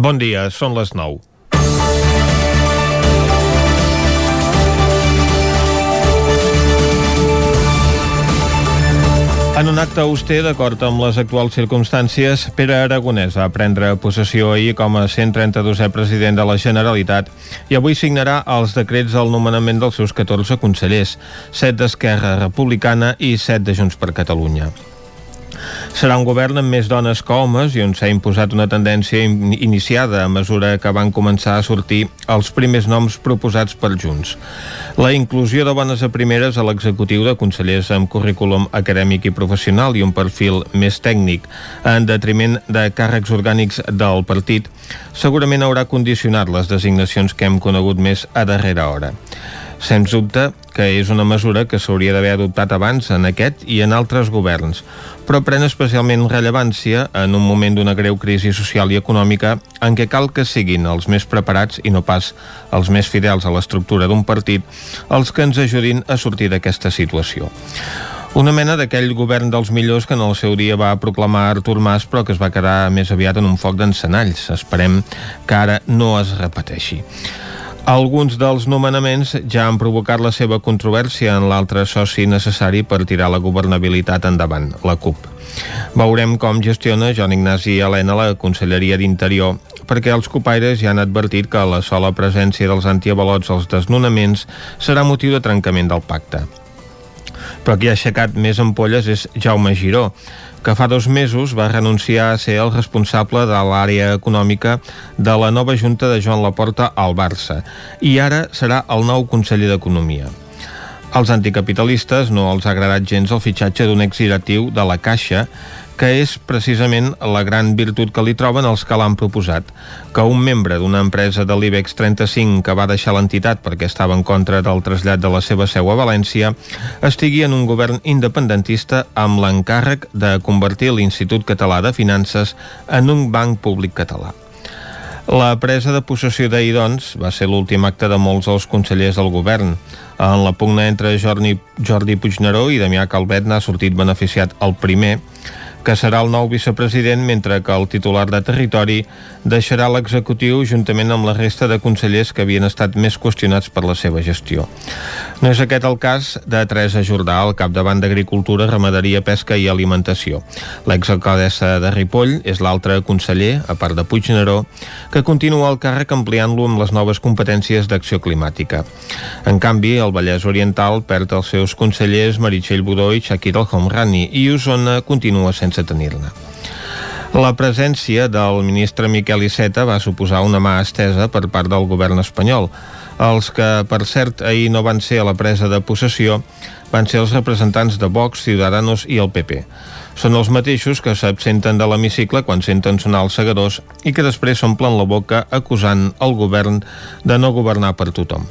Bon dia, són les 9. En un acte auster, d'acord amb les actuals circumstàncies, Pere Aragonès va prendre possessió ahir com a 132è president de la Generalitat i avui signarà els decrets del nomenament dels seus 14 consellers, 7 d'Esquerra Republicana i 7 de Junts per Catalunya. Serà un govern amb més dones que homes i on s'ha imposat una tendència in iniciada a mesura que van començar a sortir els primers noms proposats per Junts. La inclusió de bones a primeres a l'executiu de consellers amb currículum acadèmic i professional i un perfil més tècnic en detriment de càrrecs orgànics del partit segurament haurà condicionat les designacions que hem conegut més a darrera hora. Sens dubte que és una mesura que s'hauria d'haver adoptat abans en aquest i en altres governs, però pren especialment rellevància en un moment d'una greu crisi social i econòmica en què cal que siguin els més preparats i no pas els més fidels a l'estructura d'un partit els que ens ajudin a sortir d'aquesta situació. Una mena d'aquell govern dels millors que en el seu dia va proclamar Artur Mas però que es va quedar més aviat en un foc d'encenalls. Esperem que ara no es repeteixi. Alguns dels nomenaments ja han provocat la seva controvèrsia en l'altre soci necessari per tirar la governabilitat endavant, la CUP. Veurem com gestiona Joan Ignasi Helena la Conselleria d'Interior, perquè els copaires ja han advertit que la sola presència dels antiavalots als desnonaments serà motiu de trencament del pacte. Però qui ha aixecat més ampolles és Jaume Giró, que fa dos mesos va renunciar a ser el responsable de l'àrea econòmica de la nova Junta de Joan Laporta al Barça i ara serà el nou conseller d'Economia. Als anticapitalistes no els ha agradat gens el fitxatge d'un exdirectiu de la Caixa que és precisament la gran virtut que li troben els que l'han proposat, que un membre d'una empresa de l'IBEX 35 que va deixar l'entitat perquè estava en contra del trasllat de la seva seu a València estigui en un govern independentista amb l'encàrrec de convertir l'Institut Català de Finances en un banc públic català. La presa de possessió d'ahir, doncs, va ser l'últim acte de molts dels consellers del govern. En la pugna entre Jordi, Jordi Puigneró i Damià Calvet n'ha sortit beneficiat el primer, que serà el nou vicepresident, mentre que el titular de territori deixarà l'executiu juntament amb la resta de consellers que havien estat més qüestionats per la seva gestió. No és aquest el cas de Teresa Jordà, al capdavant d'Agricultura, Ramaderia, Pesca i Alimentació. L'exalcaldessa de Ripoll és l'altre conseller, a part de Puigneró, que continua el càrrec ampliant-lo amb les noves competències d'acció climàtica. En canvi, el Vallès Oriental perd els seus consellers Meritxell Budó i Shakir El Homrani i Osona continua sense sense tenir-ne. La presència del ministre Miquel Iceta va suposar una mà estesa per part del govern espanyol. Els que, per cert, ahir no van ser a la presa de possessió van ser els representants de Vox, Ciudadanos i el PP. Són els mateixos que s'absenten de l'hemicicle quan senten sonar els segadors i que després s'omplen la boca acusant el govern de no governar per tothom.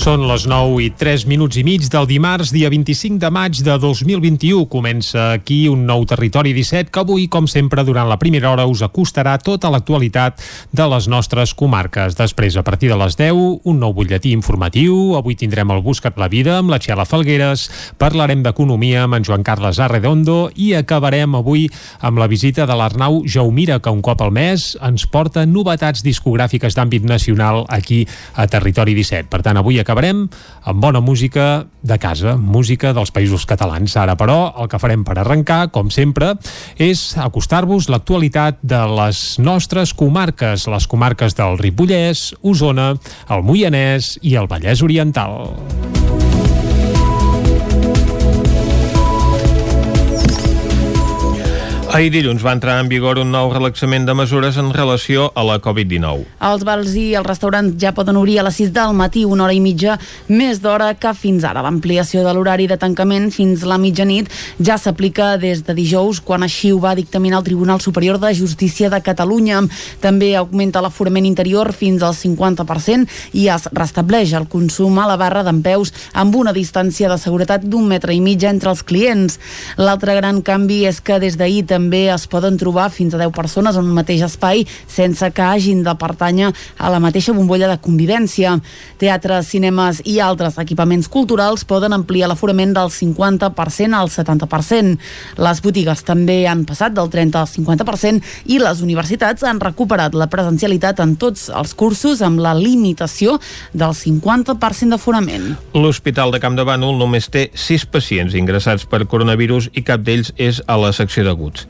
Són les 9 i 3 minuts i mig del dimarts, dia 25 de maig de 2021. Comença aquí un nou Territori 17 que avui, com sempre, durant la primera hora us acostarà tota l'actualitat de les nostres comarques. Després, a partir de les 10, un nou butlletí informatiu. Avui tindrem el Buscat la Vida amb la Txela Falgueres. Parlarem d'economia amb en Joan Carles Arredondo i acabarem avui amb la visita de l'Arnau Jaumira, que un cop al mes ens porta novetats discogràfiques d'àmbit nacional aquí a Territori 17. Per tant, avui acabarem amb bona música de casa, música dels països catalans. Ara, però, el que farem per arrencar, com sempre, és acostar-vos l'actualitat de les nostres comarques, les comarques del Ripollès, Osona, el Moianès i el Vallès Oriental. Ahir dilluns va entrar en vigor un nou relaxament de mesures en relació a la Covid-19. Els bars i els restaurants ja poden obrir a les 6 del matí, una hora i mitja més d'hora que fins ara. L'ampliació de l'horari de tancament fins la mitjanit ja s'aplica des de dijous, quan així ho va dictaminar el Tribunal Superior de Justícia de Catalunya. També augmenta l'aforament interior fins al 50% i es restableix el consum a la barra d'empeus amb una distància de seguretat d'un metre i mig entre els clients. L'altre gran canvi és que des d'ahir també també es poden trobar fins a 10 persones en un mateix espai sense que hagin de pertànyer a la mateixa bombolla de convivència. Teatres, cinemes i altres equipaments culturals poden ampliar l'aforament del 50% al 70%. Les botigues també han passat del 30 al 50% i les universitats han recuperat la presencialitat en tots els cursos amb la limitació del 50% d'aforament. L'Hospital de Camp de Bànol només té 6 pacients ingressats per coronavirus i cap d'ells és a la secció d'aguts.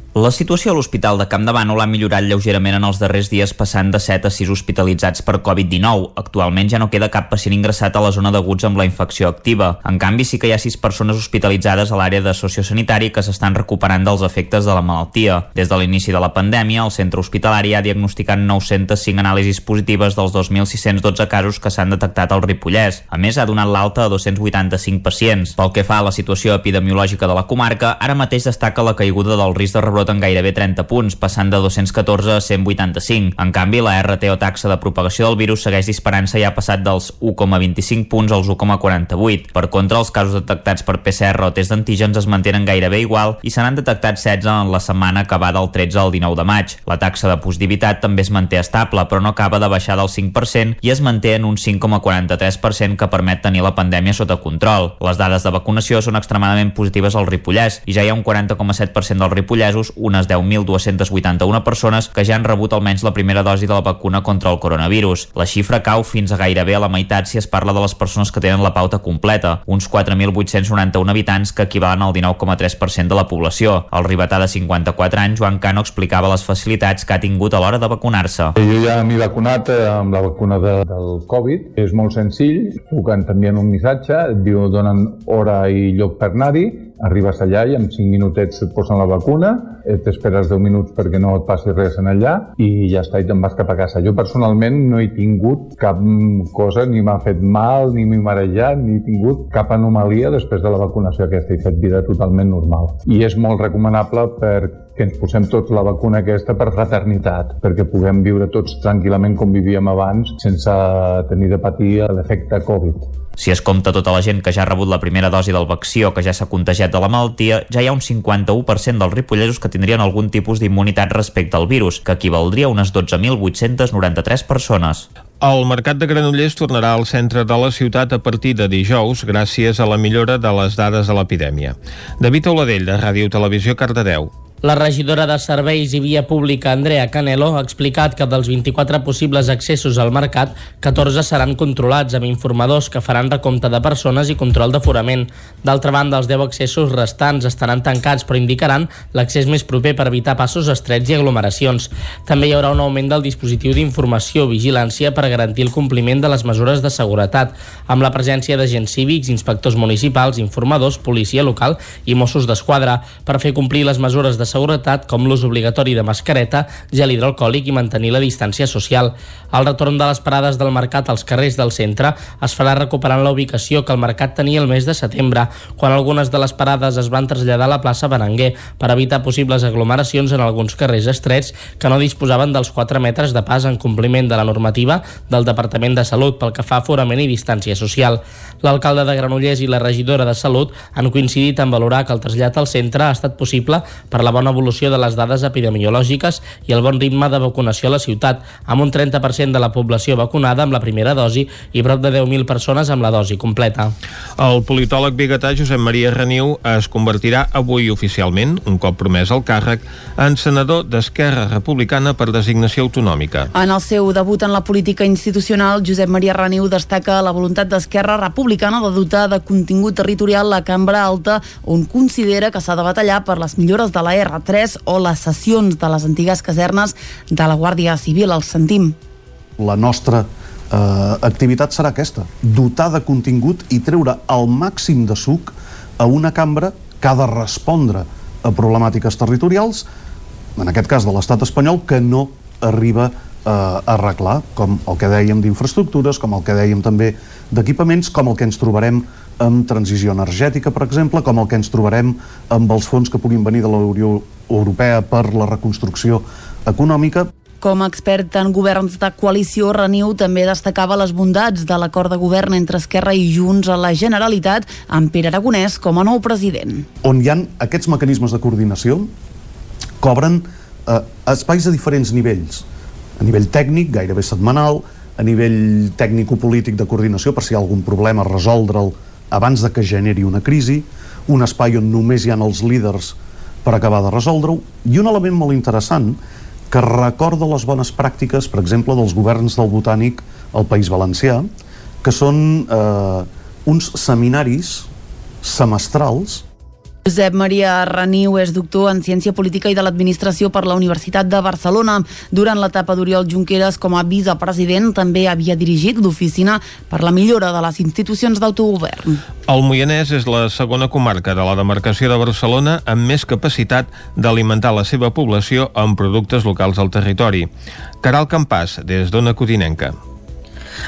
La situació a l'Hospital de Camp de Bànol ha millorat lleugerament en els darrers dies passant de 7 a 6 hospitalitzats per Covid-19. Actualment ja no queda cap pacient ingressat a la zona d'aguts amb la infecció activa. En canvi, sí que hi ha 6 persones hospitalitzades a l'àrea de sociosanitari que s'estan recuperant dels efectes de la malaltia. Des de l'inici de la pandèmia, el centre hospitalari ha diagnosticat 905 anàlisis positives dels 2.612 casos que s'han detectat al Ripollès. A més, ha donat l'alta a 285 pacients. Pel que fa a la situació epidemiològica de la comarca, ara mateix destaca la caiguda del risc de rebrot rebrot en gairebé 30 punts, passant de 214 a 185. En canvi, la RT o taxa de propagació del virus segueix disparant-se i ha passat dels 1,25 punts als 1,48. Per contra, els casos detectats per PCR o test d'antígens es mantenen gairebé igual i se n'han detectat 16 en la setmana acabada el 13 al 19 de maig. La taxa de positivitat també es manté estable, però no acaba de baixar del 5% i es manté en un 5,43% que permet tenir la pandèmia sota control. Les dades de vacunació són extremadament positives al Ripollès i ja hi ha un 40,7% dels ripollesos unes 10.281 persones que ja han rebut almenys la primera dosi de la vacuna contra el coronavirus. La xifra cau fins a gairebé a la meitat si es parla de les persones que tenen la pauta completa, uns 4.891 habitants que equivalen al 19,3% de la població. El ribetà de 54 anys, Joan Cano, explicava les facilitats que ha tingut a l'hora de vacunar-se. Jo ja m'he vacunat eh, amb la vacuna de, del Covid. És molt senzill, puc t'envien un missatge, et diu donen hora i lloc per anar-hi, arribes allà i en 5 minutets et posen la vacuna, t'esperes 10 minuts perquè no et passi res en allà i ja està, i te'n vas cap a casa. Jo personalment no he tingut cap cosa, ni m'ha fet mal, ni m'he marejat, ni he tingut cap anomalia després de la vacunació aquesta. He fet vida totalment normal. I és molt recomanable perquè ens posem tots la vacuna aquesta per fraternitat, perquè puguem viure tots tranquil·lament com vivíem abans sense tenir de patir l'efecte Covid. Si es compta tota la gent que ja ha rebut la primera dosi del vaccí o que ja s'ha contagiat de la malaltia, ja hi ha un 51% dels ripollesos que tindrien algun tipus d'immunitat respecte al virus, que equivaldria a unes 12.893 persones. El mercat de Granollers tornarà al centre de la ciutat a partir de dijous gràcies a la millora de les dades de l'epidèmia. David Oladell, de Ràdio Televisió, Cardedeu. La regidora de Serveis i Via Pública, Andrea Canelo, ha explicat que dels 24 possibles accessos al mercat, 14 seran controlats amb informadors que faran recompte de persones i control d'aforament. D'altra banda, els 10 accessos restants estaran tancats però indicaran l'accés més proper per evitar passos estrets i aglomeracions. També hi haurà un augment del dispositiu d'informació vigilància per garantir el compliment de les mesures de seguretat, amb la presència d'agents cívics, inspectors municipals, informadors, policia local i Mossos d'Esquadra per fer complir les mesures de seguretat com l'ús obligatori de mascareta, gel hidroalcohòlic i mantenir la distància social. El retorn de les parades del mercat als carrers del centre es farà recuperant la ubicació que el mercat tenia el mes de setembre, quan algunes de les parades es van traslladar a la plaça Berenguer per evitar possibles aglomeracions en alguns carrers estrets que no disposaven dels 4 metres de pas en compliment de la normativa del Departament de Salut pel que fa a forament i distància social. L'alcalde de Granollers i la regidora de Salut han coincidit en valorar que el trasllat al centre ha estat possible per la bona evolució de les dades epidemiològiques i el bon ritme de vacunació a la ciutat, amb un 30% de la població vacunada amb la primera dosi i prop de 10.000 persones amb la dosi completa. El politòleg biguetà Josep Maria Reniu es convertirà avui oficialment, un cop promès al càrrec, en senador d'Esquerra Republicana per designació autonòmica. En el seu debut en la política institucional, Josep Maria Reniu destaca la voluntat d'Esquerra Republicana de dotar de contingut territorial la cambra alta on considera que s'ha de batallar per les millores de la R R3 o les sessions de les antigues casernes de la Guàrdia Civil. Els sentim. La nostra eh, activitat serà aquesta, dotar de contingut i treure el màxim de suc a una cambra que ha de respondre a problemàtiques territorials, en aquest cas de l'estat espanyol, que no arriba eh, a arreglar, com el que dèiem d'infraestructures, com el que dèiem també d'equipaments, com el que ens trobarem amb transició energètica, per exemple, com el que ens trobarem amb els fons que puguin venir de la Unió Europea per la reconstrucció econòmica. Com a expert en governs de coalició, Reniu també destacava les bondats de l'acord de govern entre Esquerra i Junts a la Generalitat amb Pere Aragonès com a nou president. On hi han aquests mecanismes de coordinació cobren eh, espais a diferents nivells. A nivell tècnic, gairebé setmanal, a nivell tècnico-polític de coordinació per si hi ha algun problema resoldre'l abans de que generi una crisi, un espai on només hi ha els líders per acabar de resoldre-ho, i un element molt interessant que recorda les bones pràctiques, per exemple, dels governs del Botànic al País Valencià, que són eh, uns seminaris semestrals Josep Maria Reniu és doctor en Ciència Política i de l'Administració per la Universitat de Barcelona. Durant l'etapa d'Oriol Junqueras com a vicepresident també havia dirigit l'Oficina per la millora de les institucions d'autogovern. El Moianès és la segona comarca de la demarcació de Barcelona amb més capacitat d'alimentar la seva població amb productes locals al territori. Caral Campàs, des d'Ona Cotinenca.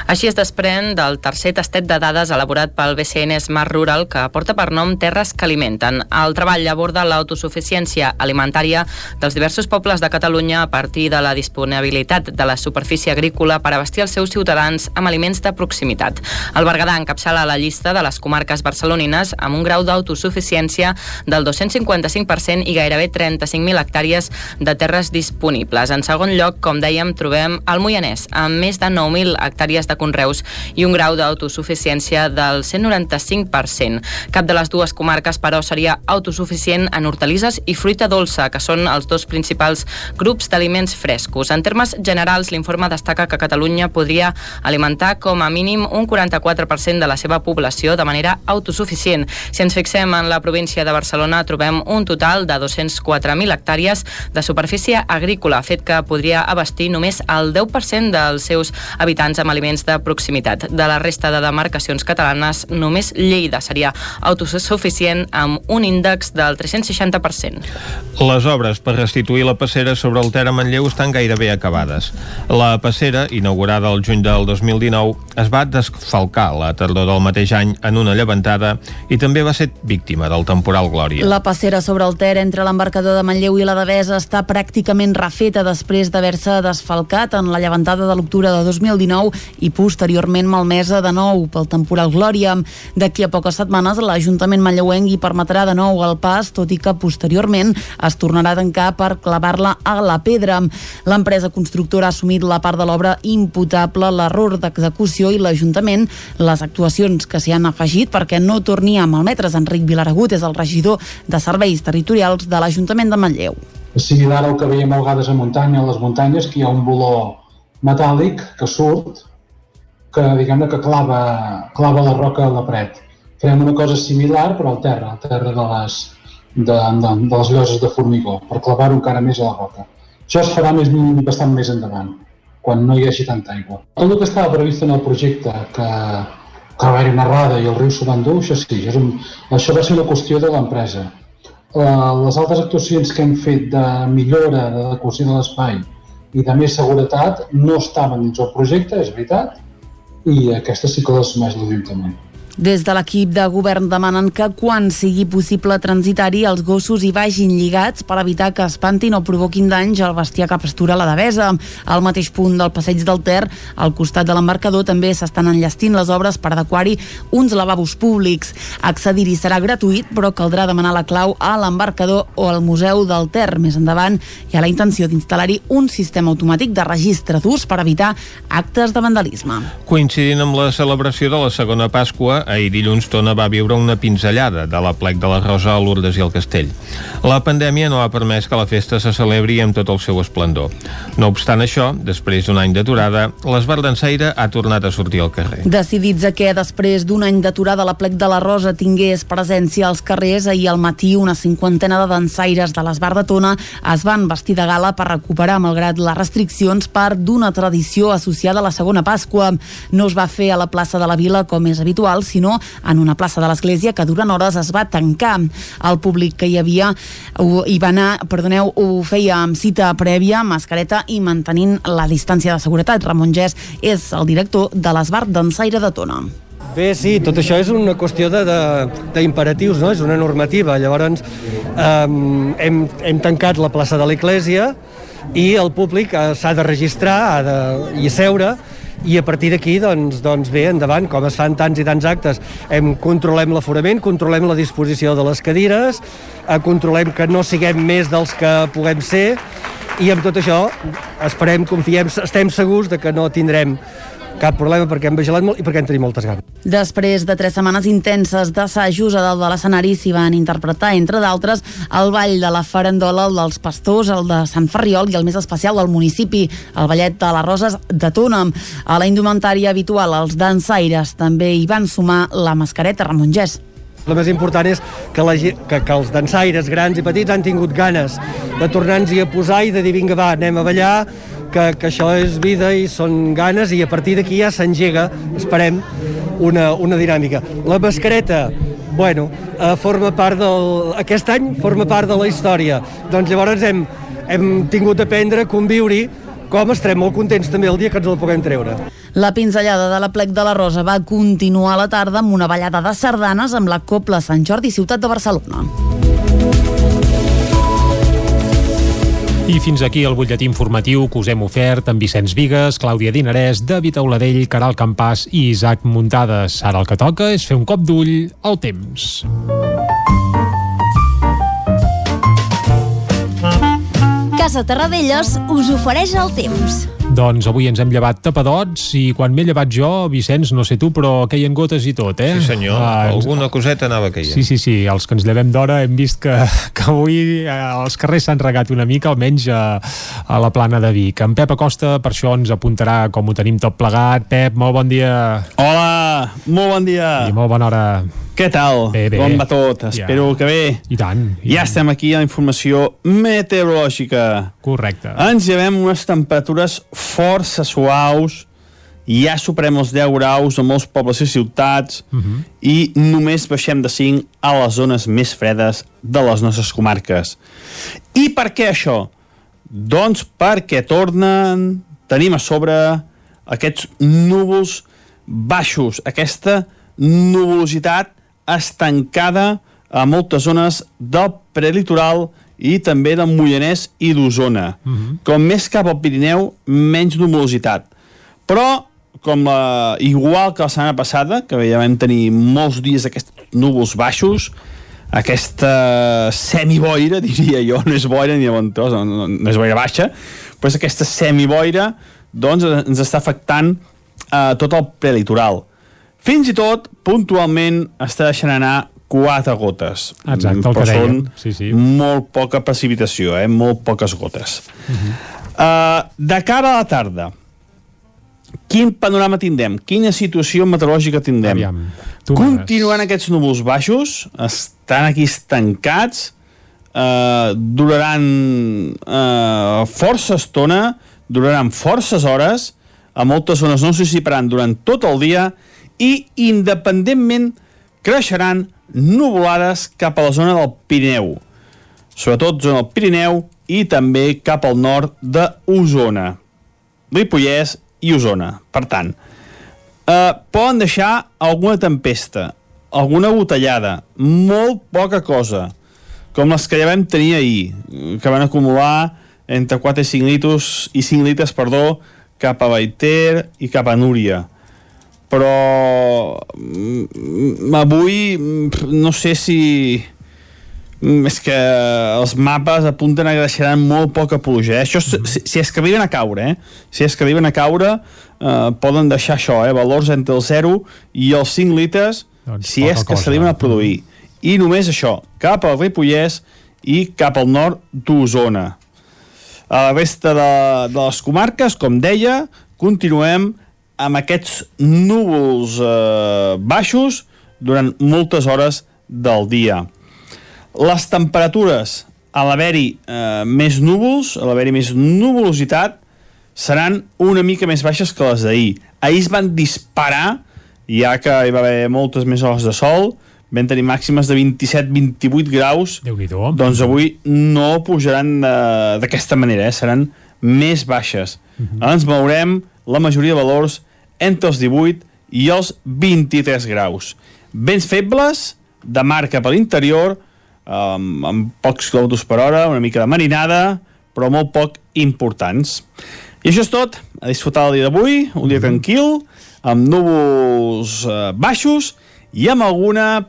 Així es desprèn del tercer tastet de dades elaborat pel BCN Smart Rural que porta per nom Terres que alimenten. El treball aborda l'autosuficiència alimentària dels diversos pobles de Catalunya a partir de la disponibilitat de la superfície agrícola per abastir els seus ciutadans amb aliments de proximitat. El Berguedà encapçala la llista de les comarques barcelonines amb un grau d'autosuficiència del 255% i gairebé 35.000 hectàrees de terres disponibles. En segon lloc, com dèiem, trobem el Moianès, amb més de 9.000 hectàrees de conreus i un grau d'autosuficiència del 195%. Cap de les dues comarques, però, seria autosuficient en hortalisses i fruita dolça, que són els dos principals grups d'aliments frescos. En termes generals, l'informe destaca que Catalunya podria alimentar com a mínim un 44% de la seva població de manera autosuficient. Si ens fixem en la província de Barcelona, trobem un total de 204.000 hectàrees de superfície agrícola, fet que podria abastir només el 10% dels seus habitants amb aliments de proximitat. De la resta de demarcacions catalanes, només Lleida seria autosuficient amb un índex del 360%. Les obres per restituir la passera sobre el Ter a Manlleu estan gairebé acabades. La passera, inaugurada el juny del 2019, es va desfalcar la tardor del mateix any en una llevantada i també va ser víctima del temporal Glòria. La passera sobre el Ter entre l'embarcador de Manlleu i la Devesa està pràcticament refeta després d'haver-se desfalcat en la llevantada de l'octubre de 2019 i posteriorment malmesa de nou pel temporal Glòria. D'aquí a poques setmanes l'Ajuntament manlleuenc hi permetrà de nou el pas, tot i que posteriorment es tornarà a tancar per clavar-la a la pedra. L'empresa constructora ha assumit la part de l'obra imputable l'error d'execució i l'Ajuntament les actuacions que s'hi han afegit perquè no torni a malmetre's. Enric Vilaragut és el regidor de Serveis Territorials de l'Ajuntament de Manlleu. És similar al que veiem a vegades a muntanya, a les muntanyes, que hi ha un voló metàl·lic que surt que diguem que clava, clava la roca a la paret. Farem una cosa similar però al terra, al terra de les, de, de, de les lloses de formigó, per clavar-ho encara més a la roca. Això es farà més, bastant més endavant, quan no hi hagi tanta aigua. Tot el que estava previst en el projecte, que, que va haver una errada i el riu s'ho va endur, això sí, això, és un, això va ser una qüestió de l'empresa. Les altres actuacions que hem fet de millora, de decoració de l'espai i de més seguretat no estaven dins el projecte, és veritat, i aquesta sí que l'assumeix l'Ajuntament. Des de l'equip de govern demanen que quan sigui possible transitar-hi els gossos hi vagin lligats per evitar que espantin o provoquin danys al bestiar que pastura la devesa. Al mateix punt del passeig del Ter, al costat de l'embarcador, també s'estan enllestint les obres per adequar-hi uns lavabos públics. Accedir-hi serà gratuït, però caldrà demanar la clau a l'embarcador o al Museu del Ter. Més endavant hi ha la intenció d'instal·lar-hi un sistema automàtic de registre d'ús per evitar actes de vandalisme. Coincidint amb la celebració de la segona Pasqua, ahir dilluns Tona va viure una pinzellada de la plec de la Rosa a Lourdes i el Castell. La pandèmia no ha permès que la festa se celebri amb tot el seu esplendor. No obstant això, després d'un any d'aturada, l'Esbar d'Ensaire ha tornat a sortir al carrer. Decidits a que després d'un any d'aturada la plec de la Rosa tingués presència als carrers, ahir al matí una cinquantena de dansaires de l'Esbar de Tona es van vestir de gala per recuperar, malgrat les restriccions, part d'una tradició associada a la segona Pasqua. No es va fer a la plaça de la Vila com és habitual, sinó en una plaça de l'església que durant hores es va tancar. El públic que hi havia hi va anar, perdoneu, ho feia amb cita prèvia, mascareta i mantenint la distància de seguretat. Ramon Gès és el director de l'Esbar d'Ensaire de Tona. Bé, sí, tot això és una qüestió d'imperatius, no? és una normativa. Llavors, eh, hem, hem tancat la plaça de l'Eglésia, i el públic eh, s'ha de registrar ha de, i seure i a partir d'aquí, doncs, doncs bé, endavant, com es fan tants i tants actes, hem, controlem l'aforament, controlem la disposició de les cadires, eh, controlem que no siguem més dels que puguem ser, i amb tot això esperem, confiem, estem segurs de que no tindrem cap problema perquè hem vigilat molt i perquè en tenim moltes ganes. Després de tres setmanes intenses d'assajos a dalt de l'escenari s'hi van interpretar, entre d'altres, el ball de la farandola, el dels pastors, el de Sant Ferriol i el més especial del municipi, el ballet de les Roses de Túnam. A la indumentària habitual, els dansaires també hi van sumar la mascareta Ramon Gès. El més important és que, la, que, que els dansaires grans i petits han tingut ganes de tornar-nos-hi a posar i de dir vinga va, anem a ballar, que, que això és vida i són ganes i a partir d'aquí ja s'engega, esperem, una, una dinàmica. La mascareta, bueno, eh, forma part del... Aquest any forma part de la història. Doncs llavors hem, hem tingut d'aprendre a conviure-hi com estarem molt contents també el dia que ens el puguem treure. La pinzellada de la plec de la Rosa va continuar a la tarda amb una ballada de sardanes amb la Copla Sant Jordi Ciutat de Barcelona. I fins aquí el butlletí informatiu que us hem ofert amb Vicenç Vigues, Clàudia Dinarès, David Auladell, Caral Campàs i Isaac Muntades. Ara el que toca és fer un cop d'ull al temps. Casa Terradellos us ofereix el temps. Doncs avui ens hem llevat tapadots i quan m'he llevat jo, Vicenç, no sé tu, però queien gotes i tot, eh? Sí senyor, ah, alguna coseta anava caient. Sí, sí, sí, els que ens llevem d'hora hem vist que, que avui eh, els carrers s'han regat una mica, almenys a, a la plana de Vic. En Pep Acosta per això ens apuntarà com ho tenim tot plegat. Pep, molt bon dia. Hola, molt bon dia. I molt bona hora. Què tal? Bé, bé. Com va tot? Espero ja. que bé. I tant. I ja tant. estem aquí a la informació meteorològica. Correcte. Ens llevem unes temperatures força suaus, ja superem els 10 graus a molts pobles i ciutats Uh -huh. i només baixem de 5 a les zones més fredes de les nostres comarques. I per què això? Doncs perquè tornen, tenim a sobre aquests núvols baixos, aquesta nuvolositat estancada a moltes zones del prelitoral i també del Mollanès i d'Osona. Uh -huh. Com més cap al Pirineu, menys nuvolositat. Però, com la, igual que la setmana passada, que ja vam tenir molts dies d'aquests núvols baixos, aquesta semiboira, diria jo, no és boira ni ventós, no, no, no és boira baixa, però és aquesta semiboira doncs, ens està afectant eh, tot el prelitoral. Fins i tot, puntualment, està deixant anar quatre gotes. Exacte, el però que són dèiem. Sí, sí. molt poca precipitació, eh? molt poques gotes. Uh -huh. Uh, de cara a la tarda, quin panorama tindrem? Quina situació meteorològica tindrem? Aviam, tu aquests núvols baixos, estan aquí estancats, uh, duraran uh, força estona, duraran forces hores, a moltes zones no s'hi durant tot el dia i independentment creixeran nuvolades cap a la zona del Pirineu, sobretot zona del Pirineu i també cap al nord d'Osona, Ripollès i Osona. Per tant, eh, poden deixar alguna tempesta, alguna botellada, molt poca cosa, com les que ja vam tenir ahir, que van acumular entre 4 i 5 litres, i 5 litres perdó, cap a Baiter i cap a Núria però mm, avui mm, no sé si mm, és que els mapes apunten a que deixaran molt poca pluja. Eh? Això, si, si és que arriben a caure, eh? si és que arriben a caure, eh, poden deixar això, eh? valors entre el 0 i els 5 litres, Doncs si és que s'arriben a produir. I només això, cap al Ripollès i cap al nord d'Osona. A la resta de, de les comarques, com deia, continuem amb aquests núvols eh, baixos durant moltes hores del dia. Les temperatures, a l'haver-hi eh, més núvols, a l'haver-hi més nuvolositat, seran una mica més baixes que les d'ahir. Ahir es van disparar, ja que hi va haver moltes més hores de sol, vam tenir màximes de 27-28 graus, doncs avui no pujaran eh, d'aquesta manera, eh? seran més baixes. Uh -huh. Ens veurem la majoria de valors entre els 18 i els 23 graus. Vents febles, de mar cap a l'interior, amb, amb pocs quilòmetres per hora, una mica de marinada, però molt poc importants. I això és tot. A disfrutar el dia d'avui, un dia tranquil, amb núvols eh, baixos i amb alguna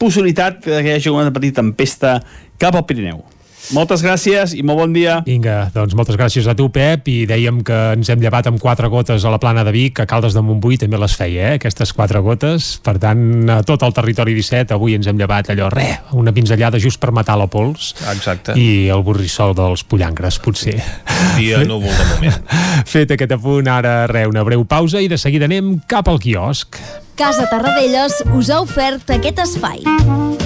possibilitat que hi hagi una petita tempesta cap al Pirineu. Moltes gràcies i molt bon dia. Vinga, doncs moltes gràcies a tu, Pep, i dèiem que ens hem llevat amb quatre gotes a la plana de Vic, a Caldes de Montbui també les feia, eh, aquestes quatre gotes. Per tant, a tot el territori 17, avui ens hem llevat allò, re, una pinzellada just per matar la pols. Exacte. I el borrissol dels pollangres, potser. Dia núvol de moment. Fet aquest apunt, ara, re, una breu pausa i de seguida anem cap al quiosc. Casa Tarradellas us ha ofert aquest espai.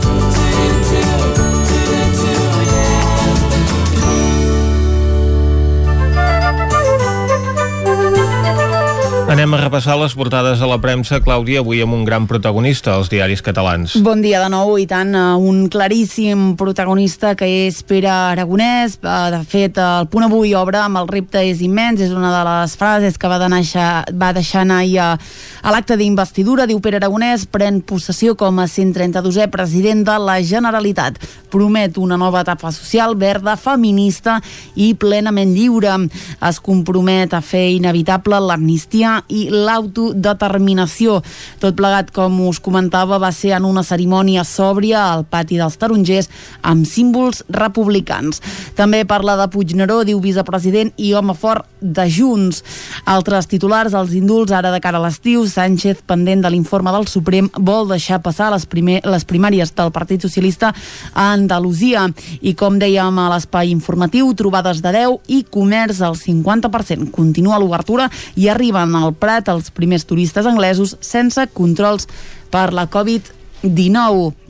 Anem a repassar les portades de la premsa, Clàudia, avui amb un gran protagonista als diaris catalans. Bon dia de nou i tant, un claríssim protagonista que és Pere Aragonès. Eh, De fet, el punt avui obre amb el repte és immens, és una de les frases que va, deixar, va deixar anar ahir a, a l'acte d'investidura. Diu Pere Aragonès, pren possessió com a 132è president de la Generalitat. Promet una nova etapa social, verda, feminista i plenament lliure. Es compromet a fer inevitable l'amnistia i l'autodeterminació. Tot plegat, com us comentava, va ser en una cerimònia sòbria al pati dels tarongers amb símbols republicans. També parla de Puigneró, diu vicepresident i home fort de Junts. Altres titulars, els indults ara de cara a l'estiu, Sánchez, pendent de l'informe del Suprem, vol deixar passar les, primer, les primàries del Partit Socialista a Andalusia. I com dèiem a l'espai informatiu, trobades de 10 i comerç al 50%. Continua l'obertura i arriben al Prat els primers turistes anglesos sense controls per la Covid-19.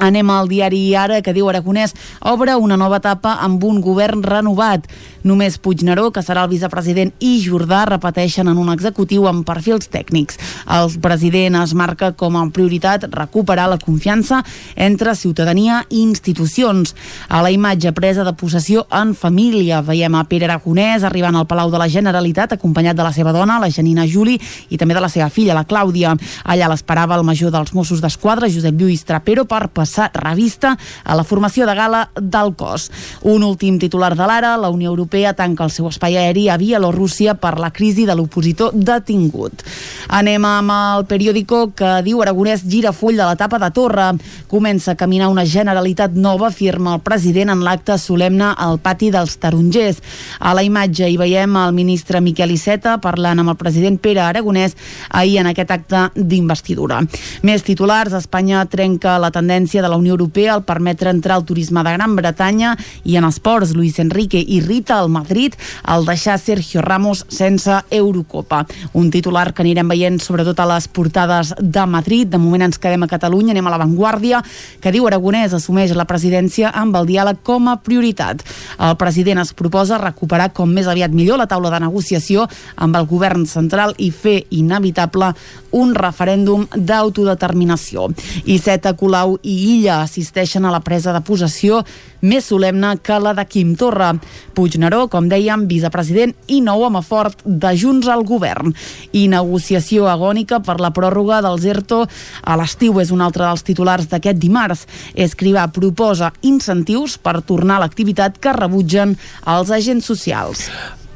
Anem al diari Ara, que diu Aragonès obre una nova etapa amb un govern renovat. Només Puigneró, que serà el vicepresident, i Jordà repeteixen en un executiu amb perfils tècnics. El president es marca com a prioritat recuperar la confiança entre ciutadania i institucions. A la imatge presa de possessió en família veiem a Pere Aragonès arribant al Palau de la Generalitat acompanyat de la seva dona, la Janina Juli, i també de la seva filla, la Clàudia. Allà l'esperava el major dels Mossos d'Esquadra, Josep Lluís Trapero, per passar revista a la formació de gala del cos. Un últim titular de l'Ara, la Unió Europea tanca el seu espai aeri a Bielorússia per la crisi de l'opositor detingut. Anem amb el periòdico que diu Aragonès gira full de l'etapa de Torre. Comença a caminar una generalitat nova, afirma el president en l'acte solemne al pati dels tarongers. A la imatge hi veiem el ministre Miquel Iceta parlant amb el president Pere Aragonès ahir en aquest acte d'investidura. Més titulars, Espanya trenca la tendència de la Unió Europea al permetre entrar el turisme de Gran Bretanya i en esports, Luis Enrique irrita el Madrid al deixar Sergio Ramos sense Eurocopa. Un titular que anirem veient sobretot a les portades de Madrid. De moment ens quedem a Catalunya, anem a l'avantguàrdia, que diu Aragonès assumeix la presidència amb el diàleg com a prioritat. El president es proposa recuperar com més aviat millor la taula de negociació amb el govern central i fer inevitable un referèndum d'autodeterminació. Iceta, Colau i Illa assisteixen a la presa de possessió més solemne que la de Quim Torra. Puigneró, com dèiem, vicepresident i nou home fort de Junts al govern. I negociació agònica per la pròrroga dels ERTO a l'estiu és un altre dels titulars d'aquest dimarts. Escrivà proposa incentius per tornar a l'activitat que rebutgen els agents socials.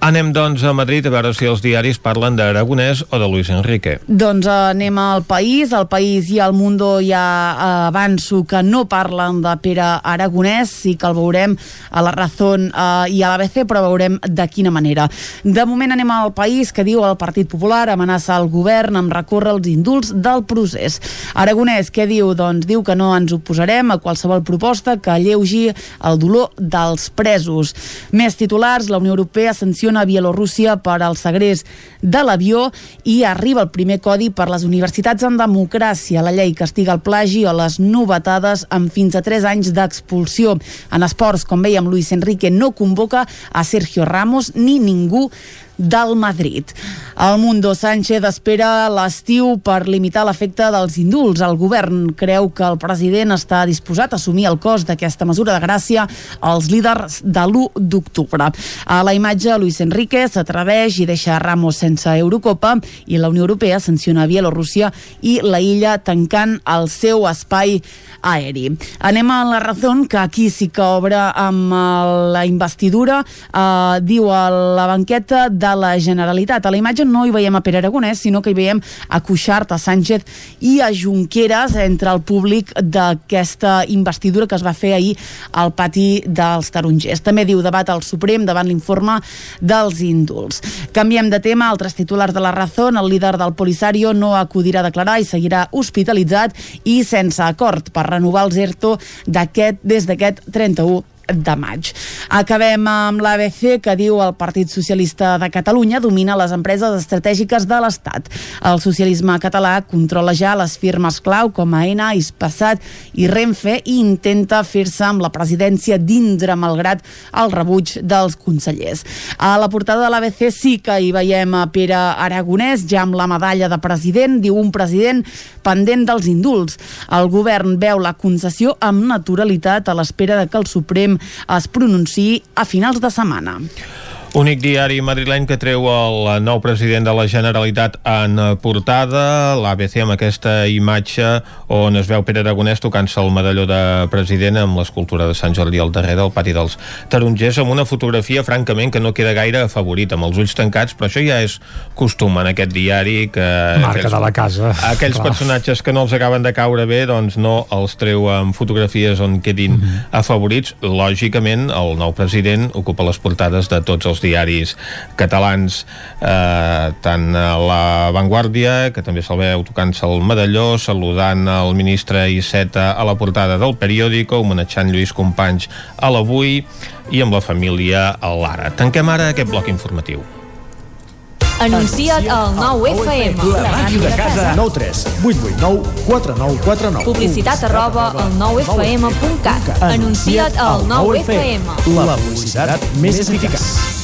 Anem, doncs, a Madrid a veure si els diaris parlen d'Aragonès o de Luis Enrique. Doncs eh, anem al País. El País i el Mundo ja eh, avanço que no parlen de Pere Aragonès, sí que el veurem a la Razón eh, i a l'ABC, però veurem de quina manera. De moment anem al País, que diu el Partit Popular amenaça el govern amb recórrer els indults del procés. Aragonès, què diu? Doncs diu que no ens oposarem a qualsevol proposta que alleugi el dolor dels presos. Més titulars, la Unió Europea sanciona sanciona Bielorússia per al segrest de l'avió i arriba el primer codi per les universitats en democràcia. La llei castiga el plagi o les novetades amb fins a 3 anys d'expulsió. En esports, com veiem, Luis Enrique no convoca a Sergio Ramos ni ningú del Madrid. El Mundo Sánchez espera l'estiu per limitar l'efecte dels indults. El govern creu que el president està disposat a assumir el cost d'aquesta mesura de gràcia als líders de l'1 d'octubre. A la imatge, Luis Enrique s'atreveix i deixa Ramos sense Eurocopa i la Unió Europea sanciona Bielorússia i la illa tancant el seu espai aeri. Anem a la raó que aquí sí que obre amb la investidura, eh, diu a la banqueta de la Generalitat. A la imatge no hi veiem a Pere Aragonès, sinó que hi veiem a Cuixart, a Sánchez i a Junqueras entre el públic d'aquesta investidura que es va fer ahir al pati dels tarongers. També diu debat al Suprem davant l'informe dels indults. Canviem de tema, altres titulars de la Razón, el líder del Polisario no acudirà a declarar i seguirà hospitalitzat i sense acord per renovar el ERTO des d'aquest 31 de maig. Acabem amb l'ABC que diu el Partit Socialista de Catalunya domina les empreses estratègiques de l'Estat. El socialisme català controla ja les firmes clau com AENA, Ispassat i Renfe i intenta fer-se amb la presidència d'Indra malgrat el rebuig dels consellers. A la portada de l'ABC sí que hi veiem a Pere Aragonès ja amb la medalla de president, diu un president pendent dels indults. El govern veu la concessió amb naturalitat a l'espera de que el Suprem es pronunciï a finals de setmana. Únic diari madrileny que treu el nou president de la Generalitat en portada, l'ABC amb aquesta imatge on es veu Pere Aragonès tocant-se el medalló de president amb l'escultura de Sant Jordi al darrere del pati dels tarongers amb una fotografia francament que no queda gaire favorit amb els ulls tancats, però això ja és costum en aquest diari que... Marca aquells, de la casa. Aquells Clar. personatges que no els acaben de caure bé, doncs no els treu amb fotografies on quedin mm -hmm. afavorits. Lògicament, el nou president ocupa les portades de tots els diaris catalans eh, tant la Vanguardia que també se'l veu tocant-se el medalló saludant el ministre Iceta a la portada del periòdico homenatjant Lluís Companys a l'avui i amb la família a l'ara. Tanquem ara aquest bloc informatiu. Anuncia't al 9FM. La màquina de casa. 9 3 8 8 9 4 9 4 9. Publicitat arroba al 9FM.cat. Anuncia't al 9FM. La publicitat més eficaç.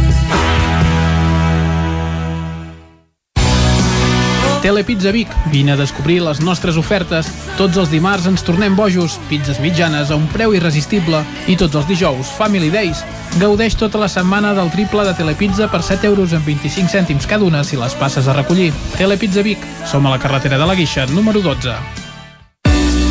Telepizza Vic. Vine a descobrir les nostres ofertes. Tots els dimarts ens tornem bojos, pizzas mitjanes a un preu irresistible. I tots els dijous, Family Days. Gaudeix tota la setmana del triple de Telepizza per 7 euros amb 25 cèntims cada una si les passes a recollir. Telepizza Vic. Som a la carretera de la Guixa, número 12.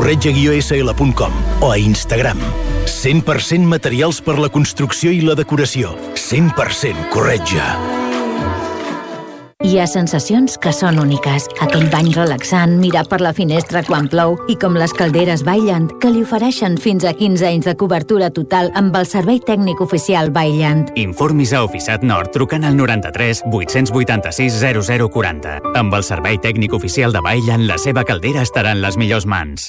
corretja-sl.com o a Instagram. 100% materials per la construcció i la decoració. 100% corretja. Hi ha sensacions que són úniques. Aquell bany relaxant, mirar per la finestra quan plou i com les calderes Bailand, que li ofereixen fins a 15 anys de cobertura total amb el servei tècnic oficial Bailand. Informis a Oficiat Nord trucant al 93 886 0040. Amb el servei tècnic oficial de Bailand, la seva caldera estarà en les millors mans.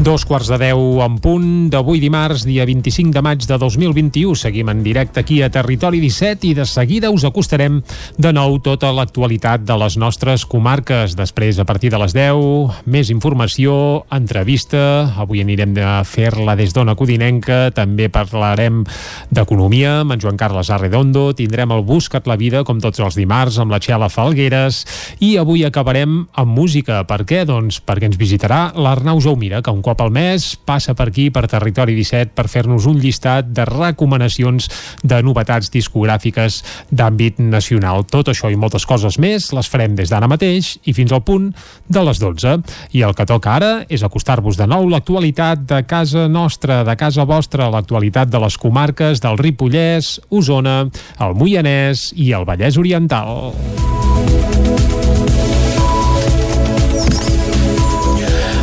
Dos quarts de deu en punt d'avui dimarts, dia 25 de maig de 2021. Seguim en directe aquí a Territori 17 i de seguida us acostarem de nou tota l'actualitat de les nostres comarques. Després, a partir de les 10, més informació, entrevista. Avui anirem a fer-la des d'Ona Codinenca. També parlarem d'economia amb en Joan Carles Arredondo. Tindrem el Buscat la Vida, com tots els dimarts, amb la Txela Falgueres. I avui acabarem amb música. Per què? Doncs perquè ens visitarà l'Arnau Jaumira, que un cop al mes passa per aquí, per Territori 17, per fer-nos un llistat de recomanacions de novetats discogràfiques d'àmbit nacional. Tot això i moltes coses més les farem des d'ara mateix i fins al punt de les 12. I el que toca ara és acostar-vos de nou l'actualitat de casa nostra, de casa vostra, l'actualitat de les comarques del Ripollès, Osona, el Moianès i el Vallès Oriental.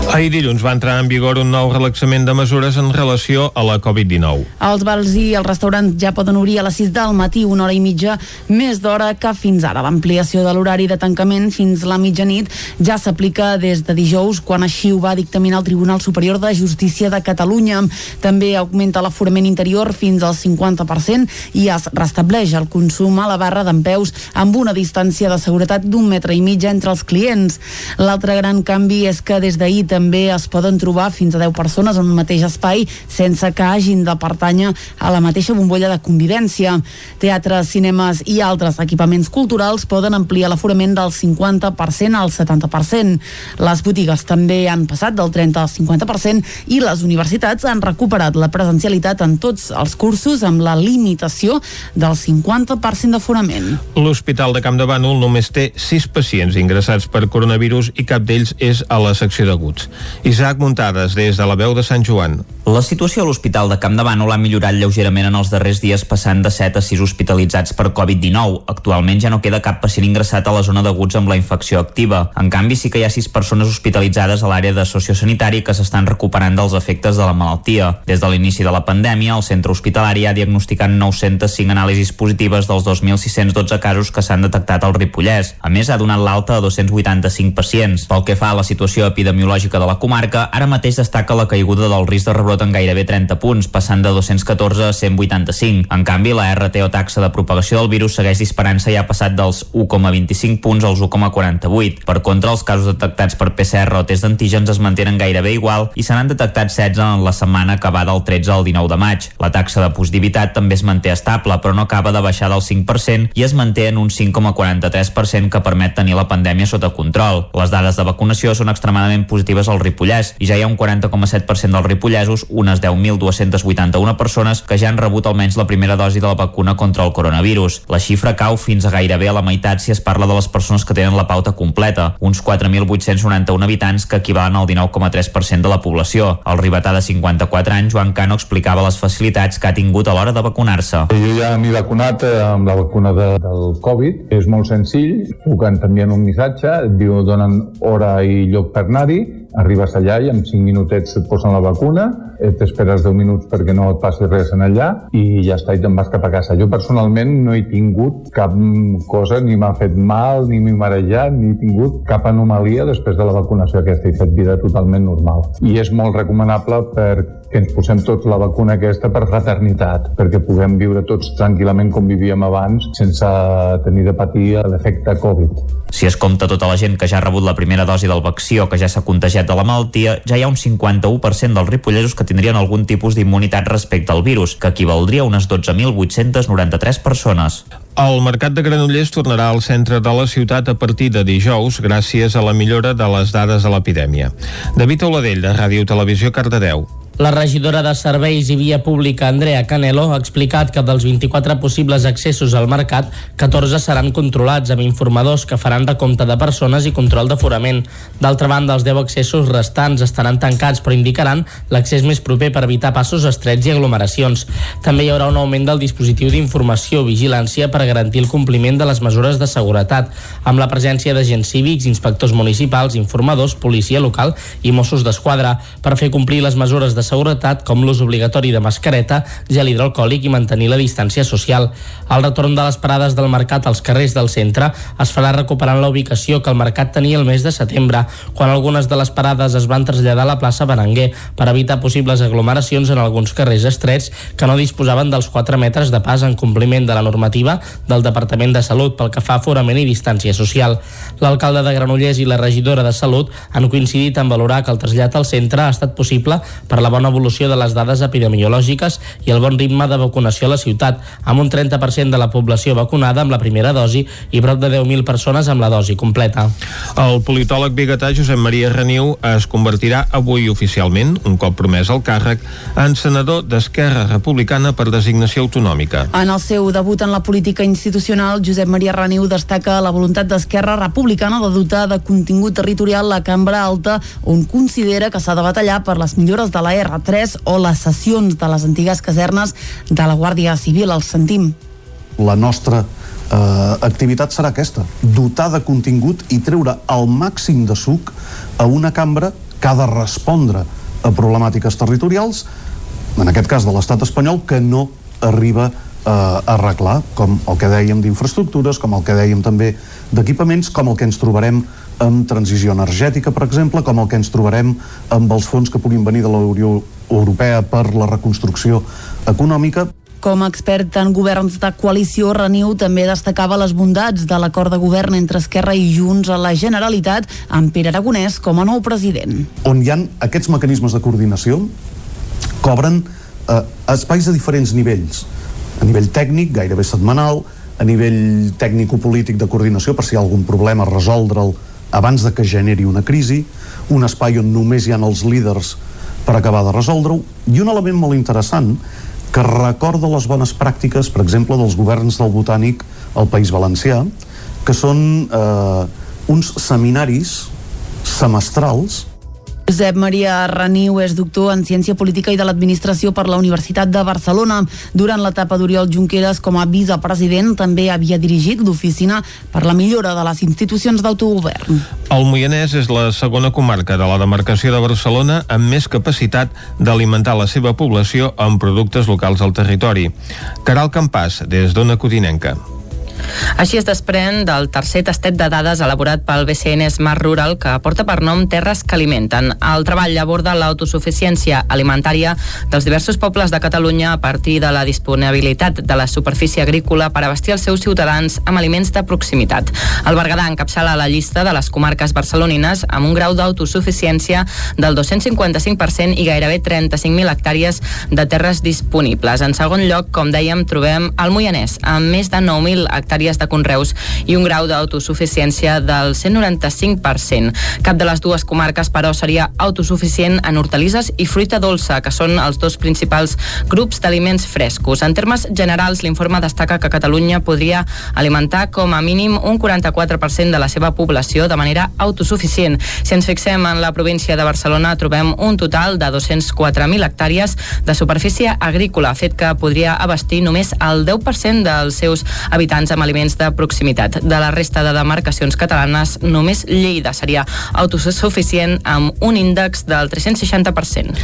Ahir dilluns va entrar en vigor un nou relaxament de mesures en relació a la Covid-19. Els bars i els restaurants ja poden obrir a les 6 del matí, una hora i mitja més d'hora que fins ara. L'ampliació de l'horari de tancament fins la mitjanit ja s'aplica des de dijous, quan així ho va dictaminar el Tribunal Superior de Justícia de Catalunya. També augmenta l'aforament interior fins al 50% i es restableix el consum a la barra d'empeus amb una distància de seguretat d'un metre i mig entre els clients. L'altre gran canvi és que des d'ahir també es poden trobar fins a 10 persones en un mateix espai sense que hagin de pertànyer a la mateixa bombolla de convivència. Teatres, cinemes i altres equipaments culturals poden ampliar l'aforament del 50% al 70%. Les botigues també han passat del 30 al 50% i les universitats han recuperat la presencialitat en tots els cursos amb la limitació del 50% d'aforament. L'Hospital de Camp de Bànol només té 6 pacients ingressats per coronavirus i cap d'ells és a la secció d'aguts. Isaac Muntades, des de la veu de Sant Joan. La situació a l'Hospital de Camp de Bànol ha millorat lleugerament en els darrers dies passant de 7 a 6 hospitalitzats per Covid-19. Actualment ja no queda cap pacient ingressat a la zona d'aguts amb la infecció activa. En canvi, sí que hi ha 6 persones hospitalitzades a l'àrea de sociosanitari que s'estan recuperant dels efectes de la malaltia. Des de l'inici de la pandèmia, el centre hospitalari ha diagnosticat 905 anàlisis positives dels 2.612 casos que s'han detectat al Ripollès. A més, ha donat l'alta a 285 pacients. Pel que fa a la situació epidemiològica de la comarca, ara mateix destaca la caiguda del risc de rebrot en gairebé 30 punts, passant de 214 a 185. En canvi, la RT o taxa de propagació del virus segueix disparant-se i ha passat dels 1,25 punts als 1,48. Per contra, els casos detectats per PCR o test d'antígens es mantenen gairebé igual i se n'han detectat 16 en la setmana que va del 13 al 19 de maig. La taxa de positivitat també es manté estable, però no acaba de baixar del 5% i es manté en un 5,43% que permet tenir la pandèmia sota control. Les dades de vacunació són extremadament positives al Ripollès i ja hi ha un 40,7% dels ripollesos, unes 10.281 persones que ja han rebut almenys la primera dosi de la vacuna contra el coronavirus. La xifra cau fins a gairebé a la meitat si es parla de les persones que tenen la pauta completa, uns 4.891 habitants que equivalen al 19,3% de la població. El ribetà de 54 anys, Joan Cano, explicava les facilitats que ha tingut a l'hora de vacunar-se. Jo ja m'he vacunat eh, amb la vacuna de, del Covid. És molt senzill, puc t'envien un missatge, et diu donen hora i lloc per anar-hi, arribes allà i en 5 minutets et posen la vacuna, eh, t'esperes 10 minuts perquè no et passi res en allà i ja està, i te'n vas cap a casa. Jo personalment no he tingut cap cosa, ni m'ha fet mal, ni m'he marejat, ni he tingut cap anomalia després de la vacunació aquesta. He fet vida totalment normal. I és molt recomanable perquè ens posem tots la vacuna aquesta per fraternitat, perquè puguem viure tots tranquil·lament com vivíem abans sense tenir de patir l'efecte Covid. Si es compta tota la gent que ja ha rebut la primera dosi del vaccí o que ja s'ha contagiat de la malaltia, ja hi ha un 51% dels ripollesos que tindrien algun tipus d'immunitat respecte al virus, que equivaldria a unes 12.893 persones. El mercat de Granollers tornarà al centre de la ciutat a partir de dijous gràcies a la millora de les dades de l'epidèmia. David Oladell, de Ràdio Televisió, Cardedeu. La regidora de Serveis i Via Pública, Andrea Canelo, ha explicat que dels 24 possibles accessos al mercat, 14 seran controlats amb informadors que faran recompte de persones i control d'aforament. D'altra banda, els 10 accessos restants estaran tancats però indicaran l'accés més proper per evitar passos estrets i aglomeracions. També hi haurà un augment del dispositiu d'informació vigilància per garantir el compliment de les mesures de seguretat, amb la presència d'agents cívics, inspectors municipals, informadors, policia local i Mossos d'Esquadra per fer complir les mesures de seguretat com l'ús obligatori de mascareta, gel hidroalcohòlic i mantenir la distància social. El retorn de les parades del mercat als carrers del centre es farà recuperant la ubicació que el mercat tenia el mes de setembre, quan algunes de les parades es van traslladar a la plaça Berenguer per evitar possibles aglomeracions en alguns carrers estrets que no disposaven dels 4 metres de pas en compliment de la normativa del Departament de Salut pel que fa a aforament i distància social. L'alcalde de Granollers i la regidora de Salut han coincidit en valorar que el trasllat al centre ha estat possible per la bona evolució de les dades epidemiològiques i el bon ritme de vacunació a la ciutat, amb un 30% de la població vacunada amb la primera dosi i prop de 10.000 persones amb la dosi completa. El politòleg biguetà Josep Maria Reniu es convertirà avui oficialment, un cop promès al càrrec, en senador d'Esquerra Republicana per designació autonòmica. En el seu debut en la política institucional, Josep Maria Reniu destaca la voluntat d'Esquerra Republicana de dotar de contingut territorial la cambra alta, on considera que s'ha de batallar per les millores de la R3 o les sessions de les antigues casernes de la Guàrdia Civil. El sentim. La nostra eh, activitat serà aquesta, dotar de contingut i treure el màxim de suc a una cambra que ha de respondre a problemàtiques territorials, en aquest cas de l'estat espanyol, que no arriba eh, a arreglar, com el que dèiem d'infraestructures, com el que dèiem també d'equipaments, com el que ens trobarem amb transició energètica, per exemple, com el que ens trobarem amb els fons que puguin venir de la Unió Europea per la reconstrucció econòmica. Com a expert en governs de coalició, Reniu també destacava les bondats de l'acord de govern entre Esquerra i Junts a la Generalitat amb Pere Aragonès com a nou president. On hi han aquests mecanismes de coordinació cobren eh, espais a diferents nivells. A nivell tècnic, gairebé setmanal, a nivell tècnico-polític de coordinació per si hi ha algun problema resoldre'l abans de que generi una crisi, un espai on només hi ha els líders per acabar de resoldre-ho, i un element molt interessant que recorda les bones pràctiques, per exemple, dels governs del Botànic al País Valencià, que són eh, uns seminaris semestrals Josep Maria Reniu és doctor en Ciència Política i de l'Administració per la Universitat de Barcelona. Durant l'etapa d'Oriol Junqueras com a vicepresident també havia dirigit l'oficina per la millora de les institucions d'autogovern. El Moianès és la segona comarca de la demarcació de Barcelona amb més capacitat d'alimentar la seva població amb productes locals al territori. Caral Campàs, des d'Ona Codinenca. Així es desprèn del tercer tastet de dades elaborat pel BCN Smart Rural que porta per nom Terres que alimenten. El treball aborda l'autosuficiència alimentària dels diversos pobles de Catalunya a partir de la disponibilitat de la superfície agrícola per abastir els seus ciutadans amb aliments de proximitat. El Berguedà encapçala la llista de les comarques barcelonines amb un grau d'autosuficiència del 255% i gairebé 35.000 hectàrees de terres disponibles. En segon lloc, com dèiem, trobem el Moianès, amb més de 9.000 hectàrees hectàrees de conreus i un grau d'autosuficiència del 195%. Cap de les dues comarques, però, seria autosuficient en hortalisses i fruita dolça, que són els dos principals grups d'aliments frescos. En termes generals, l'informe destaca que Catalunya podria alimentar com a mínim un 44% de la seva població de manera autosuficient. Si ens fixem en la província de Barcelona, trobem un total de 204.000 hectàrees de superfície agrícola, fet que podria abastir només el 10% dels seus habitants amb aliments de proximitat. De la resta de demarcacions catalanes, només Lleida seria autosuficient amb un índex del 360%.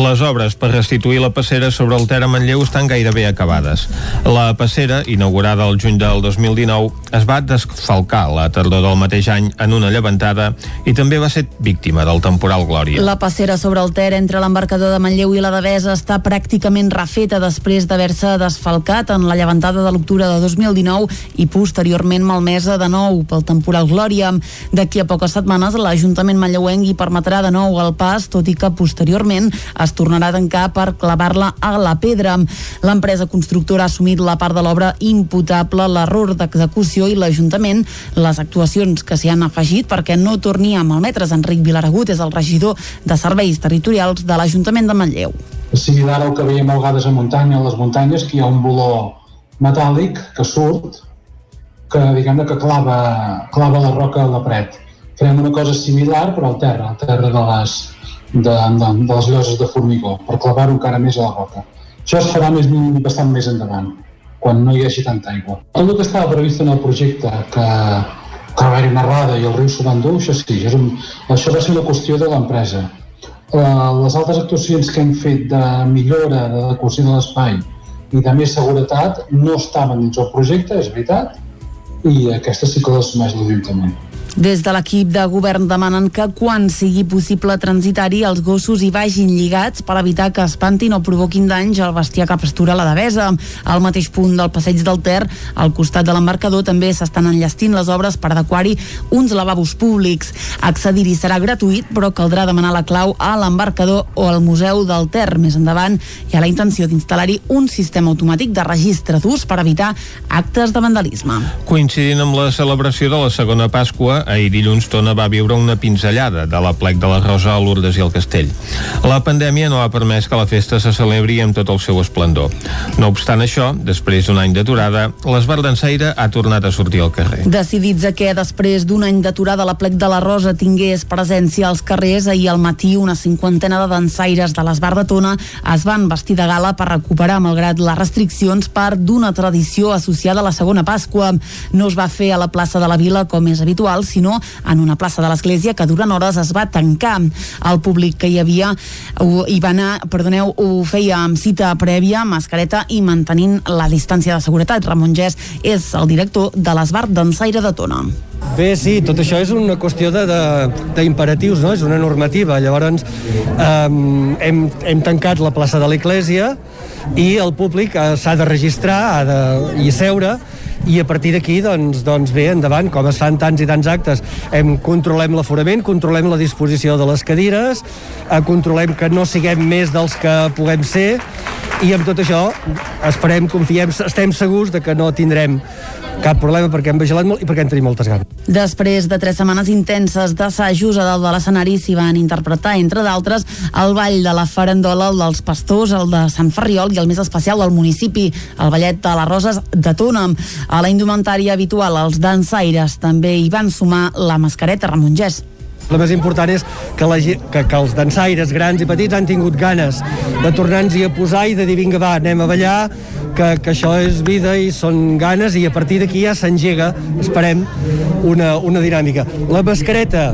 Les obres per restituir la passera sobre el Ter a Manlleu estan gairebé acabades. La passera, inaugurada el juny del 2019, es va desfalcar la tardor del mateix any en una llevantada i també va ser víctima del temporal Glòria. La passera sobre el Ter entre l'embarcador de Manlleu i la Devesa està pràcticament refeta després d'haver-se desfalcat en la llevantada de l'octubre de 2019 i posteriorment malmesa de nou pel temporal Glòria. D'aquí a poques setmanes l'Ajuntament manlleuenc hi permetrà de nou el pas, tot i que posteriorment es tornarà a tancar per clavar-la a la pedra. L'empresa constructora ha assumit la part de l'obra imputable, l'error d'execució i l'Ajuntament les actuacions que s'hi han afegit perquè no torni a malmetre's. Enric Vilaragut és el regidor de Serveis Territorials de l'Ajuntament de Manlleu. Similar al que veiem a vegades a muntanya, a les muntanyes, que hi ha un voló metàl·lic que surt, que diguem que clava, clava la roca a la paret. Creem una cosa similar però al terra, al terra de les, de, de, de les lloses de formigó, per clavar-ho encara més a la roca. Això es farà més, bastant més endavant, quan no hi hagi tanta aigua. Tot el que estava previst en el projecte, que, que va haver-hi una errada i el riu s'ho va endur, això sí, això, és un, això va ser una qüestió de l'empresa. Uh, les altres actuacions que hem fet de millora, de decoració de l'espai i de més seguretat no estaven dins el projecte, és veritat, i aquestes sí que les assumeix l'Ajuntament. Des de l'equip de govern demanen que quan sigui possible transitar-hi els gossos hi vagin lligats per evitar que espantin o provoquin danys al bestiar que pastura la Devesa. Al mateix punt del passeig del Ter, al costat de l'embarcador, també s'estan enllestint les obres per adequar-hi uns lavabos públics. Accedir-hi serà gratuït, però caldrà demanar la clau a l'embarcador o al Museu del Ter. Més endavant hi ha la intenció d'instal·lar-hi un sistema automàtic de registre d'ús per evitar actes de vandalisme. Coincidint amb la celebració de la segona Pasqua, ahir dilluns Tona va viure una pinzellada de la plec de la Rosa a Lourdes i el Castell. La pandèmia no ha permès que la festa se celebri amb tot el seu esplendor. No obstant això, després d'un any d'aturada, l'Esbar d'Ensaire ha tornat a sortir al carrer. Decidits a que després d'un any d'aturada la plec de la Rosa tingués presència als carrers, ahir al matí una cinquantena de dansaires de l'Esbar de Tona es van vestir de gala per recuperar, malgrat les restriccions, part d'una tradició associada a la segona Pasqua. No es va fer a la plaça de la Vila com és habitual, sinó en una plaça de l'església que durant hores es va tancar. El públic que hi havia ho, hi va anar, perdoneu, ho feia amb cita prèvia, mascareta i mantenint la distància de seguretat. Ramon Gès és el director de l'Esbar d'Ensaire de Tona. Bé, sí, tot això és una qüestió d'imperatius, no? és una normativa. Llavors, um, hem, hem tancat la plaça de l'Església i el públic eh, s'ha de registrar ha de, i seure i a partir d'aquí, doncs, doncs bé, endavant, com es fan tants i tants actes, hem, controlem l'aforament, controlem la disposició de les cadires, eh, controlem que no siguem més dels que puguem ser, i amb tot això esperem, confiem, estem segurs de que no tindrem cap problema perquè hem vigilat molt i perquè hem tenit moltes ganes. Després de tres setmanes intenses d'assajos a dalt de l'escenari s'hi van interpretar, entre d'altres, el ball de la farandola, el dels pastors, el de Sant Ferriol i el més especial del municipi, el ballet de les Roses de Tona. A la indumentària habitual, els dansaires també hi van sumar la mascareta Ramon Gès. El més important és que, la, que, que els dansaires grans i petits han tingut ganes de tornar-nos-hi a posar i de dir vinga va, anem a ballar, que, que això és vida i són ganes i a partir d'aquí ja s'engega, esperem, una, una dinàmica. La mascareta,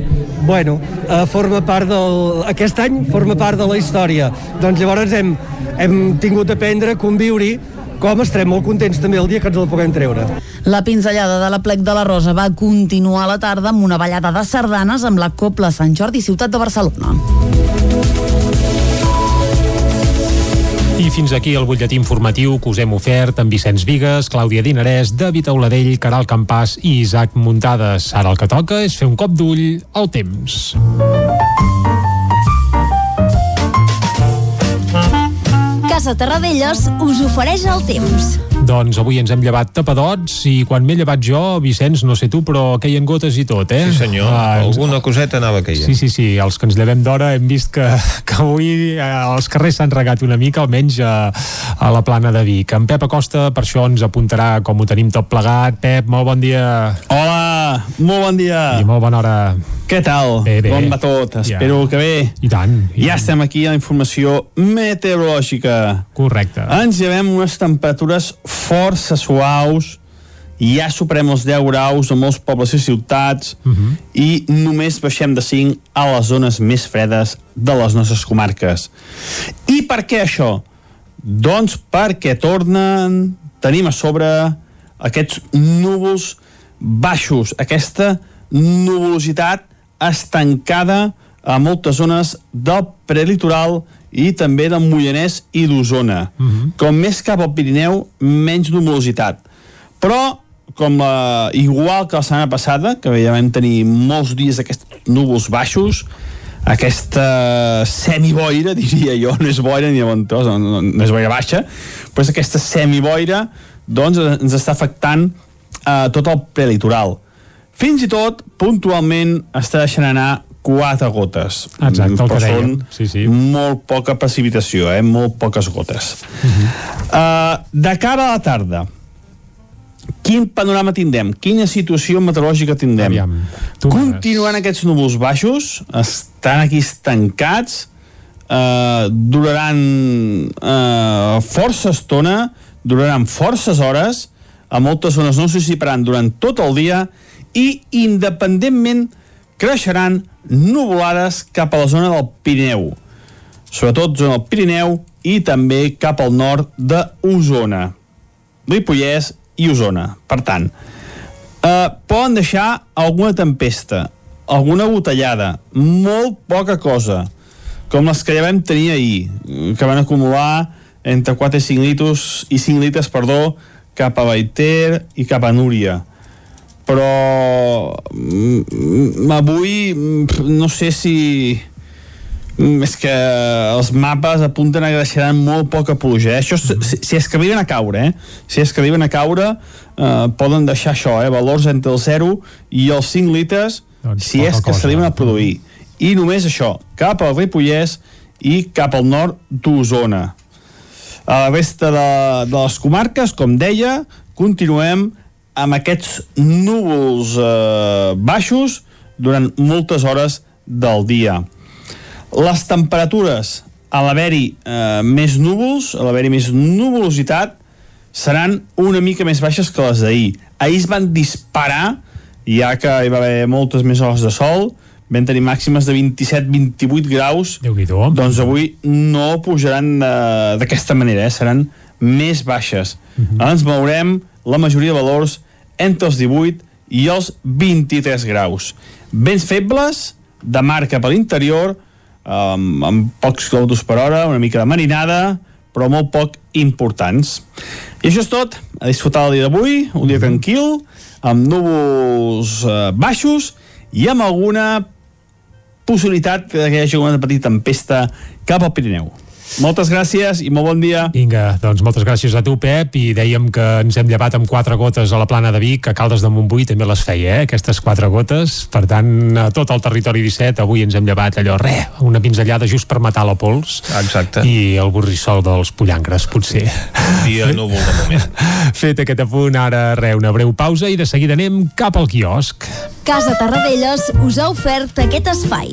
bueno, eh, forma part del... Aquest any forma part de la història. Doncs llavors hem, hem tingut d'aprendre a conviure-hi com estarem molt contents també el dia que ens la puguem treure. La pinzellada de la plec de la Rosa va continuar a la tarda amb una ballada de sardanes amb la Copla Sant Jordi Ciutat de Barcelona. I fins aquí el butlletí informatiu que us hem ofert amb Vicenç Vigues, Clàudia Dinarès, David Auladell, Caral Campàs i Isaac Muntades. Ara el que toca és fer un cop d'ull al temps. Casa Terradellos us ofereix el temps. Doncs avui ens hem llevat tapadots i quan m'he llevat jo, Vicenç, no sé tu, però queien gotes i tot, eh? Sí senyor, ah, alguna coseta anava caient. Sí, sí, sí, els que ens llevem d'hora hem vist que, que avui eh, els carrers s'han regat una mica, almenys a, a la plana de Vic. En Pep Acosta per això ens apuntarà com ho tenim tot plegat. Pep, molt bon dia. Hola, molt bon dia. I molt bona hora. Què tal? Bé, bé. Com va tot? Espero ja. que bé. I tant. I ja tant. estem aquí a la informació meteorològica. Correcte. Ens llevem unes temperatures força suaus, ja superem els 10 graus a molts pobles i ciutats Uh -huh. i només baixem de 5 a les zones més fredes de les nostres comarques. I per què això? Doncs perquè tornen, tenim a sobre aquests núvols baixos, aquesta nuvolositat estancada a moltes zones del prelitoral i també del Mollanès i d'Osona. Uh -huh. Com més cap al Pirineu, menys nuvolositat. Però com la, igual que la setmana passada, que ja vam tenir molts dies d'aquests núvols baixos, aquesta semiboira, diria jo, no és boira ni ventós, no, no, no és boira baixa, però és aquesta semiboira doncs ens està afectant eh, tot el prelitoral. Fins i tot, puntualment, està deixant anar quatre gotes. Exacte, el que són dèiem. Sí, sí. molt poca precipitació, eh? molt poques gotes. Uh -huh. uh, de cara a la tarda, quin panorama tindrem? Quina situació meteorològica tindrem? Aviam, Continuant aquests núvols baixos, estan aquí estancats, eh, duraran eh, força estona, duraran forces hores, a moltes zones no s'assiparan durant tot el dia i independentment creixeran nuvolades cap a la zona del Pirineu. Sobretot zona del Pirineu i també cap al nord d'Osona Ripollès i Osona per tant. Eh, poden deixar alguna tempesta alguna botellada molt poca cosa com les que ja vam tenir ahir que van acumular entre 4 i 5 litres i 5 litres, perdó, cap a Baiter i cap a Núria però mm, avui mm, no sé si mm, és que els mapes apunten a que deixaran molt poca pluja eh? això, si, si és que arriben a caure eh? si és que arriben a caure eh, poden deixar això, eh? valors entre el 0 i els 5 litres Doncs si és que s'arriben a produir i només això, cap al Ripollès i cap al nord d'Osona a la resta de, de les comarques, com deia, continuem amb aquests núvols eh, baixos durant moltes hores del dia. Les temperatures, a l'haver-hi eh, més núvols, a l'haver-hi més nuvolositat, seran una mica més baixes que les d'ahir. Ahir es van disparar, ja que hi va haver moltes més hores de sol, vam tenir màximes de 27-28 graus, doncs avui no pujaran eh, d'aquesta manera, eh? seran més baixes. Uh -huh. Ens veurem la majoria de valors entre els 18 i els 23 graus. Vents febles, de mar cap a l'interior, amb, amb pocs quilòmetres per hora, una mica de marinada, però molt poc importants. I això és tot. A disfrutar el dia d'avui, un dia tranquil, amb núvols eh, baixos i amb alguna possibilitat que hi hagi una petita tempesta cap al Pirineu. Moltes gràcies i molt bon dia. Vinga, doncs moltes gràcies a tu, Pep, i dèiem que ens hem llevat amb quatre gotes a la plana de Vic, a Caldes de Montbui també les feia, eh, aquestes quatre gotes. Per tant, a tot el territori 17, avui ens hem llevat allò, re, una pinzellada just per matar la pols. Exacte. I el borrissol dels pollancres, potser. Dia núvol de moment. Fet aquest apunt, ara, re, una breu pausa i de seguida anem cap al quiosc. Casa Tarradellas us ha ofert aquest espai.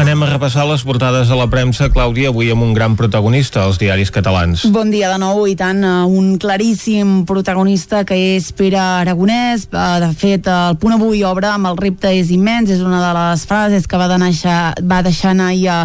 Anem a repassar les portades de la premsa, Clàudia, avui amb un gran protagonista als diaris catalans. Bon dia de nou i tant, un claríssim protagonista que és Pere Aragonès. Eh, De fet, el punt avui obre amb el repte és immens, és una de les frases que va, deixar, va deixar anar a,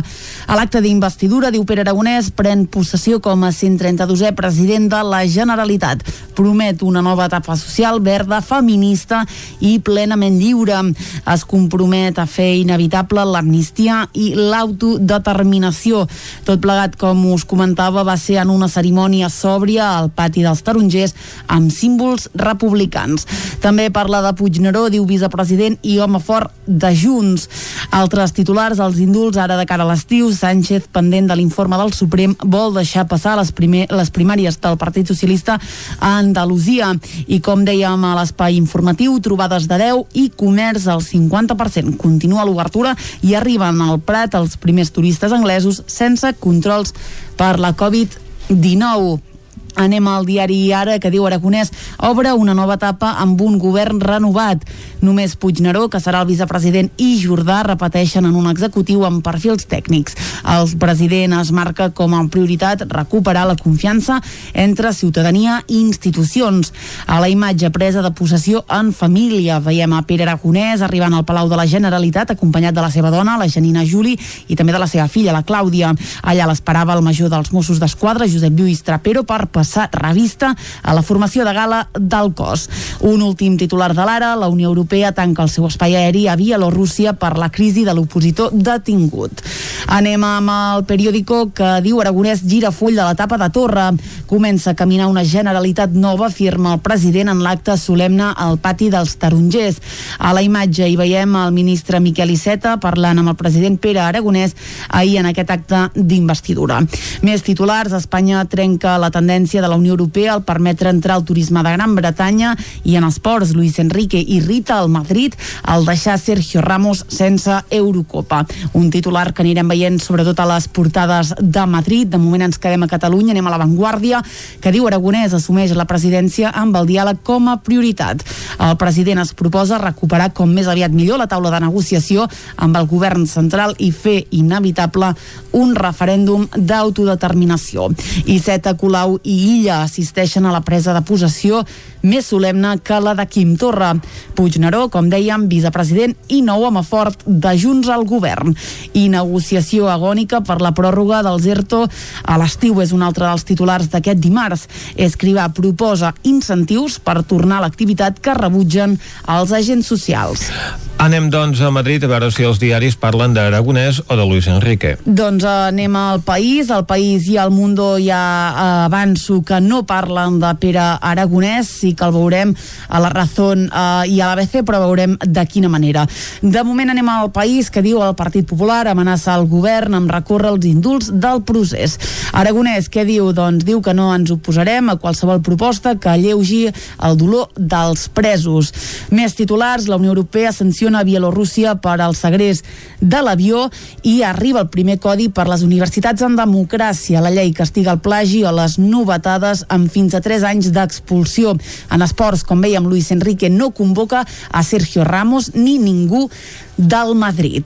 a l'acte d'investidura. Diu Pere Aragonès, pren possessió com a 132è president de la Generalitat. Promet una nova etapa social, verda, feminista i plenament lliure. Es compromet a fer inevitable l'amnistia i l'autodeterminació. Tot plegat, com us comentava, va ser en una cerimònia sòbria al pati dels tarongers amb símbols republicans. També parla de Puigneró, diu vicepresident i home fort de Junts. Altres titulars, els indults ara de cara a l'estiu, Sánchez, pendent de l'informe del Suprem, vol deixar passar les, primer, les primàries del Partit Socialista a Andalusia. I com dèiem a l'espai informatiu, trobades de 10 i comerç al 50%. Continua l'obertura i arriben al Prat els primers turistes anglesos sense controls per la Covid-19 Anem al diari Ara, que diu Aragonès obre una nova etapa amb un govern renovat. Només Puigneró, que serà el vicepresident, i Jordà repeteixen en un executiu amb perfils tècnics. El president es marca com a prioritat recuperar la confiança entre ciutadania i institucions. A la imatge presa de possessió en família veiem a Pere Aragonès arribant al Palau de la Generalitat acompanyat de la seva dona, la Janina Juli, i també de la seva filla, la Clàudia. Allà l'esperava el major dels Mossos d'Esquadra, Josep Lluís Trapero, per passar revista a la formació de gala del cos. Un últim titular de l'ara, la Unió Europea tanca el seu espai aeri a Bielorússia per la crisi de l'opositor detingut. Anem amb el periòdico que diu Aragonès gira full de l'etapa de Torre. Comença a caminar una generalitat nova, firma el president en l'acte solemne al pati dels tarongers. A la imatge hi veiem el ministre Miquel Iceta parlant amb el president Pere Aragonès ahir en aquest acte d'investidura. Més titulars, Espanya trenca la tendència de la Unió Europea al permetre entrar el turisme de Gran Bretanya i en esports, Luis Enrique irrita el Madrid al deixar Sergio Ramos sense Eurocopa. Un titular que anirem veient sobretot a les portades de Madrid. De moment ens quedem a Catalunya, anem a l'avantguàrdia, que diu Aragonès assumeix la presidència amb el diàleg com a prioritat. El president es proposa recuperar com més aviat millor la taula de negociació amb el govern central i fer inevitable un referèndum d'autodeterminació. Iceta, Colau i Illa assisteixen a la presa de possessió més solemne que la de Quim Torra. Puigneró, com dèiem, vicepresident i nou home fort de Junts al govern. I negociació agònica per la pròrroga del ERTO a l'estiu és un altre dels titulars d'aquest dimarts. Escrivà proposa incentius per tornar a l'activitat que rebutgen els agents socials. Anem, doncs, a Madrid a veure si els diaris parlen d'Aragonès o de Luis Enrique. Doncs eh, anem al País. Al País i al Mundo ja eh, avanço que no parlen de Pere Aragonès, sí que el veurem a la Razón eh, i a l'ABC, però veurem de quina manera. De moment anem al País, que diu el Partit Popular amenaça el govern amb recórrer els indults del procés. Aragonès, què diu? Doncs diu que no ens oposarem a qualsevol proposta que alleugi el dolor dels presos. Més titulars, la Unió Europea sanciona sanciona Bielorússia per al segrest de l'avió i arriba el primer codi per les universitats en democràcia. La llei castiga el plagi o les novetades amb fins a 3 anys d'expulsió. En esports, com veiem, Luis Enrique no convoca a Sergio Ramos ni ningú del Madrid.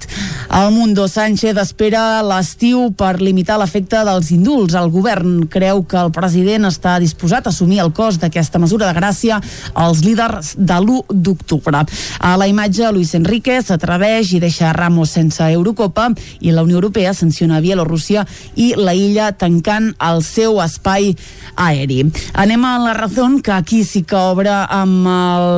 El Mundo Sánchez espera l'estiu per limitar l'efecte dels indults. El govern creu que el president està disposat a assumir el cost d'aquesta mesura de gràcia als líders de l'1 d'octubre. A la imatge, Luis Enrique s'atreveix i deixa Ramos sense Eurocopa i la Unió Europea sanciona Bielorússia i la illa tancant el seu espai aeri. Anem a la raó que aquí sí que obre amb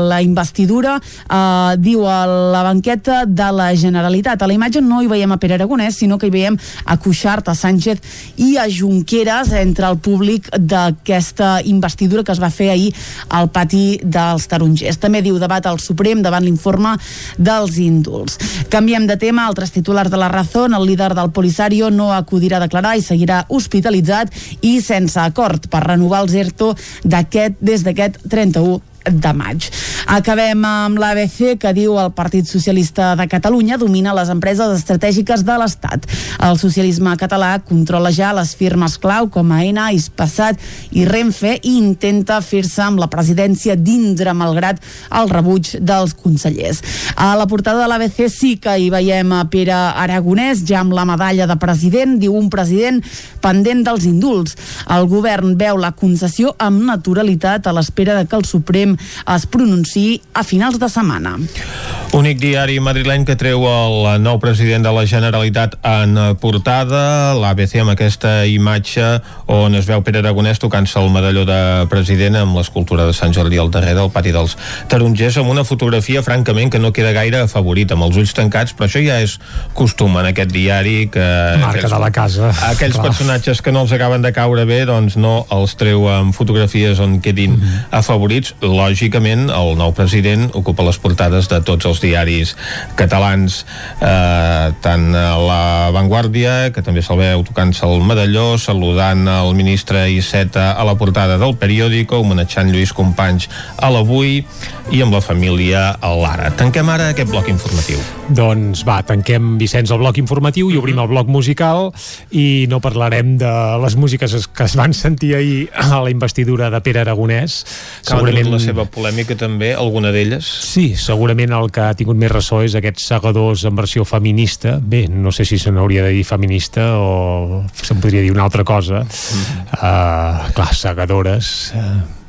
la investidura, eh, diu a la banqueta de la Generalitat. A la imatge no hi veiem a Pere Aragonès, sinó que hi veiem a Cuixart, a Sánchez i a Junqueras entre el públic d'aquesta investidura que es va fer ahir al pati dels tarongers. També diu debat al Suprem davant l'informe dels índults. Canviem de tema, altres titulars de la Razón, el líder del Polisario no acudirà a declarar i seguirà hospitalitzat i sense acord per renovar el ERTO des d'aquest 31 de maig. Acabem amb l'ABC que diu el Partit Socialista de Catalunya domina les empreses estratègiques de l'Estat. El socialisme català controla ja les firmes clau com a ENA, Ispassat i Renfe i intenta fer-se amb la presidència d'Indra malgrat el rebuig dels consellers. A la portada de l'ABC sí que hi veiem a Pere Aragonès ja amb la medalla de president, diu un president pendent dels indults. El govern veu la concessió amb naturalitat a l'espera de que el Suprem es pronunciï a finals de setmana. Únic diari madrileny que treu el nou president de la Generalitat en portada, l'ABC amb aquesta imatge on es veu Pere Aragonès tocant-se el medalló de president amb l'escultura de Sant Jordi al darrere del pati dels tarongers amb una fotografia francament que no queda gaire afavorit amb els ulls tancats, però això ja és costum en aquest diari que... Marca aquells, de la casa. Aquells Clar. personatges que no els acaben de caure bé, doncs no els treu amb fotografies on quedin mm -hmm. afavorits. Lògicament, el nou president ocupa les portades de tots els diaris catalans, eh, tant La Vanguardia, que també se'l veu tocant-se el medalló, saludant el ministre Iceta a la portada del periòdico, homenatjant Lluís Companys a l'Avui i amb la família a l'Ara. Tanquem ara aquest bloc informatiu. Doncs va, tanquem, Vicenç, el bloc informatiu i obrim el bloc musical i no parlarem de les músiques que es van sentir ahir a la investidura de Pere Aragonès. Que segurament la seva polèmica també, alguna d'elles? Sí, segurament el que ha tingut més ressò és aquests segadors en versió feminista. Bé, no sé si se n'hauria de dir feminista o se'n podria dir una altra cosa. Mm -hmm. uh, clar, segadores... Uh,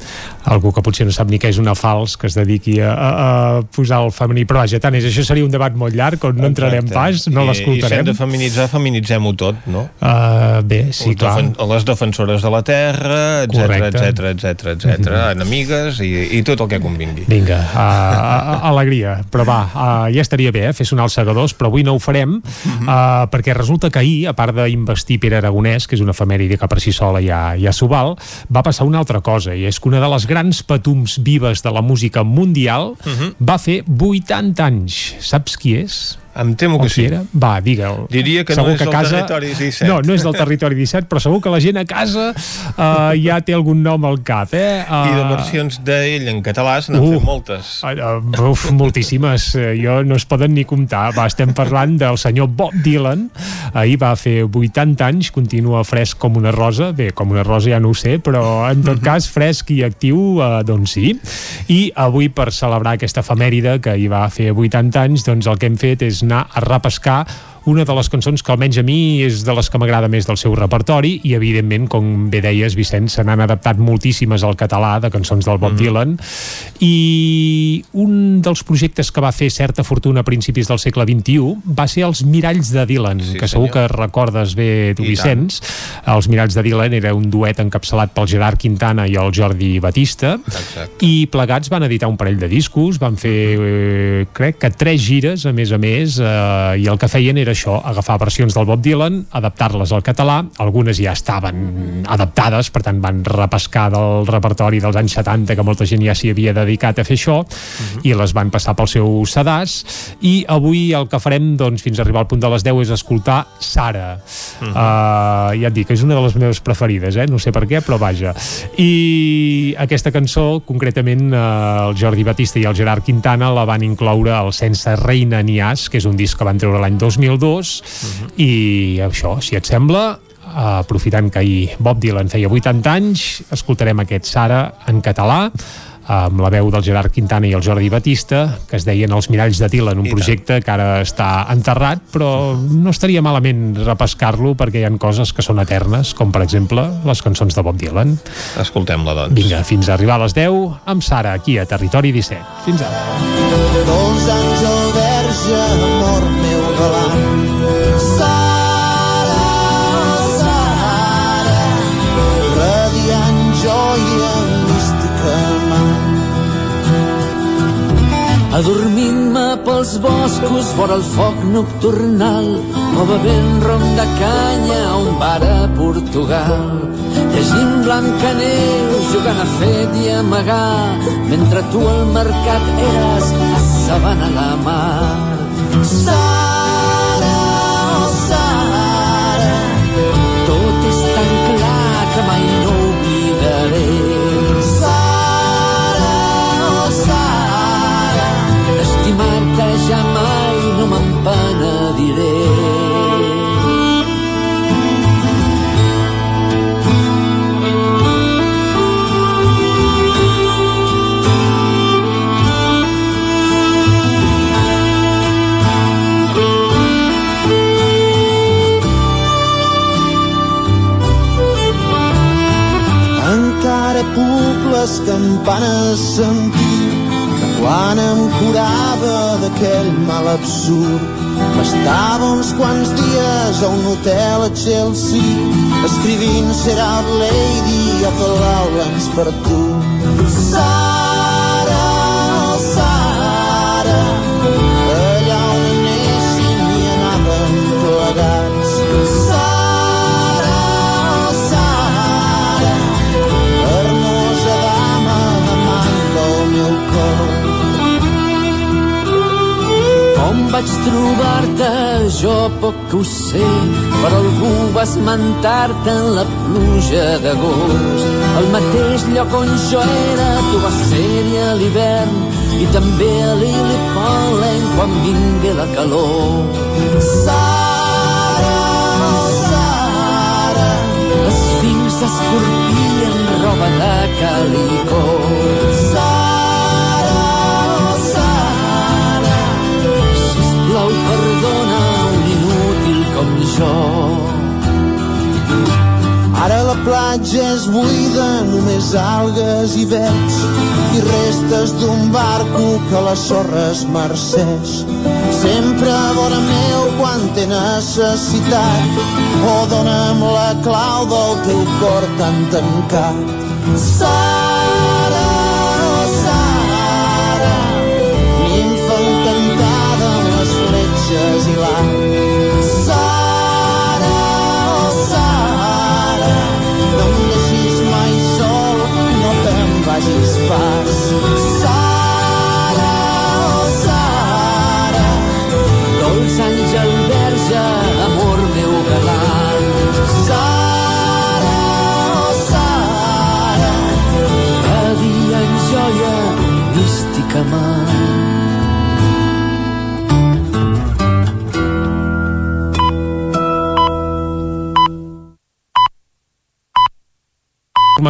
algú que potser no sap ni què és una fals que es dediqui a, a, a posar el femení. Però vaja, tant és, això seria un debat molt llarg on no entrarem pas, no l'escoltarem i si hem de feminitzar, feminitzem-ho tot, no? Uh, bé, sí, clar. defen les defensores de la terra, etc etc etc etc enemigues i, i tot el que convingui. Vinga, uh, alegria. Però va, uh, ja estaria bé eh, fer sonar els segadors però avui no ho farem uh, perquè resulta que ahir, a part d'investir Pere Aragonès, que és una efemèride que per si sola ja, ja s'ho val, va passar una altra cosa i és que una de les grans patums vives de la música mundial, uh -huh. va fer 80 anys. Saps qui és? Em temo que sí. Era? Va, digue'l. Diria que segur no és que del casa... territori 17. No, no és del territori 17, però segur que la gent a casa uh, ja té algun nom al cap, eh? Uh... I de versions d'ell en català se n'han uh, fet moltes. Uh, uf, moltíssimes. Jo no es poden ni comptar. Va, estem parlant del senyor Bob Dylan. Ahir va fer 80 anys, continua fresc com una rosa. Bé, com una rosa ja no ho sé, però en tot cas fresc i actiu, uh, doncs sí. I avui, per celebrar aquesta efemèride que hi va fer 80 anys, doncs el que hem fet és anar a repescar una de les cançons que almenys a mi és de les que m'agrada més del seu repertori i evidentment, com bé deies Vicenç, se n'han adaptat moltíssimes al català de cançons del Bob mm. Dylan i un dels projectes que va fer certa fortuna a principis del segle XXI va ser els Miralls de Dylan, sí, que segur senyor. que recordes bé tu Vicenç, els Miralls de Dylan era un duet encapçalat pel Gerard Quintana i el Jordi Batista Exacte. i plegats van editar un parell de discos, van fer eh, crec que tres gires a més a més eh, i el que feien era això, agafar versions del Bob Dylan, adaptar-les al català, algunes ja estaven adaptades, per tant van repescar del repertori dels anys 70, que molta gent ja s'hi havia dedicat a fer això, uh mhm. -huh. i les van passar pel seu sedàs, i avui el que farem, doncs, fins a arribar al punt de les 10, és escoltar Sara. Uh -huh. uh, ja et dic, és una de les meves preferides, eh? no sé per què, però vaja. I aquesta cançó, concretament, uh, el Jordi Batista i el Gerard Quintana la van incloure al Sense Reina ni As, que és un disc que van treure l'any 2002, 2 uh -huh. i això, si et sembla aprofitant que ahir Bob Dylan feia 80 anys escoltarem aquest Sara en català amb la veu del Gerard Quintana i el Jordi Batista, que es deien Els Miralls de Dylan, un I projecte tant. que ara està enterrat, però no estaria malament repescar-lo perquè hi han coses que són eternes, com per exemple les cançons de Bob Dylan. Escoltem-la, doncs. Vinga, fins a arribar a les 10 amb Sara, aquí a Territori 17. Fins ara. Dos anys al verge, adormint-me pels boscos vora el foc nocturnal o bevent rom de canya a un bar a Portugal. Llegint Blancaneus jugant a fet i amagar mentre tu al mercat eres a Sabana la Mar. Sara, penediré. Encara puc les campanes sentir quan em curava d'aquell mal absurd. Estava uns quants dies a un hotel a Chelsea, escrivint Serà Lady a Palau per tu. Sara, Marta, jo poc que ho sé, però algú va esmentar-te en la pluja d'agost. Al mateix lloc on jo era, tu vas ser-hi a l'hivern, i també a l'Ili Pollen quan vingué la calor. Sara, Sara, les fins escorpien roba de calicó. Jo. Ara la platja és buida, només algues i veig i restes d'un barco que la sorra es marceix. Sempre a vora meu quan té necessitat o dona'm la clau del teu cor tan tancat. Sara, vagis pas. Sara, oh Sara, dolç àngel verge,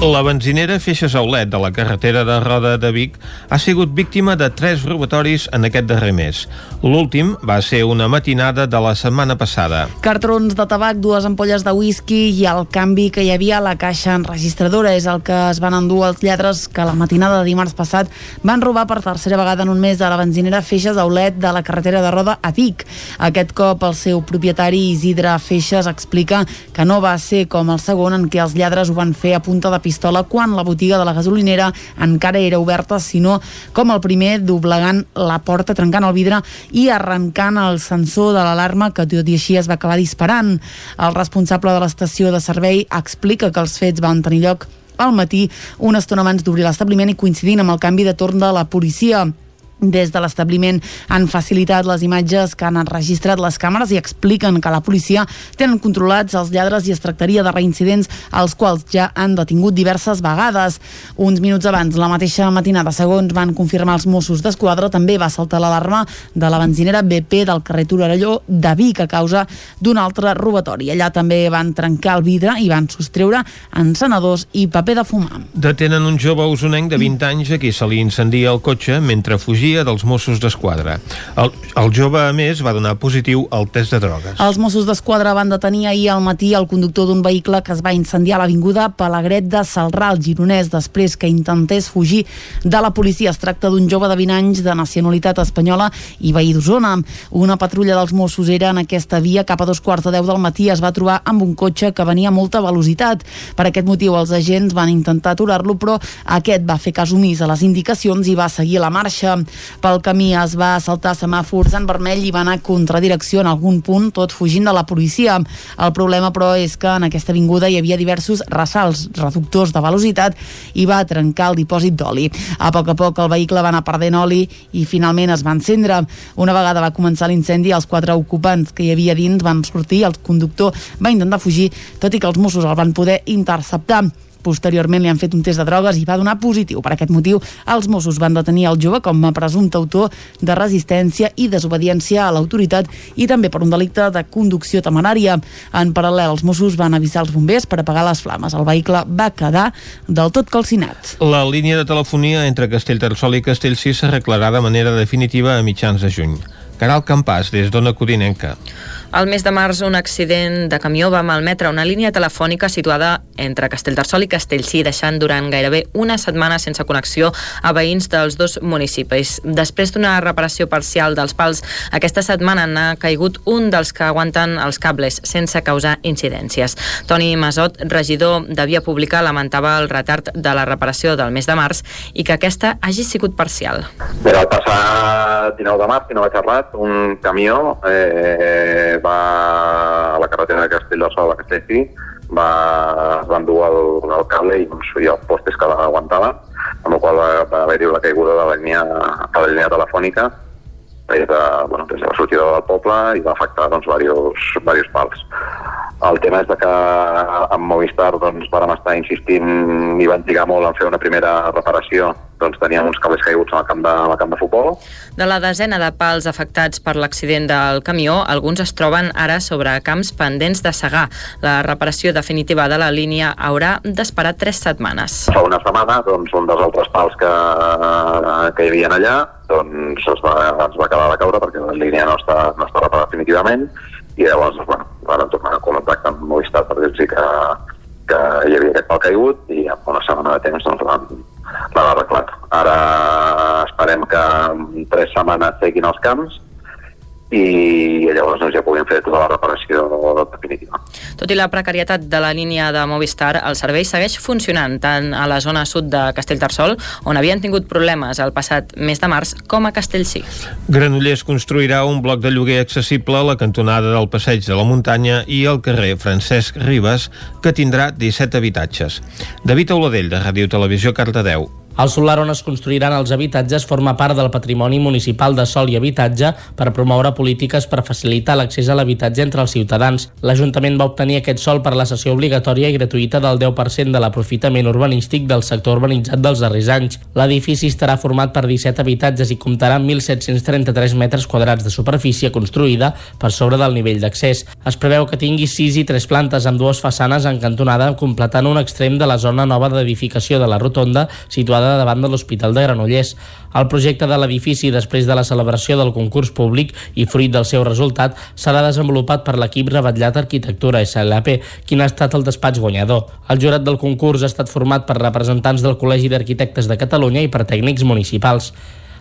La benzinera Feixes Aulet de la carretera de Roda de Vic ha sigut víctima de tres robatoris en aquest darrer mes. L'últim va ser una matinada de la setmana passada. Cartrons de tabac, dues ampolles de whisky i el canvi que hi havia a la caixa enregistradora és el que es van endur els lladres que la matinada de dimarts passat van robar per tercera vegada en un mes a la benzinera Feixes Aulet de la carretera de Roda a Vic. Aquest cop el seu propietari Isidre Feixes explica que no va ser com el segon en què els lladres ho van fer a punta de pistola quan la botiga de la gasolinera encara era oberta, sinó com el primer doblegant la porta, trencant el vidre i arrencant el sensor de l'alarma que tot i així es va acabar disparant. El responsable de l'estació de servei explica que els fets van tenir lloc al matí, una estona abans d'obrir l'establiment i coincidint amb el canvi de torn de la policia. Des de l'establiment han facilitat les imatges que han enregistrat les càmeres i expliquen que la policia tenen controlats els lladres i es tractaria de reincidents als quals ja han detingut diverses vegades. Uns minuts abans, la mateixa matinada, segons van confirmar els Mossos d'Esquadra, també va saltar l'alarma de la benzinera BP del carrer Torelló de Vic a causa d'un altre robatori. Allà també van trencar el vidre i van sostreure encenedors i paper de fumar. Detenen un jove usonenc de 20 anys a qui se li incendia el cotxe mentre fugia dels Mossos d'Esquadra. El, el jove, a més, va donar positiu al test de drogues. Els Mossos d'Esquadra van detenir ahir al matí el conductor d'un vehicle que es va incendiar a l'avinguda Palagret de Salrà, al Gironès, després que intentés fugir de la policia. Es tracta d'un jove de 20 anys de nacionalitat espanyola i veí d'Osona. Una patrulla dels Mossos era en aquesta via cap a dos quarts de deu del matí es va trobar amb un cotxe que venia a molta velocitat. Per aquest motiu els agents van intentar aturar-lo, però aquest va fer cas omís a les indicacions i va seguir la marxa. Pel camí es va saltar semàfors en vermell i va anar contra direcció en algun punt, tot fugint de la policia. El problema, però, és que en aquesta avinguda hi havia diversos ressalts, reductors de velocitat i va trencar el dipòsit d'oli. A poc a poc el vehicle va anar perdent oli i finalment es va encendre. Una vegada va començar l'incendi, els quatre ocupants que hi havia dins van sortir, el conductor va intentar fugir, tot i que els Mossos el van poder interceptar. Posteriorment li han fet un test de drogues i va donar positiu. Per aquest motiu, els Mossos van detenir el jove com a presumpte autor de resistència i desobediència a l'autoritat i també per un delicte de conducció temerària. En paral·lel, els Mossos van avisar els bombers per apagar les flames. El vehicle va quedar del tot calcinat. La línia de telefonia entre Castellterçol i Castellcí s'arreglarà de manera definitiva a mitjans de juny. Caral Campàs, des d'Ona Codinenca. Al mes de març, un accident de camió va malmetre una línia telefònica situada entre Castellterçol i Castellcí, deixant durant gairebé una setmana sense connexió a veïns dels dos municipis. Després d'una reparació parcial dels pals, aquesta setmana n'ha caigut un dels que aguanten els cables, sense causar incidències. Toni Masot, regidor de Via Pública, lamentava el retard de la reparació del mes de març i que aquesta hagi sigut parcial. Però el passat 19 de març, si no vaig errat, un camió eh, va a la carretera de Castelldorçol a Castellcí, va, es van dur el, el cable i, doncs, i els postes que l'aguantaven, amb la qual va, va haver-hi la caiguda de la línia, de la línia telefònica des de, bueno, des de la sortida del poble i va afectar doncs, diversos, diversos pals. El tema és de que amb Movistar doncs, vàrem estar insistint i van trigar molt en fer una primera reparació doncs teníem uns cables caiguts al camp de, al camp de futbol. De la desena de pals afectats per l'accident del camió, alguns es troben ara sobre camps pendents de segar. La reparació definitiva de la línia haurà d'esperar tres setmanes. Fa una setmana, doncs, un dels altres pals que, que hi havia allà doncs es va, es va acabar de caure perquè la línia no està, no està reparada definitivament i llavors bueno, van tornar a contactar amb Movistar per dir-los que, que hi havia aquest pal caigut i amb una setmana de temps doncs, l'han arreglat. Ara esperem que en tres setmanes seguin els camps i llavors doncs, ja puguem fer tota la reparació definitiva. Tot i la precarietat de la línia de Movistar, el servei segueix funcionant tant a la zona sud de Castellterçol, on havien tingut problemes el passat mes de març, com a Castellcí. Granollers construirà un bloc de lloguer accessible a la cantonada del Passeig de la Muntanya i al carrer Francesc Ribes, que tindrà 17 habitatges. David Auladell, de Ràdio Televisió, Cardedeu. El solar on es construiran els habitatges forma part del patrimoni municipal de sol i habitatge per promoure polítiques per facilitar l'accés a l'habitatge entre els ciutadans. L'Ajuntament va obtenir aquest sol per la sessió obligatòria i gratuïta del 10% de l'aprofitament urbanístic del sector urbanitzat dels darrers anys. L'edifici estarà format per 17 habitatges i comptarà amb 1.733 metres quadrats de superfície construïda per sobre del nivell d'accés. Es preveu que tingui 6 i 3 plantes amb dues façanes en cantonada completant un extrem de la zona nova d'edificació de la rotonda situada davant de l'Hospital de Granollers. El projecte de l'edifici, després de la celebració del concurs públic i fruit del seu resultat, serà desenvolupat per l'equip Rebatllat Arquitectura SLP, quin ha estat el despatx guanyador. El jurat del concurs ha estat format per representants del Col·legi d'Arquitectes de Catalunya i per tècnics municipals.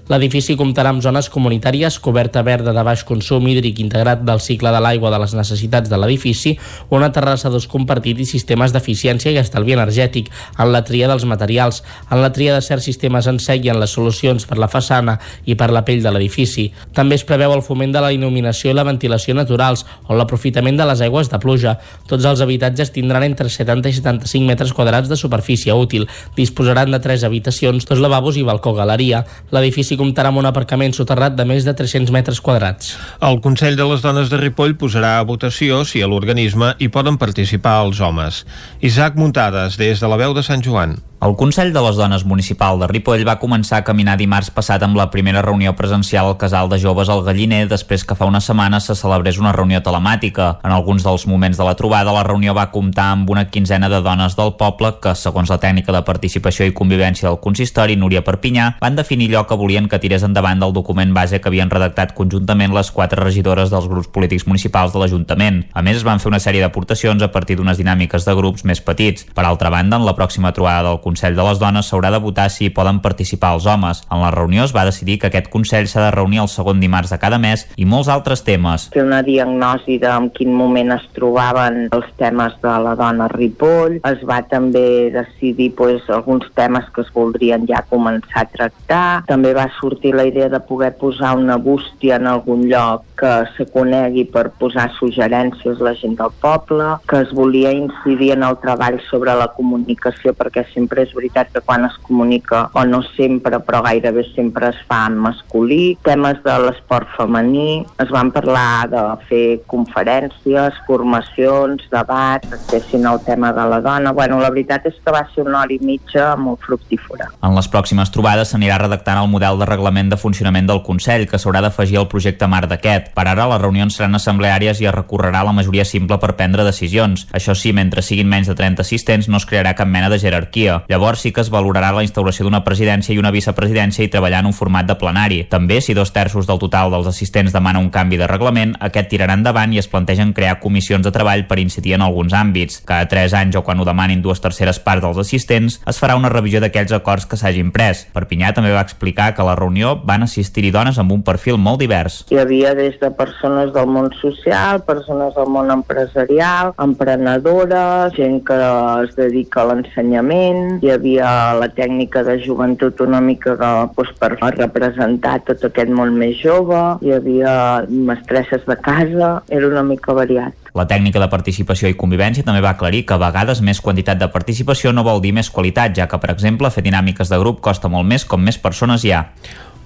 L'edifici comptarà amb zones comunitàries, coberta verda de baix consum hídric integrat del cicle de l'aigua de les necessitats de l'edifici, una terrassa d'ús compartit i sistemes d'eficiència i estalvi energètic, en la tria dels materials, en la tria de certs sistemes en sec i en les solucions per la façana i per la pell de l'edifici. També es preveu el foment de la il·luminació i la ventilació naturals o l'aprofitament de les aigües de pluja. Tots els habitatges tindran entre 70 i 75 metres quadrats de superfície útil. Disposaran de tres habitacions, dos lavabos i balcó-galeria. L'edifici comptarà amb un aparcament soterrat de més de 300 metres quadrats. El Consell de les Dones de Ripoll posarà a votació si a l'organisme hi poden participar els homes. Isaac Muntades, des de la veu de Sant Joan. El Consell de les Dones Municipal de Ripoll va començar a caminar dimarts passat amb la primera reunió presencial al casal de joves al Galliner després que fa una setmana se celebrés una reunió telemàtica. En alguns dels moments de la trobada, la reunió va comptar amb una quinzena de dones del poble que, segons la tècnica de participació i convivència del consistori, Núria Perpinyà, van definir allò que volien que tirés endavant del document base que havien redactat conjuntament les quatre regidores dels grups polítics municipals de l'Ajuntament. A més, es van fer una sèrie d'aportacions a partir d'unes dinàmiques de grups més petits. Per altra banda, en la pròxima trobada del Consell de les Dones s'haurà de votar si hi poden participar els homes. En la reunió es va decidir que aquest Consell s'ha de reunir el segon dimarts de cada mes i molts altres temes. Fer una diagnosi de en quin moment es trobaven els temes de la dona Ripoll. Es va també decidir pues, alguns temes que es voldrien ja començar a tractar. També va sortir la idea de poder posar una bústia en algun lloc que se conegui per posar suggerències la gent del poble, que es volia incidir en el treball sobre la comunicació perquè sempre és veritat que quan es comunica, o no sempre, però gairebé sempre es fa en masculí, temes de l'esport femení, es van parlar de fer conferències, formacions, debats, accessin al tema de la dona. Bueno, la veritat és que va ser una hora i mitja molt fructífera. En les pròximes trobades s'anirà redactant el model de reglament de funcionament del Consell, que s'haurà d'afegir al projecte marc d'aquest. Per ara, les reunions seran assembleàries i es recorrerà la majoria simple per prendre decisions. Això sí, mentre siguin menys de 30 assistents, no es crearà cap mena de jerarquia. Llavors sí que es valorarà la instauració d'una presidència i una vicepresidència i treballar en un format de plenari. També, si dos terços del total dels assistents demana un canvi de reglament, aquest tirarà endavant i es plantegen crear comissions de treball per incidir en alguns àmbits. Cada 3 anys o quan ho demanin dues terceres parts dels assistents, es farà una revisió d'aquells acords que s'hagin pres. Perpinyà també va explicar que la reunió van assistir-hi dones amb un perfil molt divers. Hi havia des de persones del món social, persones del món empresarial, emprenedores, gent que es dedica a l'ensenyament, hi havia la tècnica de joventut una mica de, doncs, per representar tot aquest món més jove, hi havia mestresses de casa, era una mica variat. La tècnica de participació i convivència també va aclarir que a vegades més quantitat de participació no vol dir més qualitat, ja que, per exemple, fer dinàmiques de grup costa molt més com més persones hi ha.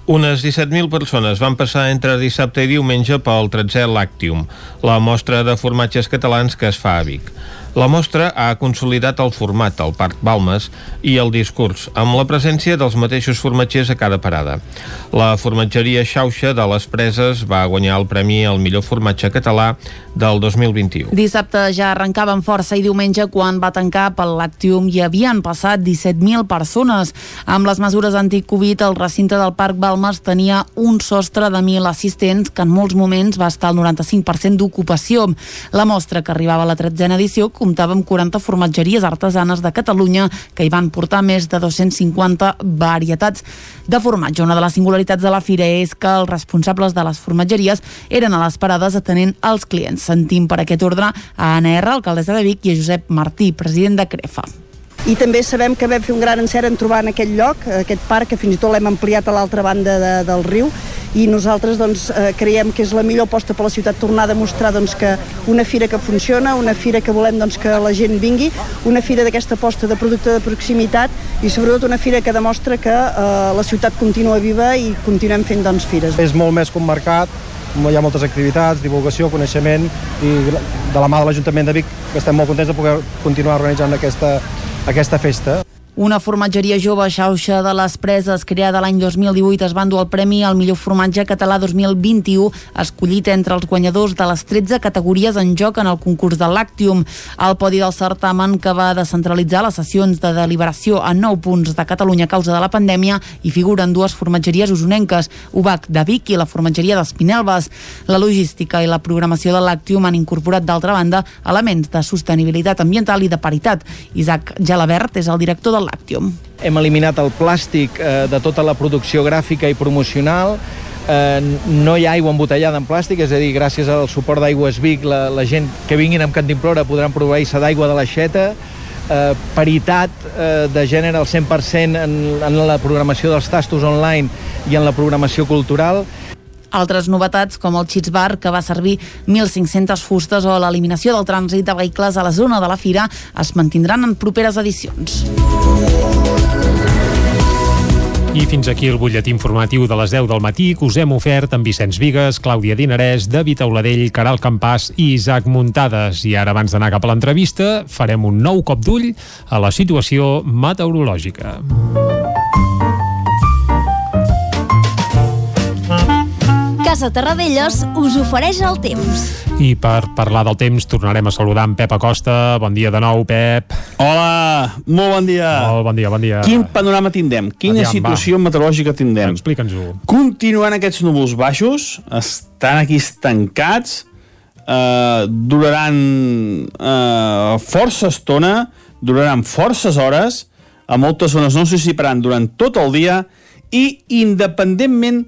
Unes 17.000 persones van passar entre dissabte i diumenge pel 13è Lactium, la mostra de formatges catalans que es fa a Vic. La mostra ha consolidat el format al Parc Balmes i el discurs, amb la presència dels mateixos formatgers a cada parada. La formatgeria Xauxa de les Preses va guanyar el premi al millor formatge català del 2021. Dissabte ja arrencava amb força i diumenge quan va tancar pel Lactium hi havien passat 17.000 persones. Amb les mesures anti-Covid, el recinte del Parc Balmes tenia un sostre de 1.000 assistents que en molts moments va estar al 95% d'ocupació. La mostra, que arribava a la tretzena edició, comptava amb 40 formatgeries artesanes de Catalunya que hi van portar més de 250 varietats de formatge. Una de les singularitats de la fira és que els responsables de les formatgeries eren a les parades atenent els clients. Sentim per aquest ordre a Anna R, alcaldessa de Vic, i a Josep Martí, president de Crefa i també sabem que vam fer un gran encert en trobar en aquest lloc, aquest parc, que fins i tot l'hem ampliat a l'altra banda de, del riu, i nosaltres doncs, eh, creiem que és la millor aposta per la ciutat tornar a demostrar doncs, que una fira que funciona, una fira que volem doncs, que la gent vingui, una fira d'aquesta aposta de producte de proximitat i sobretot una fira que demostra que eh, la ciutat continua viva i continuem fent doncs, fires. És molt més que un mercat, hi ha moltes activitats, divulgació, coneixement i de la mà de l'Ajuntament de Vic estem molt contents de poder continuar organitzant aquesta, aquesta festa. Una formatgeria jove xauxa de les preses creada l'any 2018 es va endur el premi al millor formatge català 2021 escollit entre els guanyadors de les 13 categories en joc en el concurs de Lactium. El podi del certamen que va descentralitzar les sessions de deliberació a 9 punts de Catalunya a causa de la pandèmia i figuren dues formatgeries usonenques, UBAC de Vic i la formatgeria d'Espinelves. La logística i la programació de Lactium han incorporat d'altra banda elements de sostenibilitat ambiental i de paritat. Isaac Gelabert és el director Lactium. Hem eliminat el plàstic eh, de tota la producció gràfica i promocional, eh, no hi ha aigua embotellada en plàstic, és a dir, gràcies al suport d'Aigües Vic, la, la gent que vinguin amb Cantimplora podran proveir-se d'aigua de l'aixeta, eh, paritat eh, de gènere al 100% en, en la programació dels tastos online i en la programació cultural, altres novetats, com el Cheats Bar, que va servir 1.500 fustes, o l'eliminació del trànsit de vehicles a la zona de la fira, es mantindran en properes edicions. I fins aquí el butlletí informatiu de les 10 del matí que us hem ofert amb Vicenç Vigues, Clàudia Dinarès, David Auladell, Caral Campàs i Isaac Muntades. I ara, abans d'anar cap a l'entrevista, farem un nou cop d'ull a la situació meteorològica. Casa Terradellos us ofereix el temps. I per parlar del temps tornarem a saludar en Pep Acosta. Bon dia de nou, Pep. Hola, molt bon dia. Molt bon dia, bon dia. Quin panorama tindrem? Quina Aviam, situació va. meteorològica tindrem? Explica'ns-ho. Continuen aquests núvols baixos, estan aquí estancats, eh, duraran eh, força estona, duraran forces hores, a moltes zones no s'assiparan durant tot el dia i independentment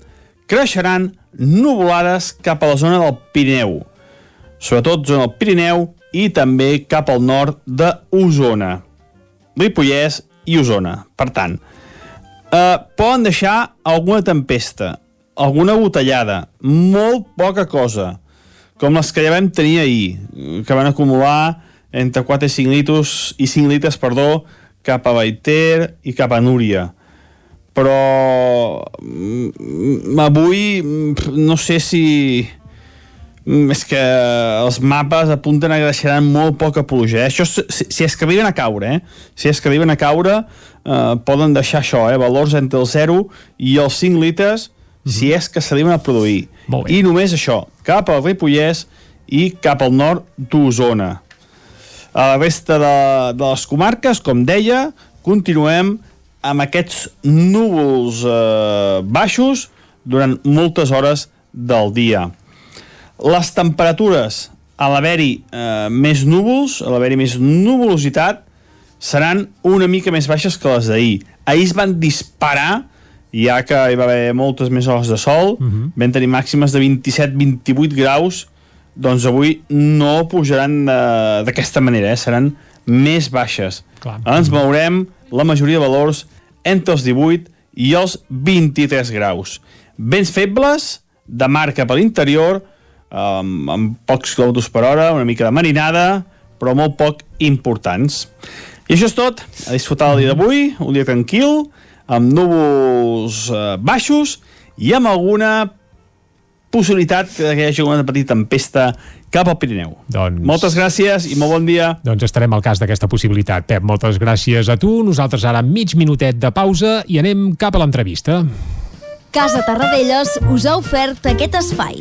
creixeran nuvolades cap a la zona del Pirineu, sobretot zona del Pirineu i també cap al nord d'Osona, Ripollès i Osona. Per tant, eh, poden deixar alguna tempesta, alguna botellada, molt poca cosa, com les que ja vam tenir ahir, que van acumular entre 4 i 5 litres, i 5 litres perdó, cap a Baiter i cap a Núria però mm, avui mm, no sé si mm, és que els mapes apunten a que deixaran molt poca pluja. Eh? Això si, si és que arriben a caure, eh? Si és que arriben a caure, eh, poden deixar això, eh? Valors entre el 0 i els 5 litres, mm -hmm. si és que s'arriben a produir. I només això, cap al Ripollès i cap al nord d'Osona. A la resta de, de les comarques, com deia, continuem amb aquests núvols eh, baixos durant moltes hores del dia. Les temperatures, a l'haver-hi eh, més núvols, a l'haver-hi més nuvolositat, seran una mica més baixes que les d'ahir. Ahir es van disparar ja que hi va haver moltes més hores de sol, uh -huh. vam tenir màximes de 27-28 graus, doncs avui no pujaran eh, d'aquesta manera, eh? seran més baixes. Clar. Ens veurem la majoria de valors entre els 18 i els 23 graus. Vents febles, de mar cap a l'interior, amb, amb pocs quilòmetres per hora, una mica de marinada, però molt poc importants. I això és tot. A disfrutar el dia d'avui, un dia tranquil, amb núvols eh, baixos i amb alguna possibilitat que hi hagi una petita tempesta cap al Pirineu. Doncs... Moltes gràcies i molt bon dia. Doncs estarem al cas d'aquesta possibilitat. Pep, moltes gràcies a tu. Nosaltres ara mig minutet de pausa i anem cap a l'entrevista. Casa Tarradellas us ha ofert aquest espai.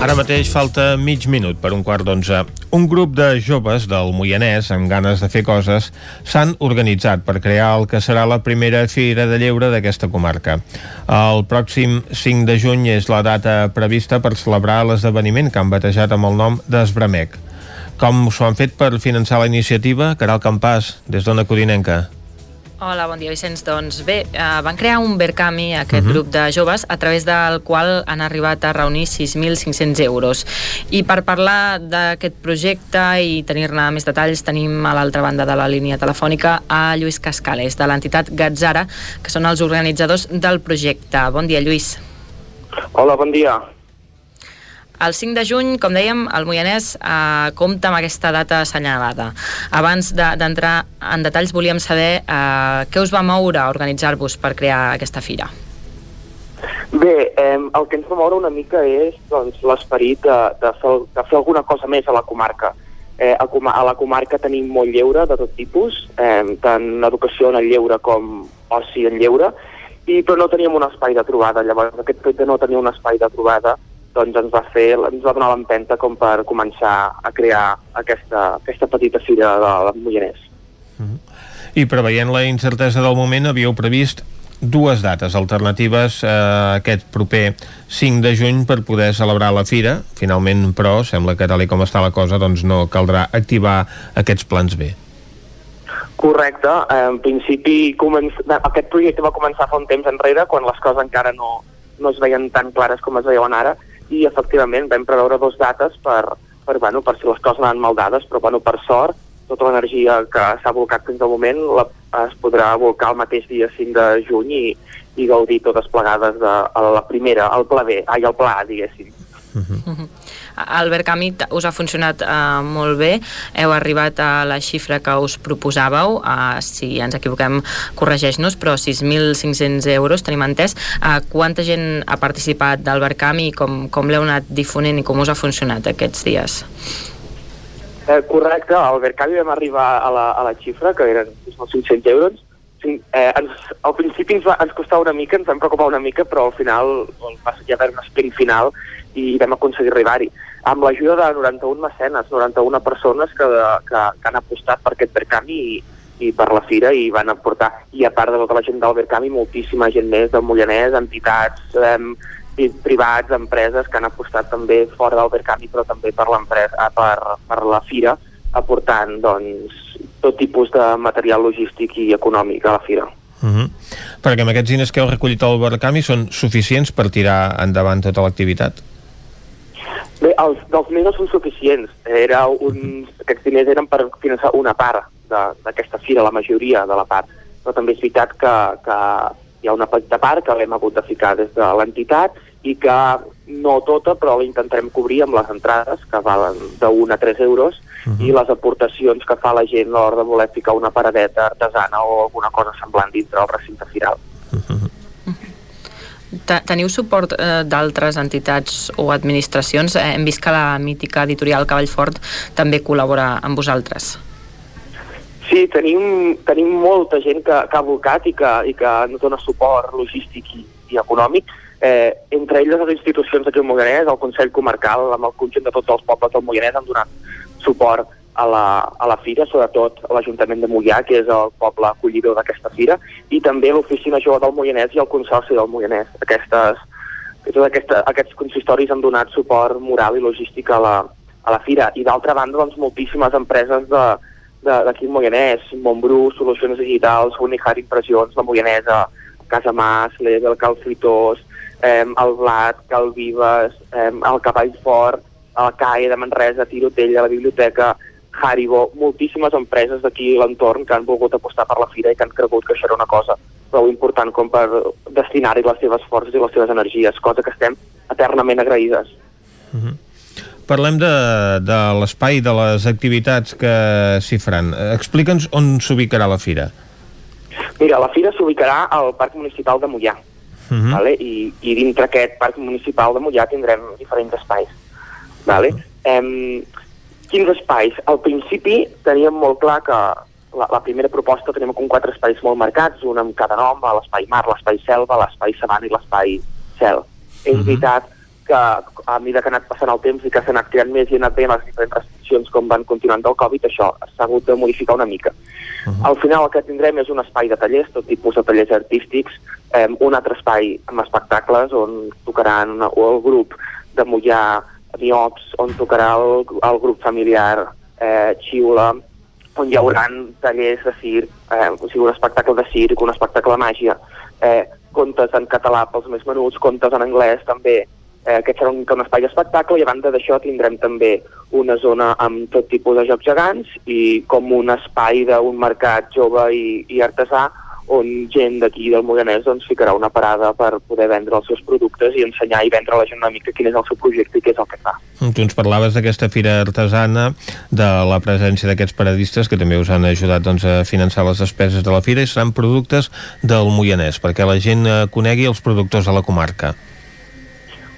Ara mateix falta mig minut per un quart d'onze. Un grup de joves del Moianès amb ganes de fer coses s'han organitzat per crear el que serà la primera fira de lleure d'aquesta comarca. El pròxim 5 de juny és la data prevista per celebrar l'esdeveniment que han batejat amb el nom d'Esbramec. Com s'ho han fet per finançar la iniciativa? Caral Campàs, des d'Ona Codinenca. Hola, bon dia, Vicenç. Doncs bé, eh, van crear un Verkami, aquest uh Mhm. -huh. grup de joves, a través del qual han arribat a reunir 6.500 euros. I per parlar d'aquest projecte i tenir-ne més detalls, tenim a l'altra banda de la línia telefònica a Lluís Cascales, de l'entitat Gatzara, que són els organitzadors del projecte. Bon dia, Lluís. Hola, bon dia. El 5 de juny, com dèiem, el Moianès eh, compta amb aquesta data assenyalada. Abans de- d'entrar de, en detalls, volíem saber eh, què us va moure a organitzar-vos per crear aquesta fira. Bé, eh, el que ens va moure una mica és doncs, l'esperit de, de, fer, de fer alguna cosa més a la comarca. Eh, a, coma- a la comarca tenim molt lleure de tot tipus, eh, tant educació en el lleure com oci en lleure, i, però no teníem un espai de trobada. Llavors, aquest fet de no tenir un espai de trobada doncs ens va fer, ens va donar l'empenta com per començar a crear aquesta, aquesta petita fira de, de Mollanès. I preveient la incertesa del moment, havíeu previst dues dates alternatives a aquest proper 5 de juny per poder celebrar la fira. Finalment, però, sembla que tal com està la cosa, doncs no caldrà activar aquests plans B. Correcte. Eh, En principi, començ... aquest projecte va començar fa un temps enrere, quan les coses encara no, no es veien tan clares com es veuen ara, i efectivament vam preveure dos dates per, per, bueno, per si les coses anaven mal dades, però bueno, per sort, tota l'energia que s'ha volcat fins al moment la, es podrà volcar el mateix dia 5 de juny i, i gaudir totes plegades de a la primera, el pla B, ai, el pla A, diguéssim. El Verkami t- us ha funcionat eh, molt bé, heu arribat a la xifra que us proposàveu, eh, si ens equivoquem corregeix-nos, però 6.500 euros tenim entès. Eh, quanta gent ha participat del Verkami i com, com l'heu anat difonent i com us ha funcionat aquests dies? Eh, correcte, al Verkami vam arribar a la, a la xifra, que eren 6.500 euros. Sí, eh, ens, al principi ens, va, ens costava una mica, ens vam preocupar una mica, però al final va ser ja haver un sprint final i vam aconseguir arribar-hi. Amb l'ajuda de 91 mecenes, 91 persones que, que, que han apostat per aquest Verkami i, i per la fira i van aportar, i a part de tota la gent del Verkami, moltíssima gent més del Mollanès, entitats, eh, privats, empreses que han apostat també fora del Verkami, però també per, l'empresa, per, per la fira, aportant doncs, tot tipus de material logístic i econòmic a la fira. Uh -huh. Perquè amb aquests diners que heu recollit al Barcami són suficients per tirar endavant tota l'activitat? Bé, els dels més no són suficients. Era un, aquests diners eren per finançar una part d'aquesta fira, la majoria de la part. Però també és veritat que, que hi ha una petita part que l'hem hagut de ficar des de l'entitat i que no tota, però la intentarem cobrir amb les entrades, que valen de 1 a 3 euros, uh -huh. i les aportacions que fa la gent a l'hora de voler ficar una paradeta artesana o alguna cosa semblant dintre el recinte firal. Te- Teniu suport eh, d'altres entitats o administracions? Eh, hem vist que la mítica editorial Cavallfort també col·labora amb vosaltres. Sí, tenim, tenim molta gent que, que ha volcat i que, i que ens dona suport logístic i, i econòmic. Eh, entre elles les institucions d'aquí al Moianès, el Consell Comarcal, amb el conjunt de tots els pobles del Moianès, han donat suport a la, a la fira, sobretot l'Ajuntament de Moià, que és el poble acollidor d'aquesta fira, i també l'Oficina Jove del Moianès i el Consorci del Moianès. Aquestes, tots aquesta, aquests consistoris han donat suport moral i logístic a la, a la fira. I d'altra banda, doncs, moltíssimes empreses de, d'aquí al Moianès, Montbrú, Solucions Digitals, Unijar Impressions, la Moianesa, Casa Mas, l'Ebel, Cal Fritós, eh, el Blat, Cal Vives, eh, el Cavall Fort, el CAE de Manresa, Tirotella, la Biblioteca, Haribo, moltíssimes empreses d'aquí a l'entorn que han volgut apostar per la fira i que han cregut que això era una cosa prou important com per destinar-hi les seves forces i les seves energies, cosa que estem eternament agraïdes. Parlem de, de l'espai de les activitats que s'hi faran. Explica'ns on s'ubicarà la fira. Mira, la fira s'ubicarà al Parc Municipal de Mollà, Uh -huh. vale? I, i dintre aquest Parc Municipal de Mollà tindrem diferents espais. Vale? Em, quins espais? Al principi teníem molt clar que la, la primera proposta teníem com quatre espais molt marcats, un amb cada nom, l'espai mar, l'espai selva, l'espai sabana i l'espai cel. És veritat que a mesura que ha anat passant el temps i que s'ha anat creant més i ha anat veient les diferents restriccions com van continuant del Covid, això s'ha hagut de modificar una mica. Al final el que tindrem és un espai de tallers, tot tipus de tallers artístics, eh, un altre espai amb espectacles on tocaran una, o el grup de Mollà, Miops, on tocarà el, el grup familiar eh, Xiula, on hi haurà tallers de circ, eh, o sigui, un espectacle de circ, un espectacle de màgia, eh, contes en català pels més menuts, contes en anglès també, eh, aquest serà un, un espai d'espectacle i a banda d'això tindrem també una zona amb tot tipus de jocs gegants i com un espai d'un mercat jove i, i artesà on gent d'aquí del Moianès doncs, ficarà una parada per poder vendre els seus productes i ensenyar i vendre a la gent una mica quin és el seu projecte i què és el que fa. Tu ens parlaves d'aquesta fira artesana, de la presència d'aquests paradistes que també us han ajudat doncs, a finançar les despeses de la fira i seran productes del Moianès, perquè la gent eh, conegui els productors de la comarca.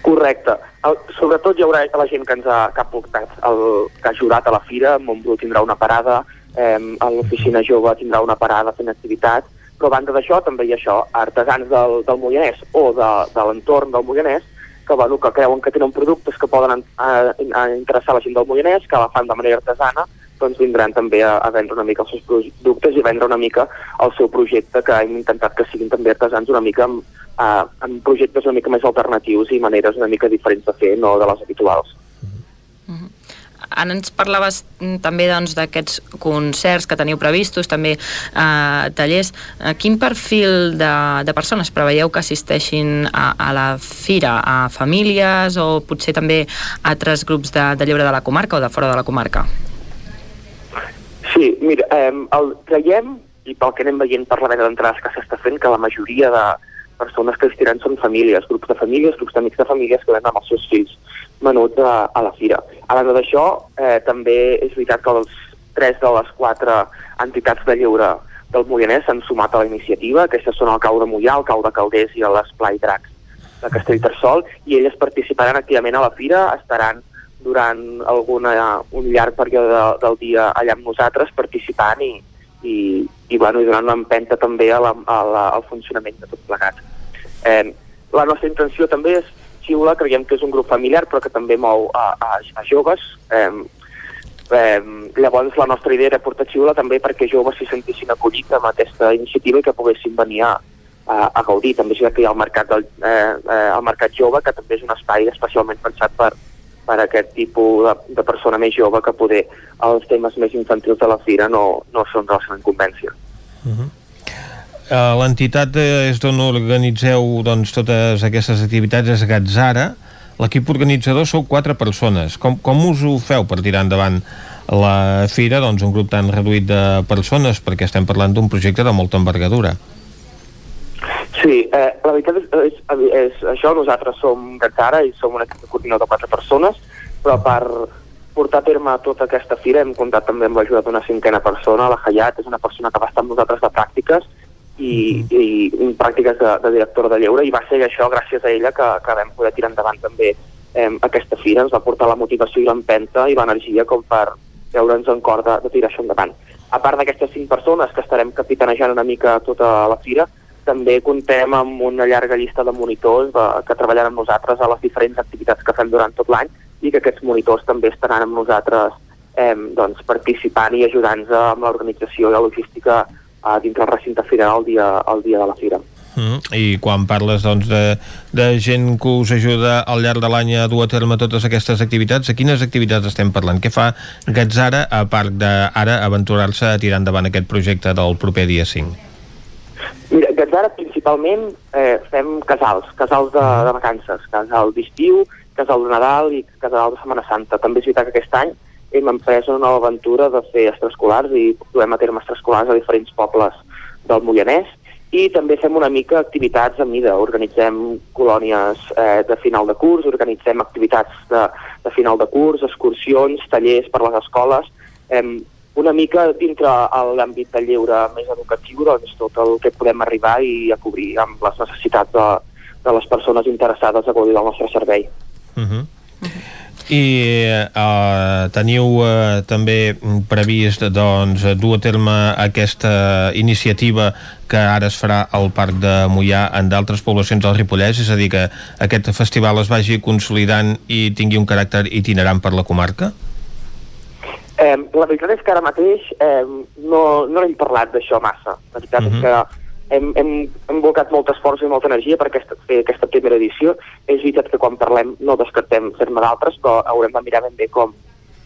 Correcte. El, sobretot hi haurà la gent que ens ha, que ha portat, el, que ha ajudat a la fira, Montbrú tindrà una parada, eh, l'oficina jove tindrà una parada fent activitats, però a banda d'això també hi ha això, artesans del, del Moianès o de, de l'entorn del Moianès que, bueno, que creuen que tenen productes que poden a, a interessar la gent del Moianès, que la fan de manera artesana, doncs vindran també a, a vendre una mica els seus productes i vendre una mica el seu projecte, que hem intentat que siguin també artesans una mica amb, uh, amb projectes una mica més alternatius i maneres una mica diferents de fer, no de les habituals. Ara ens parlaves mm, també doncs, d'aquests concerts que teniu previstos, també eh, tallers. Eh, quin perfil de, de persones preveieu que assisteixin a, a la fira? A famílies o potser també altres grups de, de lleure de la comarca o de fora de la comarca? Sí, mira, eh, el creiem, i pel que anem veient per la venda d'entrades que s'està fent, que la majoria de persones que assistiran són famílies, grups de famílies, grups d'amics de famílies que venen amb els seus fills menuts a, a la fira. A banda d'això, eh, també és veritat que els tres de les quatre entitats de lleure del Moianès s'han sumat a la iniciativa. Aquestes són el Cau de Mollà, el Cau de Calders i l'Esplai Dracs de Castellterçol, i elles participaran activament a la fira, estaran durant alguna, un llarg període de, del dia allà amb nosaltres participant i, i, i, bueno, i donant l'empenta també a la, a la, al funcionament de tot plegat. Eh, la nostra intenció també és Xiula, creiem que és un grup familiar però que també mou a, a, a joves. Eh, eh, llavors la nostra idea era portar Xiula també perquè joves s'hi sentissin acollits amb aquesta iniciativa i que poguessin venir a, a, a gaudir. També és que hi ha el mercat, del, eh, eh, el mercat jove, que també és un espai especialment pensat per, per aquest tipus de, de persona més jove que poder els temes més infantils de la fira no, no són de la seva incumbència. Uh, L'entitat eh, és d'on organitzeu doncs, totes aquestes activitats és Gatzara. L'equip organitzador sou quatre persones. Com, com us ho feu per tirar endavant la fira, doncs, un grup tan reduït de persones, perquè estem parlant d'un projecte de molta envergadura? Sí, eh, la veritat és, és, és, això, nosaltres som Gatzara i som un equip de coordinador de quatre persones, però per portar a terme tota aquesta fira hem comptat també amb l'ajuda d'una cinquena persona, la Hayat, és una persona que va estar amb nosaltres de pràctiques i, i, i pràctiques de, de directora de lleure i va ser això gràcies a ella que, que vam poder tirar endavant també eh, aquesta fira, ens va portar la motivació i l'empenta i l'energia com per veure'ns en cor de, de tirar això endavant. A part d'aquestes cinc persones que estarem capitanejant una mica tota la fira, també contem amb una llarga llista de monitors de, que treballen amb nosaltres a les diferents activitats que fem durant tot l'any i que aquests monitors també estaran amb nosaltres eh, doncs, participant i ajudant-nos amb l'organització i la logística eh, dins del recinte firal el dia, el dia de la fira. Mm, I quan parles doncs, de, de gent que us ajuda al llarg de l'any a dur a terme totes aquestes activitats, a quines activitats estem parlant? Què fa Gatzara, a part d'ara aventurar-se a tirar endavant aquest projecte del proper dia 5? Mira, Gatzara principalment eh, fem casals, casals de, de vacances, casal d'estiu, casal de Nadal i casal de Setmana Santa. També és veritat que aquest any hem emprès una nova aventura de fer extraescolars i duem a terme extraescolars a diferents pobles del Moianès i també fem una mica activitats a mida. Organitzem colònies eh, de final de curs, organitzem activitats de, de final de curs, excursions, tallers per les escoles, eh, una mica dintre l'àmbit del lleure més educatiu, doncs tot el que podem arribar i a cobrir amb les necessitats de, de les persones interessades a gaudir del nostre servei. Uh -huh. I uh, teniu uh, també previst doncs, dur a terme aquesta iniciativa que ara es farà al Parc de Mollà en d'altres poblacions del Ripollès, és a dir, que aquest festival es vagi consolidant i tingui un caràcter itinerant per la comarca? Eh, la veritat és que ara mateix eh, no, no hem parlat d'això massa. La veritat uh -huh. és que hem, hem, hem volcat molt esforç i molta energia per aquesta, fer aquesta primera edició. És veritat que quan parlem no descartem fer-ne d'altres, però haurem de mirar ben bé com,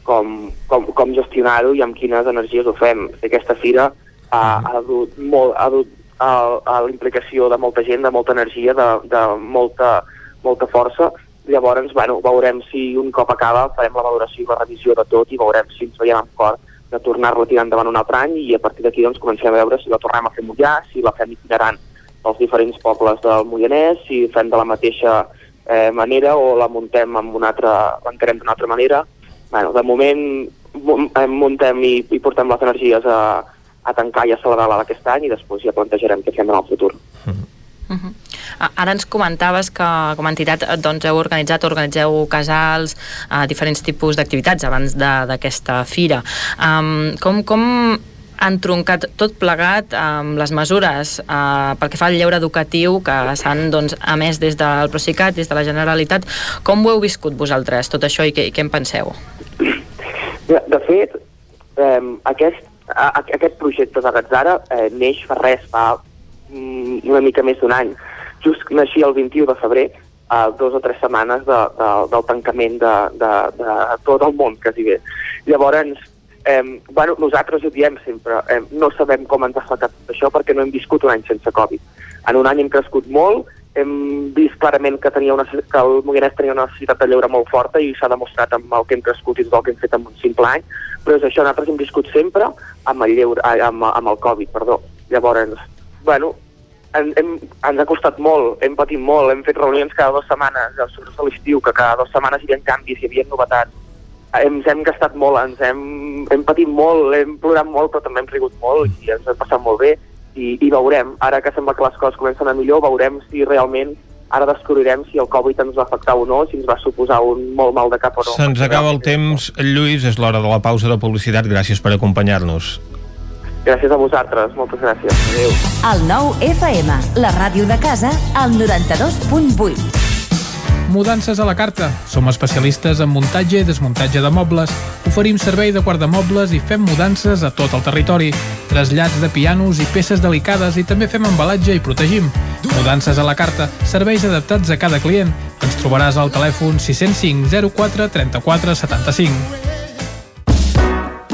com, com, com gestionar-ho i amb quines energies ho fem. Aquesta fira ha, ha dut, molt, ha dut a, a la implicació de molta gent, de molta energia, de, de molta, molta força, Llavors, bueno, veurem si un cop acaba farem la valoració i la revisió de tot i veurem si ens veiem amb cor de tornar-la a tirar endavant un altre any i a partir d'aquí doncs, comencem a veure si la tornem a fer mullar, si la fem itinerant pels diferents pobles del Moianès, si fem de la mateixa eh, manera o la muntem amb una altra, l'encarem d'una altra manera. Bueno, de moment muntem i, i portem les energies a, a tancar i a celebrar-la d'aquest any i després ja plantejarem què fem en el futur. Mm -hmm. Uh -huh. Ara ens comentaves que com a entitat eh, doncs, heu organitzat, organitzeu casals, uh, diferents tipus d'activitats abans d'aquesta fira. Um, com, com han troncat tot plegat amb les mesures eh, pel que fa al lleure educatiu que s'han doncs, emès des del Procicat, des de la Generalitat. Com ho heu viscut vosaltres, tot això, i què, i què en penseu? De fet, eh, aquest, a, aquest projecte de Gatzara eh, neix fa res, fa Mm, una mica més d'un any. Just naixia el 21 de febrer, a dos o tres setmanes de, de, del tancament de, de, de tot el món, quasi bé. Llavors, eh, bueno, nosaltres ho diem sempre, eh, no sabem com ens ha afectat això perquè no hem viscut un any sense Covid. En un any hem crescut molt, hem vist clarament que, tenia una, que el Moianès tenia una necessitat de lleure molt forta i s'ha demostrat amb el que hem crescut i tot el que hem fet en un simple any, però és això, nosaltres hem viscut sempre amb el, lleure, amb, amb el Covid, perdó. Llavors, bueno, hem, hem, ens ha costat molt, hem patit molt, hem fet reunions cada dues setmanes, sobretot a l'estiu, que cada dues setmanes hi havia canvis, hi havia novetats. Ens hem gastat molt, ens hem, hem patit molt, hem plorat molt, però també hem rigut molt i ens hem passat molt bé i, i veurem, ara que sembla que les coses comencen a millor, veurem si realment ara descobrirem si el Covid ens va afectar o no, si ens va suposar un molt mal de cap o no. Se'ns acaba el temps, Lluís, és l'hora de la pausa de publicitat. Gràcies per acompanyar-nos. Gràcies a vosaltres, moltes gràcies. Adéu. El nou FM, la ràdio de casa, al 92.8. Mudances a la carta. Som especialistes en muntatge i desmuntatge de mobles. Oferim servei de guardamobles i fem mudances a tot el territori. Trasllats de pianos i peces delicades i també fem embalatge i protegim. Mudances a la carta. Serveis adaptats a cada client. Ens trobaràs al telèfon 605 04 34 75.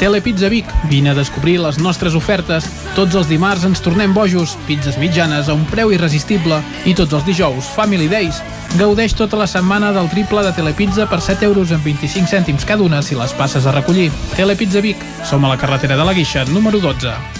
Telepizza Vic. Vine a descobrir les nostres ofertes. Tots els dimarts ens tornem bojos, pizzas mitjanes a un preu irresistible i tots els dijous, Family Days. Gaudeix tota la setmana del triple de Telepizza per 7 euros amb 25 cèntims cada una si les passes a recollir. Telepizza Vic. Som a la carretera de la Guixa, número 12.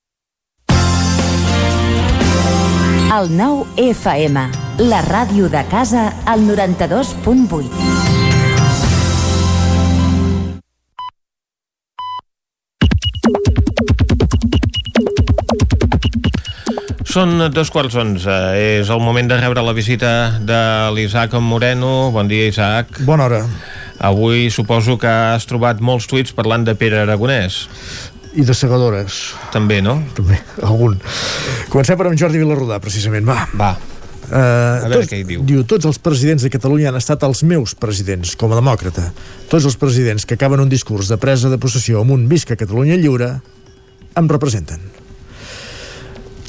El 9 FM, la ràdio de casa, al 92.8. Són dos quarts onze. És el moment de rebre la visita de l'Isaac Moreno. Bon dia, Isaac. Bona hora. Avui suposo que has trobat molts tuits parlant de Pere Aragonès. I de segadores. També, no? També, algun. Comencem per amb Jordi Vilarrodà, precisament, va. Va. Uh, A veure tots, què hi diu. Diu, tots els presidents de Catalunya han estat els meus presidents, com a demòcrata. Tots els presidents que acaben un discurs de presa de possessió amb un visca Catalunya lliure em representen.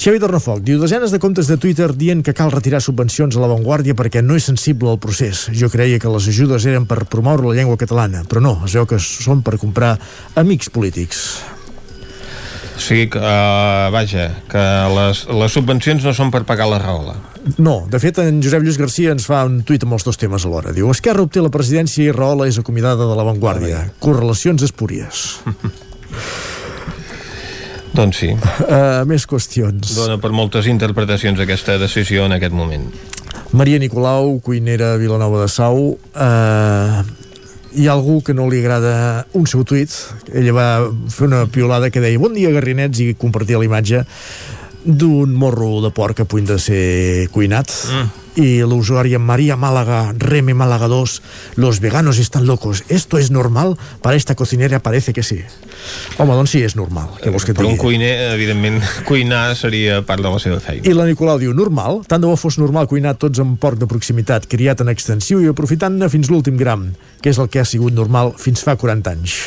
Xavi Tornafoc diu desenes de comptes de Twitter dient que cal retirar subvencions a l'avantguàrdia perquè no és sensible al procés. Jo creia que les ajudes eren per promoure la llengua catalana, però no, es veu que són per comprar amics polítics. O sigui que, uh, vaja, que les, les subvencions no són per pagar la raola. No, de fet, en Josep Lluís Garcia ens fa un tuit amb els dos temes alhora. Diu, Esquerra obté la presidència i Rahola és acomiadada de l'avantguàrdia. Correlacions espúries. Doncs sí. Uh, més qüestions. Dona per moltes interpretacions aquesta decisió en aquest moment. Maria Nicolau, cuinera Vilanova de Sau. Uh, hi ha algú que no li agrada un seu tuit. Ella va fer una piolada que deia Bon dia, garrinets, i compartia la imatge d'un morro de porc a punt de ser cuinat mm. I l'usuària Maria Málaga Reme Málaga 2 los veganos están locos esto es normal para esta cocinera parece que sí home doncs sí és normal què vols que Per un cuiner, evidentment, cuinar seria part de la seva feina. I la Nicolau diu, normal? Tant de bo fos normal cuinar tots amb porc de proximitat, criat en extensiu i aprofitant-ne fins l'últim gram, que és el que ha sigut normal fins fa 40 anys.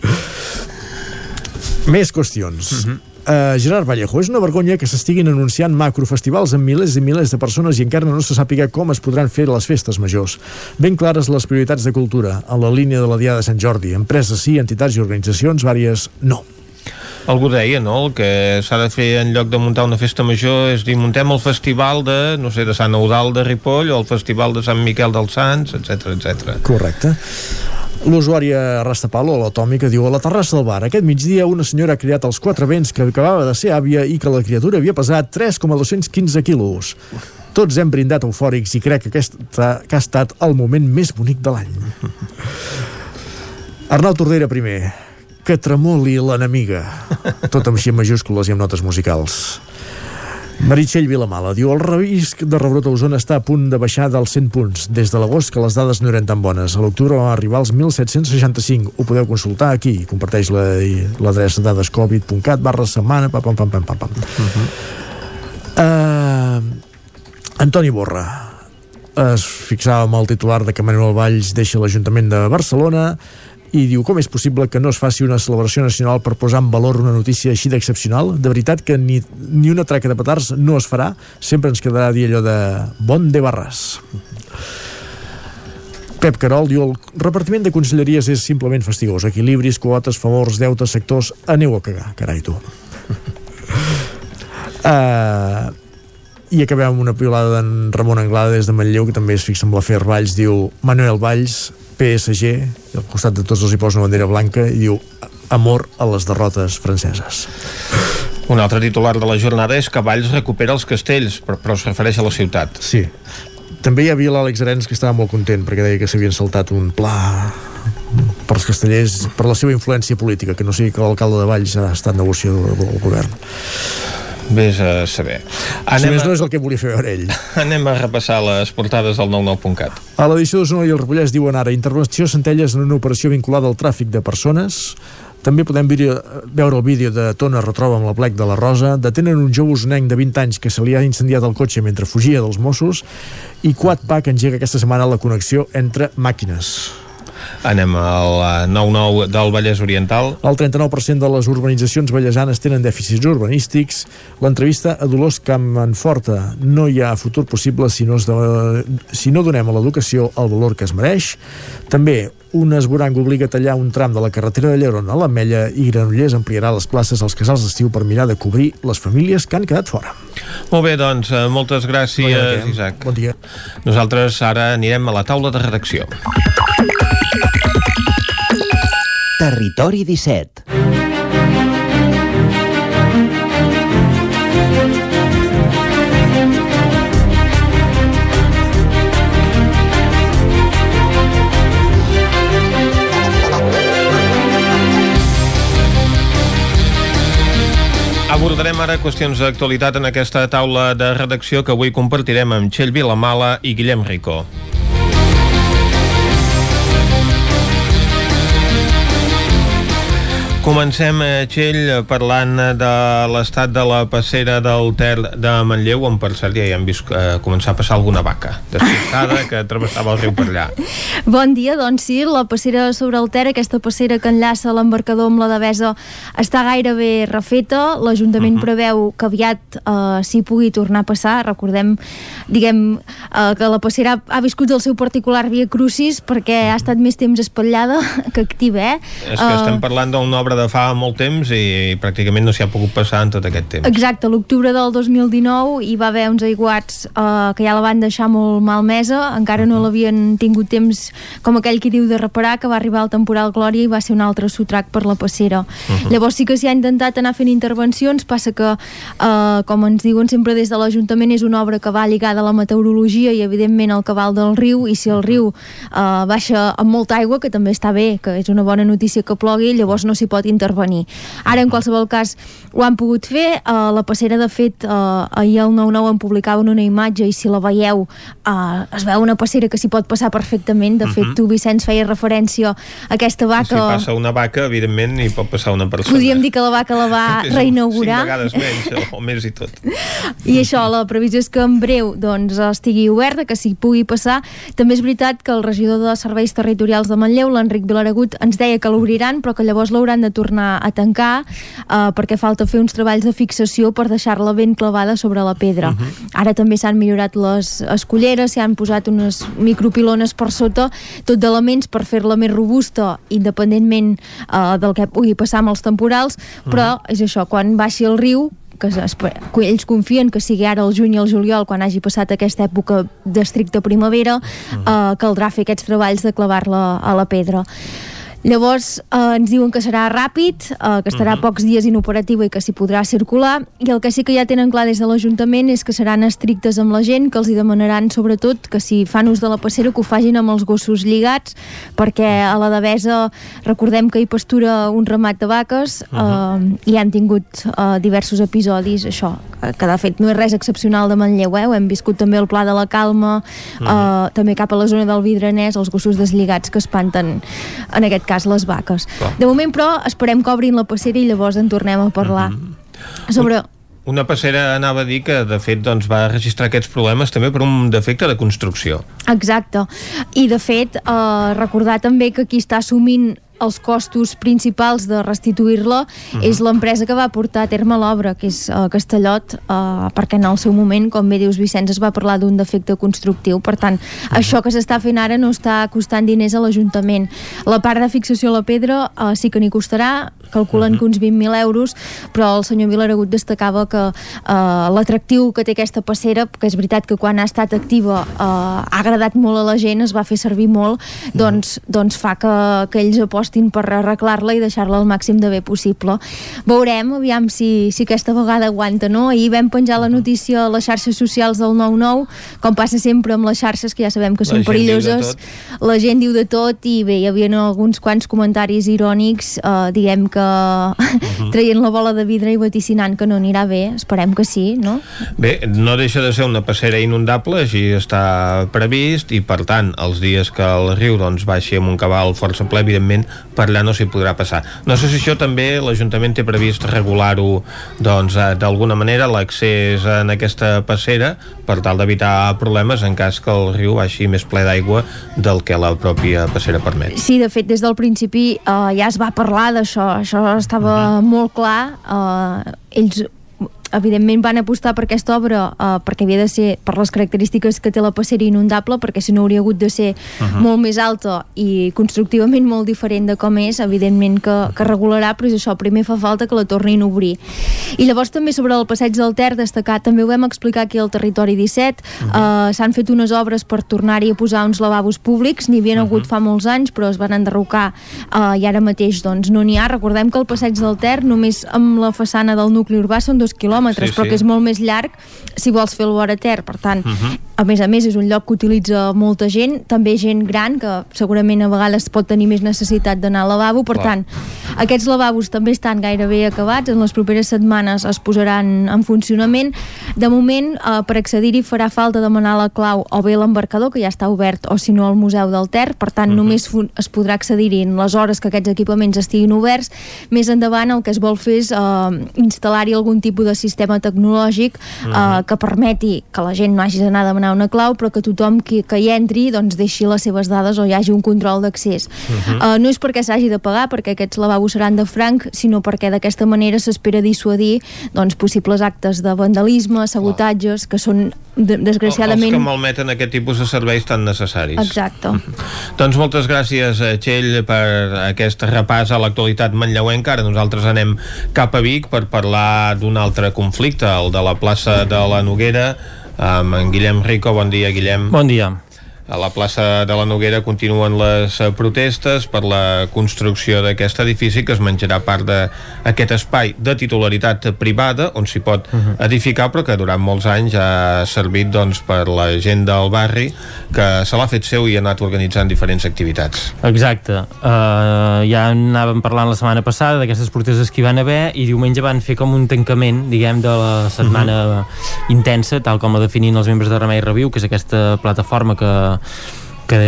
Més qüestions. Uh -huh. Uh, Gerard Vallejo, és una vergonya que s'estiguin anunciant macrofestivals amb milers i milers de persones i encara no se sàpiga com es podran fer les festes majors. Ben clares les prioritats de cultura, en la línia de la Diada de Sant Jordi. Empreses sí, entitats i organitzacions vàries no. Algú deia, no?, el que s'ha de fer en lloc de muntar una festa major és dir, muntem el festival de, no sé, de Sant Eudal de Ripoll o el festival de Sant Miquel dels Sants, etc etc. Correcte. L'usuària Rastapalo, a l'Atòmica, diu a la terrassa del bar, aquest migdia una senyora ha criat els quatre vents que acabava de ser àvia i que la criatura havia pesat 3,215 quilos. Tots hem brindat eufòrics i crec que aquest que ha estat el moment més bonic de l'any. Arnau Tordera primer. Que tremoli l'enemiga. Tot amb així majúscules i amb notes musicals. Meritxell Vilamala diu el risc de rebrot a Osona està a punt de baixar dels 100 punts. Des de l'agost que les dades no eren tan bones. A l'octubre va arribar als 1.765. Ho podeu consultar aquí. Comparteix la- l'adreça la, dadescovid.cat barra setmana pam, pam, pam, pam, pam, pam. Uh, Antoni Borra es fixava amb el titular de que Manuel Valls deixa l'Ajuntament de Barcelona i diu com és possible que no es faci una celebració nacional per posar en valor una notícia així d'excepcional? De veritat que ni, ni una traca de petards no es farà? Sempre ens quedarà dir allò de bon de barres. Pep Carol diu el repartiment de conselleries és simplement fastigós. Equilibris, quotes, favors, deutes, sectors... Aneu a cagar, carai tu. uh, i acabem amb una piolada d'en Ramon Anglada des de Manlleu que també es fixa amb l'afer Valls diu Manuel Valls, PSG al costat de tots els hi posa una bandera blanca i diu amor a les derrotes franceses un altre titular de la jornada és que Valls recupera els castells, però, però es refereix a la ciutat. Sí. També hi havia l'Àlex Arenas que estava molt content perquè deia que s'havien saltat un pla per als castellers, per la seva influència política, que no sigui que l'alcalde de Valls ha estat negociador del govern. Vés a saber. Anem si més no és el que volia fer veure ell. Anem a repassar les portades del 99.cat. A l'edició de Zona i el Ripollès diuen ara intervenció Centelles en una operació vinculada al tràfic de persones també podem veure el vídeo de Tona retroba amb la plec de la Rosa. Detenen un jove usonenc de 20 anys que se li ha incendiat el cotxe mentre fugia dels Mossos i Quadpac engega aquesta setmana la connexió entre màquines. Anem al 9-9 del Vallès Oriental. El 39% de les urbanitzacions vallesanes tenen dèficits urbanístics. L'entrevista a Dolors Campmanforta. No hi ha futur possible si no, es de... si no donem a l'educació el valor que es mereix. També un esborang obliga a tallar un tram de la carretera de Lleron a l'Ametlla i Granollers ampliarà les places als casals d'estiu per mirar de cobrir les famílies que han quedat fora. Molt bé, doncs, eh, moltes gràcies, bon Isaac. Bon dia. Nosaltres ara anirem a la taula de redacció. Territori 17 Abordarem ara qüestions d'actualitat en aquesta taula de redacció que avui compartirem amb Txell Vilamala i Guillem Rico. Comencem, eh, Txell, parlant de l'estat de la passera del Ter de Manlleu, on per cert ja hi hem vist eh, començar a passar alguna vaca despistada que travessava el riu per allà. Bon dia, doncs sí, la passera sobre el Ter, aquesta passera que enllaça l'embarcador amb la Devesa, està gairebé refeta. L'Ajuntament uh mhm. -huh. preveu que aviat eh, s'hi pugui tornar a passar. Recordem, diguem, eh, que la passera ha, viscut el seu particular via crucis perquè ha estat més temps espatllada que activa, eh? És que uh, estem parlant d'una obra de fa molt temps i pràcticament no s'hi ha pogut passar en tot aquest temps. Exacte, l'octubre del 2019 hi va haver uns aiguats eh, que ja la van deixar molt malmesa, encara no l'havien tingut temps, com aquell que diu de reparar, que va arribar el temporal Glòria i va ser un altre sotrac per la passera. Uh -huh. Llavors sí que s'hi ha intentat anar fent intervencions, passa que, eh, com ens diuen sempre des de l'Ajuntament, és una obra que va lligada a la meteorologia i evidentment al cabal del riu, i si el riu eh, baixa amb molta aigua, que també està bé, que és una bona notícia que plogui, llavors no s'hi pot intervenir. Ara, en qualsevol cas, ho han pogut fer. Uh, la passera, de fet, uh, ahir al 9-9 en publicaven una imatge i si la veieu uh, es veu una passera que s'hi pot passar perfectament. De fet, uh mhm. -huh. tu, Vicenç, feia referència a aquesta vaca... Si passa una vaca, evidentment, hi pot passar una persona. Podríem dir que la vaca la va reinaugurar. Cinc vegades menys, o, o més i tot. I això, la previsió és que en breu doncs, estigui oberta, que s'hi pugui passar. També és veritat que el regidor de Serveis Territorials de Manlleu, l'Enric Vilaragut, ens deia que l'obriran, però que llavors l'hauran de tornar a tancar eh, perquè falta fer uns treballs de fixació per deixar-la ben clavada sobre la pedra. Uh mhm. -huh. Ara també s'han millorat les escolleres, s'hi han posat unes micropilones per sota, tot d'elements per fer-la més robusta, independentment eh, del que pugui passar amb els temporals, però uh mhm. -huh. és això, quan baixi el riu que, que ells confien que sigui ara el juny i el juliol quan hagi passat aquesta època d'estricta primavera uh -huh. eh, caldrà fer aquests treballs de clavar-la a la pedra Llavors eh, ens diuen que serà ràpid, eh, que estarà uh mhm. -huh. pocs dies inoperativa i que s'hi podrà circular i el que sí que ja tenen clar des de l'Ajuntament és que seran estrictes amb la gent, que els hi demanaran sobretot que si fan ús de la passera que ho fagin amb els gossos lligats perquè a la Devesa recordem que hi pastura un ramat de vaques uh -huh. eh, i han tingut eh, diversos episodis, això, que de fet no és res excepcional de Manlleu, eh? hem viscut també el Pla de la Calma, uh -huh. eh, també cap a la zona del Vidranès, els gossos deslligats que espanten en aquest cas les vaques. Clar. De moment, però, esperem que obrin la passera i llavors en tornem a parlar. Mm -hmm. Sobre una passera anava a dir que de fet doncs, va registrar aquests problemes també per un defecte de construcció. Exacte. I de fet, eh, recordar també que qui està assumint els costos principals de restituir-la uh -huh. és l'empresa que va portar a terme l'obra, que és uh, Castellot, uh, perquè en el seu moment, com bé dius Vicenç, es va parlar d'un defecte constructiu. Per tant, uh -huh. això que s'està fent ara no està costant diners a l'Ajuntament. La part de fixació a la pedra uh, sí que n'hi costarà, calculen uh -huh. que uns 20.000 euros, però el senyor Vilaragut destacava que uh, l'atractiu que té aquesta passera, que és veritat que quan ha estat activa uh, ha agradat molt a la gent, es va fer servir molt, doncs, uh -huh. doncs fa que, que ells apostin per arreglar-la i deixar-la al màxim de bé possible. Veurem, aviam si, si aquesta vegada aguanta, no? Ahir vam penjar la notícia a les xarxes socials del 9-9, com passa sempre amb les xarxes, que ja sabem que són perilloses. La gent diu de tot i bé, hi havia alguns quants comentaris irònics, eh, diguem que uh -huh. traient la bola de vidre i vaticinant que no anirà bé, esperem que sí, no? Bé, no deixa de ser una passera inundable, així està previst, i per tant, els dies que el riu doncs, baixi amb un cabal força ple, evidentment, per allà no s'hi podrà passar. No sé si això també l'Ajuntament té previst regular-ho doncs, eh, d'alguna manera, l'accés en aquesta passera, per tal d'evitar problemes en cas que el riu baixi més ple d'aigua del que la pròpia passera permet. Sí, de fet, des del principi eh, ja es va parlar d'això, això estava uh -huh. molt clar, eh, ells evidentment van apostar per aquesta obra uh, perquè havia de ser per les característiques que té la passera inundable perquè si no hauria hagut de ser uh -huh. molt més alta i constructivament molt diferent de com és, evidentment que, que regularà però és això, primer fa falta que la tornin a obrir i llavors també sobre el passeig del Ter destacar, també ho vam explicar aquí al territori 17 uh -huh. uh, s'han fet unes obres per tornar-hi a posar uns lavabos públics n'hi havien uh -huh. hagut fa molts anys però es van enderrocar uh, i ara mateix doncs no n'hi ha, recordem que el passeig del Ter només amb la façana del nucli urbà són dos quilòmetres quilòmetres, sí, però sí. que és molt més llarg si vols fer el vora ter. Per tant, uh mhm. -huh. a més a més, és un lloc que utilitza molta gent, també gent gran, que segurament a vegades pot tenir més necessitat d'anar al lavabo. Per Clar. tant, aquests lavabos també estan gairebé acabats. En les properes setmanes es posaran en funcionament. De moment, eh, per accedir-hi farà falta demanar la clau o bé l'embarcador, que ja està obert, o si no al Museu del Ter. Per tant, uh mhm. -huh. només es podrà accedir-hi en les hores que aquests equipaments estiguin oberts. Més endavant, el que es vol fer és eh, instal·lar-hi algun tipus de sistema sistema tecnològic uh -huh. uh, que permeti que la gent no hagi d'anar a demanar una clau però que tothom que, que hi entri doncs deixi les seves dades o hi hagi un control d'accés uh -huh. uh, no és perquè s'hagi de pagar perquè aquests lavabos seran de franc sinó perquè d'aquesta manera s'espera dissuadir doncs, possibles actes de vandalisme, sabotatges que són desgraciadament... Els que malmeten aquest tipus de serveis tan necessaris. Exacte. Mm -hmm. Doncs moltes gràcies, eh, Txell, per aquest repàs a l'actualitat manlleuenca. Ara nosaltres anem cap a Vic per parlar d'un altre conflicte, el de la plaça de la Noguera, amb en Guillem Rico. Bon dia, Guillem. Bon dia. A la plaça de la Noguera continuen les eh, protestes per la construcció d'aquest edifici que es menjarà part d'aquest espai de titularitat privada on s'hi pot uh mhm. -huh. edificar però que durant molts anys ha servit doncs, per la gent del barri que se l'ha fet seu i ha anat organitzant diferents activitats. Exacte. Uh, ja anàvem parlant la setmana passada d'aquestes protestes que hi van haver i diumenge van fer com un tancament, diguem, de la setmana uh mhm. -huh. intensa, tal com la definint els membres de Remei Reviu, que és aquesta plataforma que que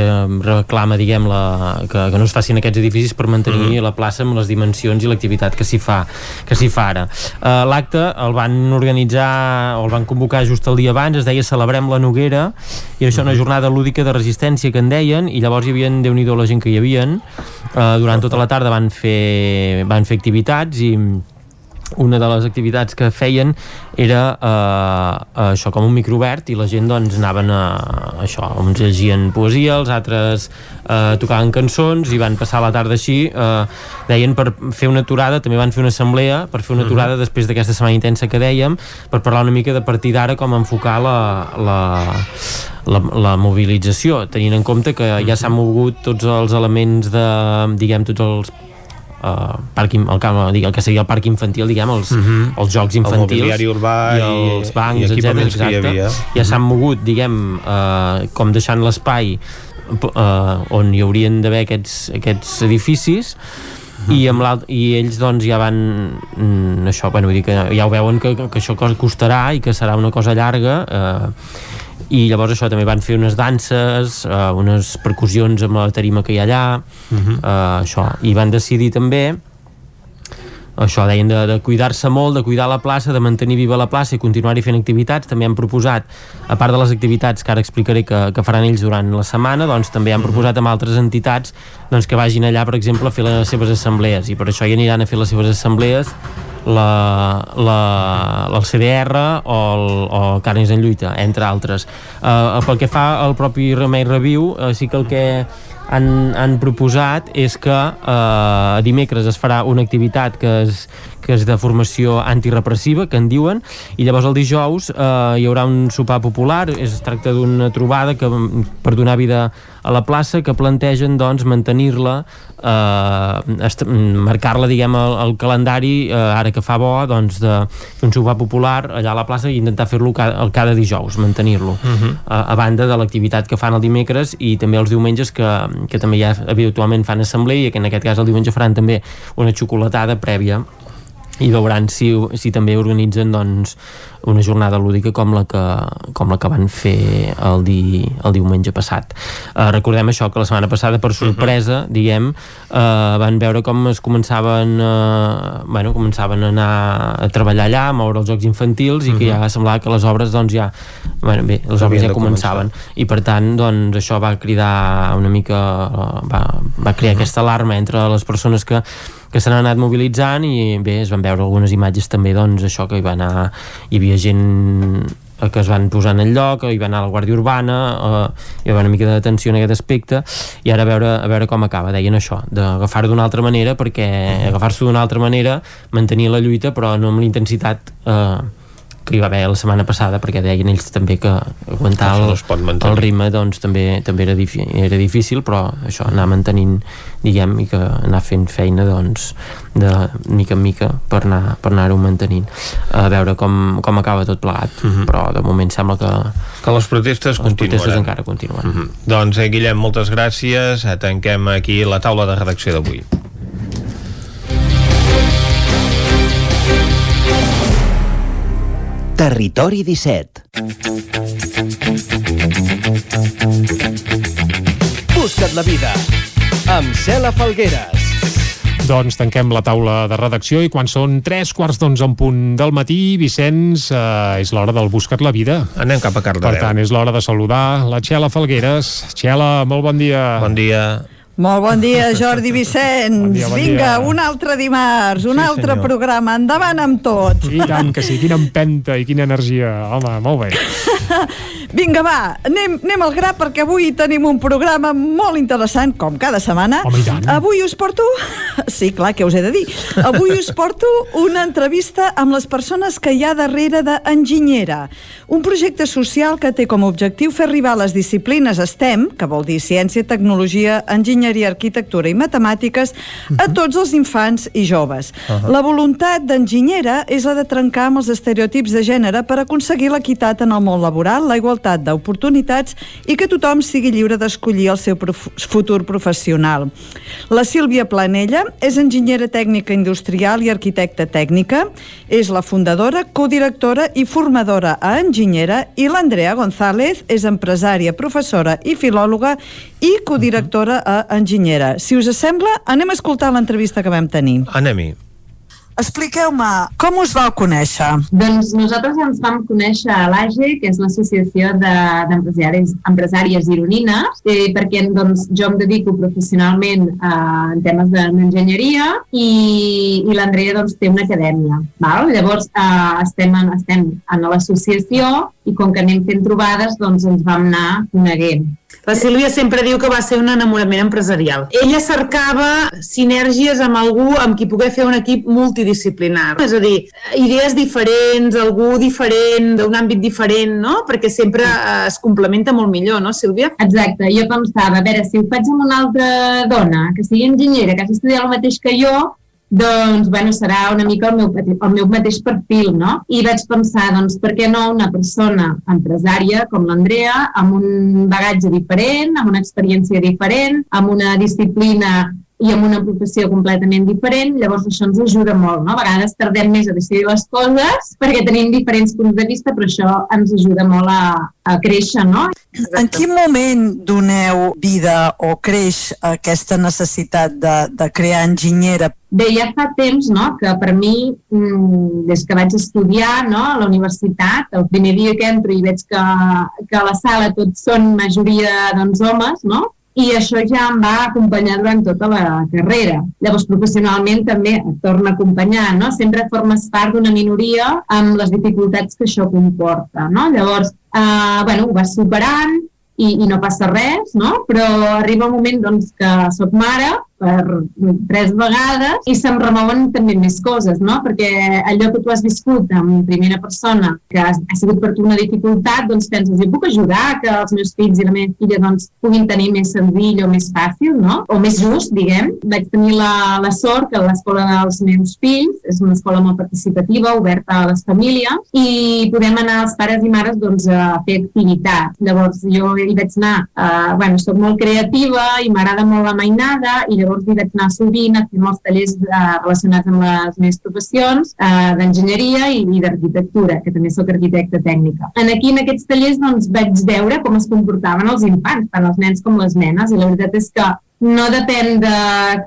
reclama diguem la, que, que no es facin aquests edificis per mantenir mm -hmm. la plaça amb les dimensions i l'activitat que s'hi fa que s'hi fa ara. Uh, L'acte el van organitzar o el van convocar just el dia abans, es deia Celebrem la Noguera i això una jornada lúdica de resistència que en deien i llavors hi havia déu nhi la gent que hi havia uh, durant tota la tarda van fer, van fer activitats i una de les activitats que feien era eh, això com un microobert i la gent doncs anaven a això, uns llegien poesia, els altres eh, tocaven cançons i van passar la tarda així eh, deien per fer una aturada també van fer una assemblea per fer una mhm. aturada uh -huh. després d'aquesta setmana intensa que dèiem per parlar una mica de partir d'ara com enfocar la, la, la, la mobilització, tenint en compte que ja s'han mogut tots els elements de, diguem, tots els uh, parc, el, el, el que seria el parc infantil, diguem, els, uh mhm. -huh. els jocs infantils el urbà i, els bancs, i etc. Exacte. Ja uh -huh. s'han mogut, diguem, uh, com deixant l'espai uh, on hi haurien d'haver aquests, aquests edificis mhm. i, amb i ells doncs ja van mm, això, bueno, vull dir que ja ho veuen que, que això costarà i que serà una cosa llarga eh, i llavors això també van fer unes danses uh, unes percussions amb la tarima que hi ha allà uh -huh. uh, això, i van decidir també això deien de, de cuidar-se molt, de cuidar la plaça, de mantenir viva la plaça i continuar-hi fent activitats. També han proposat, a part de les activitats que ara explicaré que, que faran ells durant la setmana, doncs també han proposat amb altres entitats doncs, que vagin allà, per exemple, a fer les seves assemblees i per això hi aniran a fer les seves assemblees la, la, el CDR o el, o Carnes en Lluita, entre altres. Uh, pel que fa al propi Remei Reviu, uh, sí que el que han, han proposat és que eh, dimecres es farà una activitat que és, que és de formació antirepressiva, que en diuen, i llavors el dijous eh, hi haurà un sopar popular, es tracta d'una trobada que, per donar vida a la plaça que plantegen doncs mantenir-la eh, marcar-la diguem el, el calendari eh, ara que fa bo doncs de fer un sopar popular allà a la plaça i intentar fer-lo cada, cada dijous mantenir-lo uh -huh. a, a banda de l'activitat que fan el dimecres i també els diumenges que, que també ja habitualment fan assemblea i que en aquest cas el diumenge faran també una xocolatada prèvia i veuran si, si també organitzen doncs, una jornada lúdica com la que, com la que van fer el, di, el diumenge passat. Uh, recordem això, que la setmana passada, per sorpresa, uh -huh. diguem, uh, van veure com es començaven, uh, bueno, començaven a anar a treballar allà, a moure els jocs infantils, i uh -huh. que ja semblava que les obres, doncs, ja... Bueno, bé, les obres ja començaven. Començar. I, per tant, doncs, això va cridar una mica... va, va crear uh -huh. aquesta alarma entre les persones que que s'han anat mobilitzant i bé, es van veure algunes imatges també doncs això que hi va anar hi havia gent eh, que es van posar en el lloc, hi va anar la Guàrdia Urbana, eh, hi va haver una mica de tensió en aquest aspecte, i ara a veure, a veure com acaba, deien això, d'agafar-ho d'una altra manera, perquè agafar-s'ho d'una altra manera, mantenir la lluita, però no amb la intensitat eh, que hi va haver la setmana passada perquè deien ells també que aguantar el, el ritme doncs també també era, era difícil però això anar mantenint diguem i que anar fent feina doncs de mica en mica per anar per anar-ho mantenint a veure com, com acaba tot plegat uh mhm. -huh. però de moment sembla que que les protestes les protestes encara continuen uh mhm. -huh. doncs eh, Guillem, moltes gràcies tanquem aquí la taula de redacció d'avui Territori 17 Busca't la vida amb Cela Falgueres doncs tanquem la taula de redacció i quan són tres quarts d'onze en punt del matí, Vicenç, eh, és l'hora del Buscat la Vida. Anem cap a Cardedeu. Per tant, és l'hora de saludar la Txela Falgueres. Txela, molt bon dia. Bon dia. Molt bon dia, Jordi Vicenç. Bon dia, bon Vinga, dia. un altre dimarts, un sí, altre senyor. programa. Endavant amb tot. I tant que sí, quina empenta i quina energia. Home, molt bé. Vinga, va, anem, anem al gra perquè avui tenim un programa molt interessant, com cada setmana. Home, tant. Avui us porto... Sí, clar, que us he de dir. Avui us porto una entrevista amb les persones que hi ha darrere d'Enginyera, un projecte social que té com a objectiu fer arribar les disciplines STEM, que vol dir Ciència, Tecnologia, Enginyeria, enginyeria, arquitectura i matemàtiques a mhm. tots els infants i joves. Uh -huh. La voluntat d'enginyera és la de trencar amb els estereotips de gènere per aconseguir l'equitat en el món laboral, la igualtat d'oportunitats i que tothom sigui lliure d'escollir el seu prof futur professional. La Sílvia Planella és enginyera tècnica industrial i arquitecta tècnica, és la fundadora, codirectora i formadora a enginyera i l'Andrea González és empresària, professora i filòloga i codirectora a Enginyera. Si us sembla, anem a escoltar l'entrevista que vam tenir. Anem-hi. Expliqueu-me, com us vau conèixer? Doncs nosaltres ens vam conèixer a l'AGE, que és l'Associació d'Empresàries de, Empresàries Gironines, eh, perquè doncs, jo em dedico professionalment eh, en temes d'enginyeria i, i l'Andrea doncs, té una acadèmia. Val? Llavors eh, estem, en, estem en l'associació i com que anem fent trobades doncs ens vam anar coneguent. La Sílvia sempre diu que va ser un enamorament empresarial. Ella cercava sinergies amb algú amb qui poder fer un equip multidisciplinar. És a dir, idees diferents, algú diferent, d'un àmbit diferent, no? Perquè sempre es complementa molt millor, no, Sílvia? Exacte. Jo pensava, a veure, si ho faig amb una altra dona que sigui enginyera, que hagi estudiat el mateix que jo, doncs, bueno, serà una mica el meu, el meu mateix perfil, no? I vaig pensar, doncs, per què no una persona empresària com l'Andrea, amb un bagatge diferent, amb una experiència diferent, amb una disciplina i amb una professió completament diferent, llavors això ens ajuda molt, no? A vegades tardem més a decidir les coses perquè tenim diferents punts de vista, però això ens ajuda molt a, a créixer, no? En quin moment doneu vida o creix aquesta necessitat de, de crear enginyera? Bé, ja fa temps no, que per mi, mm, des que vaig estudiar no, a la universitat, el primer dia que entro i veig que, que a la sala tots són majoria doncs, homes, no? I això ja em va acompanyar durant tota la carrera. Llavors, professionalment també et torna a acompanyar, no? Sempre formes part d'una minoria amb les dificultats que això comporta, no? Llavors, eh, bueno, ho vas superant i, i no passa res, no? Però arriba un moment doncs, que sóc mare per tres vegades i se'm remouen també més coses, no? Perquè allò que tu has viscut en primera persona, que ha, ha sigut per tu una dificultat, doncs penses, jo puc ajudar que els meus fills i la meva filla doncs, puguin tenir més senzill o més fàcil, no? O més just, diguem. Vaig tenir la, la sort que l'escola dels meus fills és una escola molt participativa, oberta a les famílies, i podem anar els pares i mares doncs, a fer activitat. Llavors jo hi vaig anar, eh, bueno, soc molt creativa i m'agrada molt la mainada, i llavors llavors hi vaig anar sovint a fer molts tallers eh, relacionats amb les meves professions eh, d'enginyeria i, i d'arquitectura, que també sóc arquitecta tècnica. En aquí, en aquests tallers, doncs, vaig veure com es comportaven els infants, tant els nens com les nenes, i la veritat és que no depèn de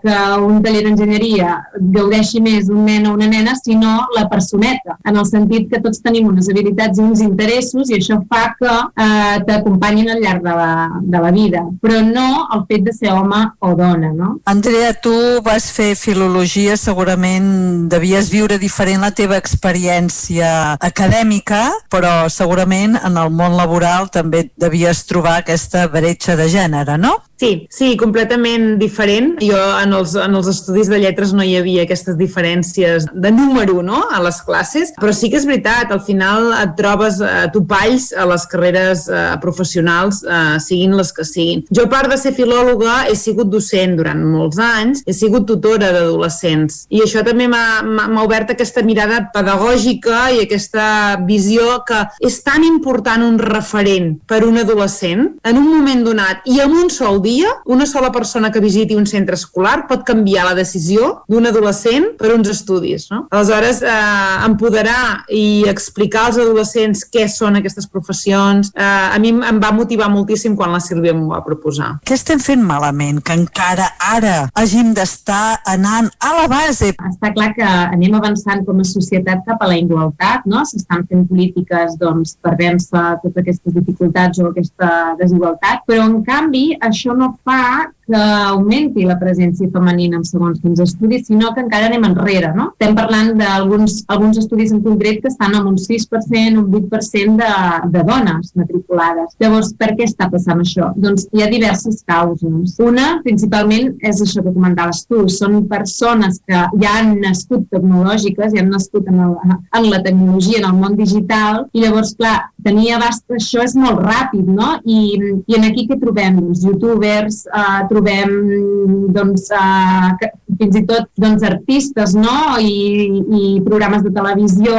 que un taller d'enginyeria gaudeixi més un nen o una nena, sinó la personeta, en el sentit que tots tenim unes habilitats i uns interessos i això fa que eh, t'acompanyin al llarg de la, de la vida, però no el fet de ser home o dona, no? Andrea, tu vas fer filologia, segurament devies viure diferent la teva experiència acadèmica, però segurament en el món laboral també devies trobar aquesta bretxa de gènere, no? Sí, sí, completament diferent. Jo en els, en els estudis de lletres no hi havia aquestes diferències de número no? a les classes, però sí que és veritat, al final et trobes eh, topalls a les carreres eh, professionals, eh, siguin les que siguin. Jo, a part de ser filòloga, he sigut docent durant molts anys, he sigut tutora d'adolescents, i això també m'ha obert aquesta mirada pedagògica i aquesta visió que és tan important un referent per un adolescent en un moment donat i amb un sol dia, una sola persona que visiti un centre escolar pot canviar la decisió d'un adolescent per uns estudis. No? Aleshores, eh, empoderar i explicar als adolescents què són aquestes professions, eh, a mi em va motivar moltíssim quan la Sílvia m'ho va proposar. Què estem fent malament que encara ara hàgim d'estar anant a la base? Està clar que anem avançant com a societat cap a la igualtat, no? S'estan fent polítiques doncs, per vèncer totes aquestes dificultats o aquesta desigualtat, però en canvi això no fa que augmenti la presència femenina en segons quins estudis, sinó que encara anem enrere. No? Estem parlant d'alguns alguns estudis en concret que estan amb un 6%, un 8% de, de dones matriculades. Llavors, per què està passant això? Doncs hi ha diverses causes. Una, principalment, és això que comentaves tu. Són persones que ja han nascut tecnològiques, ja han nascut en, el, en la tecnologia, en el món digital, i llavors, clar, tenir abast això és molt ràpid, no? I, i en aquí què trobem? Doncs youtubers, eh, trobem doncs, eh, fins i tot doncs, artistes no? I, i programes de televisió,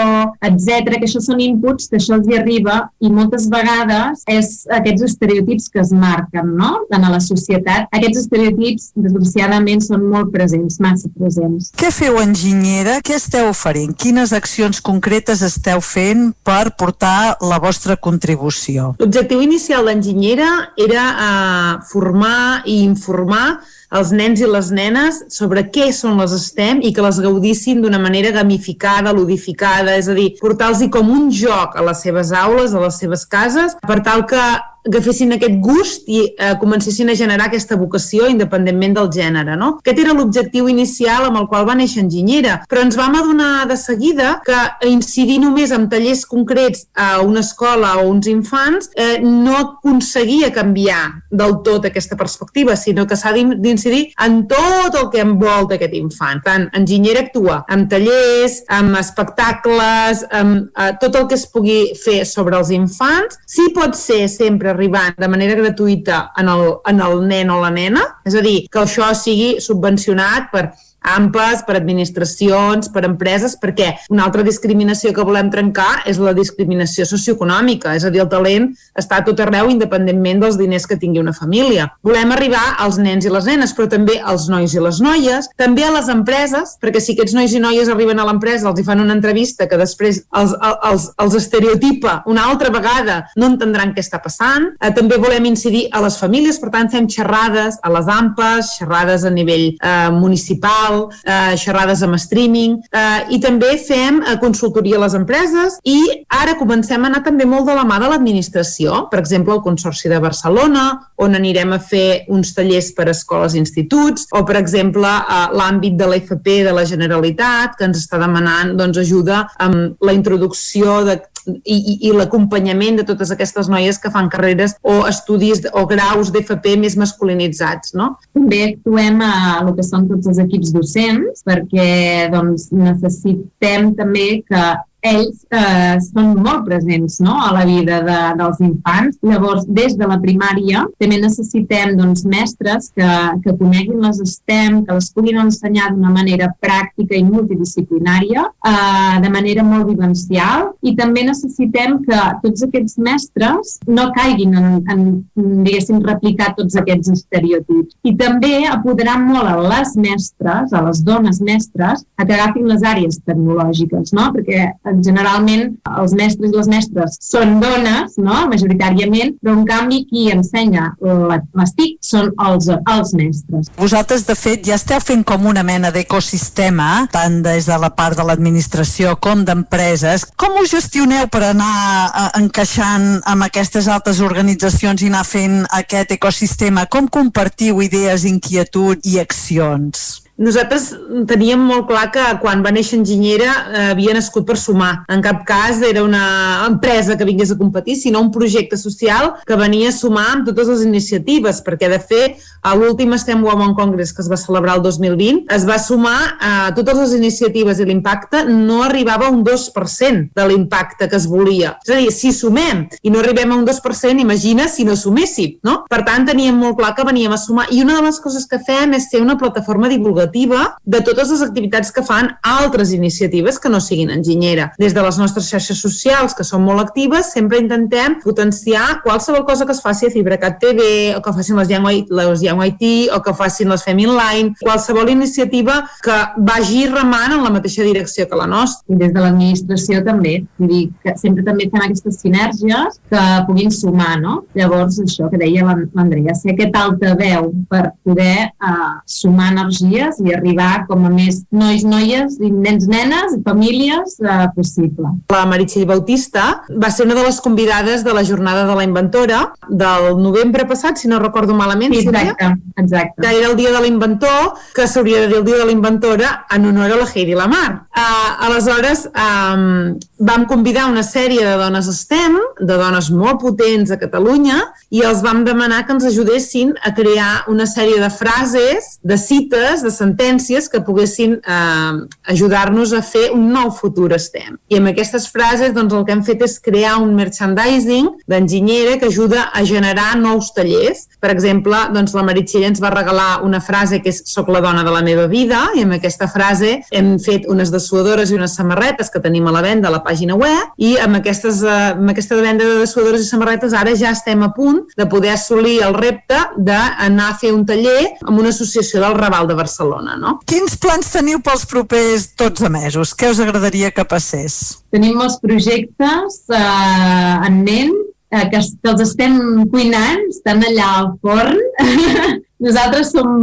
etc que això són inputs, que això els hi arriba i moltes vegades és aquests estereotips que es marquen no? en la societat. Aquests estereotips, desgraciadament, són molt presents, massa presents. Què feu, enginyera? Què esteu oferint? Quines accions concretes esteu fent per portar la vostra contribució? L'objectiu inicial d'enginyera era eh, formar i informar els nens i les nenes sobre què són les STEM i que les gaudissin d'una manera gamificada, ludificada, és a dir, portar-los com un joc a les seves aules, a les seves cases, per tal que agafessin aquest gust i eh, comencessin a generar aquesta vocació independentment del gènere. No? Aquest era l'objectiu inicial amb el qual va néixer Enginyera, però ens vam adonar de seguida que incidir només en tallers concrets a una escola o uns infants eh, no aconseguia canviar del tot aquesta perspectiva, sinó que s'ha d'incidir en tot el que envolta aquest infant. Tant, Enginyera actua amb tallers, amb espectacles, amb eh, tot el que es pugui fer sobre els infants. Sí pot ser sempre arribant de manera gratuïta en el, en el nen o la nena, és a dir, que això sigui subvencionat per AMPAs, per administracions, per empreses, perquè una altra discriminació que volem trencar és la discriminació socioeconòmica, és a dir, el talent està tot arreu independentment dels diners que tingui una família. Volem arribar als nens i les nenes, però també als nois i les noies, també a les empreses, perquè si aquests nois i noies arriben a l'empresa, els hi fan una entrevista que després els, els, els estereotipa una altra vegada, no entendran què està passant. Eh, també volem incidir a les famílies, per tant fem xerrades a les AMPAs, xerrades a nivell eh, municipal, eh, xerrades amb streaming, eh, i també fem eh, consultoria a les empreses i ara comencem a anar també molt de la mà de l'administració, per exemple, el Consorci de Barcelona, on anirem a fer uns tallers per a escoles i instituts, o, per exemple, a l'àmbit de l'FP de la Generalitat, que ens està demanant doncs, ajuda amb la introducció de i, i, i l'acompanyament de totes aquestes noies que fan carreres o estudis o graus d'FP més masculinitzats. No? També actuem a el que són tots els equips docents perquè doncs, necessitem també que ells eh, són molt presents no? a la vida de, dels infants. Llavors, des de la primària també necessitem doncs, mestres que, que coneguin les STEM, que les puguin ensenyar d'una manera pràctica i multidisciplinària, eh, de manera molt vivencial, i també necessitem que tots aquests mestres no caiguin en, en diguéssim, replicar tots aquests estereotips. I també apoderar molt a les mestres, a les dones mestres, a que agafin les àrees tecnològiques, no? perquè generalment els mestres i les mestres són dones, no? majoritàriament, però en canvi qui ensenya les TIC són els, els mestres. Vosaltres, de fet, ja esteu fent com una mena d'ecosistema, tant des de la part de l'administració com d'empreses. Com us gestioneu per anar eh, encaixant amb aquestes altres organitzacions i anar fent aquest ecosistema? Com compartiu idees, inquietud i accions? Nosaltres teníem molt clar que quan va néixer Enginyera eh, havia nascut per sumar. En cap cas era una empresa que vingués a competir, sinó un projecte social que venia a sumar amb totes les iniciatives, perquè de fet a l'últim STEM Women Congress que es va celebrar el 2020 es va sumar a totes les iniciatives i l'impacte no arribava a un 2% de l'impacte que es volia. És a dir, si sumem i no arribem a un 2%, imagina si no suméssim, no? Per tant, teníem molt clar que veníem a sumar i una de les coses que fem és ser una plataforma divulgativa divulgativa de totes les activitats que fan altres iniciatives que no siguin enginyera. Des de les nostres xarxes socials, que són molt actives, sempre intentem potenciar qualsevol cosa que es faci a Fibracat TV, o que facin les Young, les Young IT, o que facin les Fem Inline, qualsevol iniciativa que vagi remant en la mateixa direcció que la nostra. I des de l'administració també, vull dir que sempre també fem aquestes sinergies que puguin sumar, no? Llavors, això que deia l'Andrea, ser aquest altaveu per poder uh, sumar energies i arribar com a més nois, noies, nens, nenes, famílies eh, possible. La Meritxell Bautista va ser una de les convidades de la jornada de la inventora del novembre passat, si no recordo malament. Sí, exacte, exacte. Que era el dia de l'inventor, que s'hauria de dir el dia de la inventora en honor a la Heidi Lamar. Uh, aleshores, um, vam convidar una sèrie de dones STEM, de dones molt potents a Catalunya, i els vam demanar que ens ajudessin a crear una sèrie de frases, de cites, de sentències que poguessin eh, ajudar-nos a fer un nou futur STEM. I amb aquestes frases doncs, el que hem fet és crear un merchandising d'enginyera que ajuda a generar nous tallers. Per exemple, doncs, la Meritxell ens va regalar una frase que és «Soc la dona de la meva vida» i amb aquesta frase hem fet unes dessuadores i unes samarretes que tenim a la venda a la pàgina web i amb, aquestes, eh, amb aquesta venda de dessuadores i samarretes ara ja estem a punt de poder assolir el repte d'anar a fer un taller amb una associació del Raval de Barcelona Barcelona, no? Quins plans teniu pels propers 12 mesos? Què us agradaria que passés? Tenim molts projectes eh, en ment eh, que, que els estem cuinant, estan allà al forn. Nosaltres som,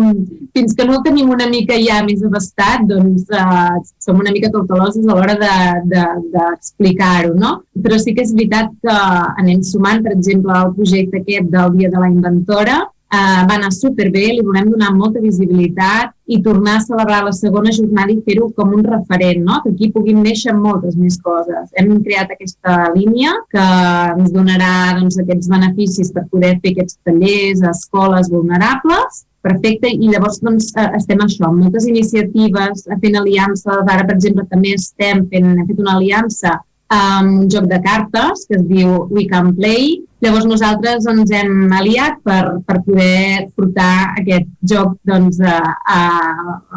fins que no tenim una mica ja més abastat, doncs eh, som una mica cautelosos a l'hora d'explicar-ho, de, de, no? Però sí que és veritat que anem sumant, per exemple, el projecte aquest del Dia de la Inventora, eh, va anar superbé, li volem donar molta visibilitat i tornar a celebrar la segona jornada i fer-ho com un referent, no? que aquí puguin néixer moltes més coses. Hem creat aquesta línia que ens donarà doncs, aquests beneficis per poder fer aquests tallers a escoles vulnerables Perfecte, i llavors doncs, eh, estem això, amb moltes iniciatives, fent aliances, ara per exemple també estem fent, hem fet una aliança um, un joc de cartes que es diu We Can Play. Llavors nosaltres ens hem aliat per, per poder portar aquest joc doncs, a, a,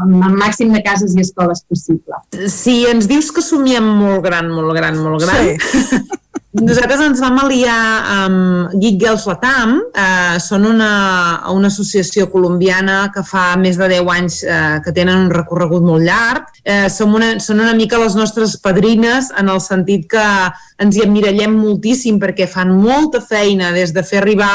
al màxim de cases i escoles possible. Si ens dius que somiem molt gran, molt gran, molt gran, sí. Nosaltres ens vam aliar amb Geek Girls Latam, eh, són una, una associació colombiana que fa més de 10 anys eh, que tenen un recorregut molt llarg. Eh, som una, són una mica les nostres padrines en el sentit que ens hi emmirallem moltíssim perquè fan molta feina des de fer arribar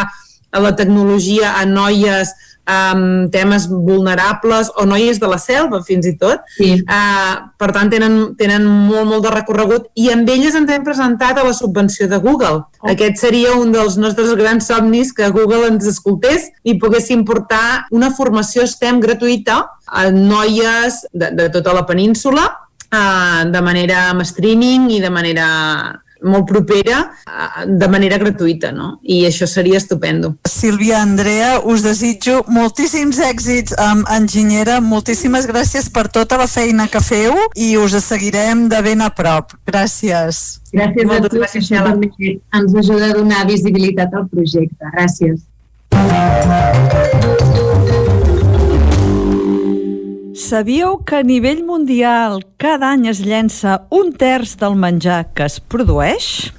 a la tecnologia a noies um, temes vulnerables o noies de la selva fins i tot. Sí. Uh, per tant, tenen, tenen molt, molt de recorregut i amb elles ens hem presentat a la subvenció de Google. Oh. Aquest seria un dels nostres grans somnis que Google ens escoltés i poguéssim portar una formació STEM gratuïta a noies de, de tota la península uh, de manera amb streaming i de manera molt propera eh, de manera gratuïta, no? I això seria estupendo. Sílvia, Andrea, us desitjo moltíssims èxits amb Enginyera, moltíssimes gràcies per tota la feina que feu i us seguirem de ben a prop. Gràcies. Gràcies Moltes a tu, gràcies, que també ens ajuda a donar visibilitat al projecte. Gràcies. Sabíeu que a nivell mundial cada any es llença un terç del menjar que es produeix?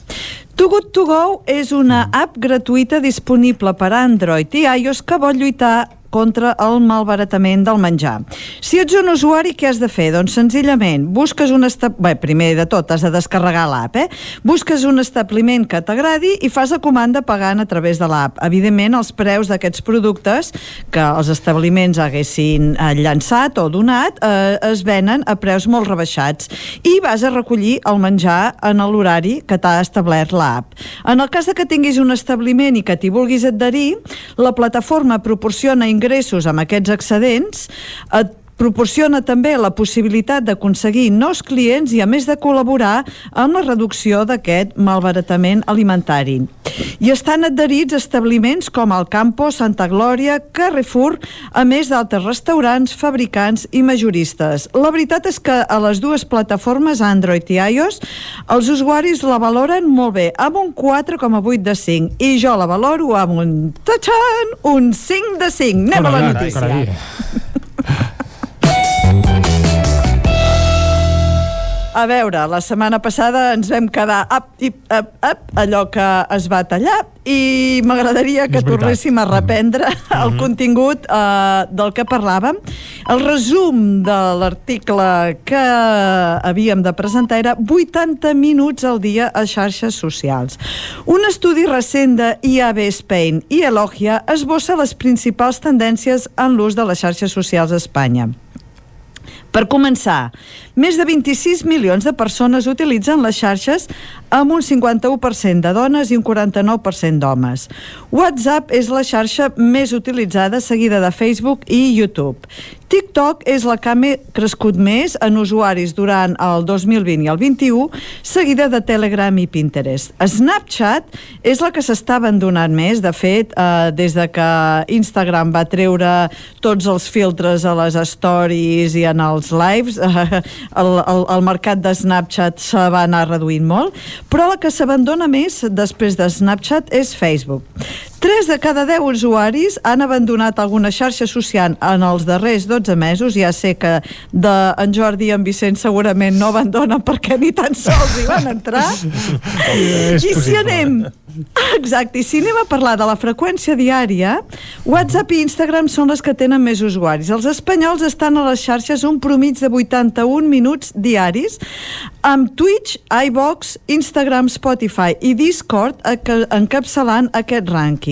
Too Good To Go és una app gratuïta disponible per Android i iOS que vol lluitar contra el malbaratament del menjar. Si ets un usuari, què has de fer? Doncs senzillament, busques un establiment... Primer de tot, has de descarregar l'app, eh? Busques un establiment que t'agradi i fas la comanda pagant a través de l'app. Evidentment, els preus d'aquests productes que els establiments haguessin eh, llançat o donat eh, es venen a preus molt rebaixats i vas a recollir el menjar en l'horari que t'ha establert l'app. En el cas de que tinguis un establiment i que t'hi vulguis adherir, la plataforma proporciona ingressos amb aquests excedents et proporciona també la possibilitat d'aconseguir nous clients i a més de col·laborar amb la reducció d'aquest malbaratament alimentari. I estan adherits establiments com el Campo, Santa Glòria, Carrefour, a més d'altres restaurants, fabricants i majoristes. La veritat és que a les dues plataformes, Android i iOS, els usuaris la valoren molt bé, amb un 4,8 de 5, i jo la valoro amb un, tachan, un 5 de 5. Anem a la notícia. A veure, la setmana passada ens vam quedar up, up, up, up, allò que es va tallar i m'agradaria que tornéssim a reprendre mm -hmm. el mhm. contingut uh, del que parlàvem. El resum de l'article que havíem de presentar era 80 minuts al dia a xarxes socials. Un estudi recent de IAB Spain i Elogia esbossa les principals tendències en l'ús de les xarxes socials a Espanya. Per començar, més de 26 milions de persones utilitzen les xarxes amb un 51% de dones i un 49% d'homes. WhatsApp és la xarxa més utilitzada seguida de Facebook i YouTube. TikTok és la que ha crescut més en usuaris durant el 2020 i el 21, seguida de Telegram i Pinterest. Snapchat és la que s'està abandonant més. De fet, eh, des de que Instagram va treure tots els filtres a les stories i en els lives, eh, el, el, el mercat de Snapchat se va anar reduint molt, però la que s'abandona més després de Snapchat és Facebook. 3 de cada 10 usuaris han abandonat alguna xarxa social en els darrers 12 mesos. Ja sé que de en Jordi i en Vicent segurament no abandonen perquè ni tan sols hi van entrar. I si anem Exacte, i si anem a parlar de la freqüència diària, WhatsApp i Instagram són les que tenen més usuaris. Els espanyols estan a les xarxes un promig de 81 minuts diaris, amb Twitch, iVox, Instagram, Spotify i Discord encapçalant aquest rànquing.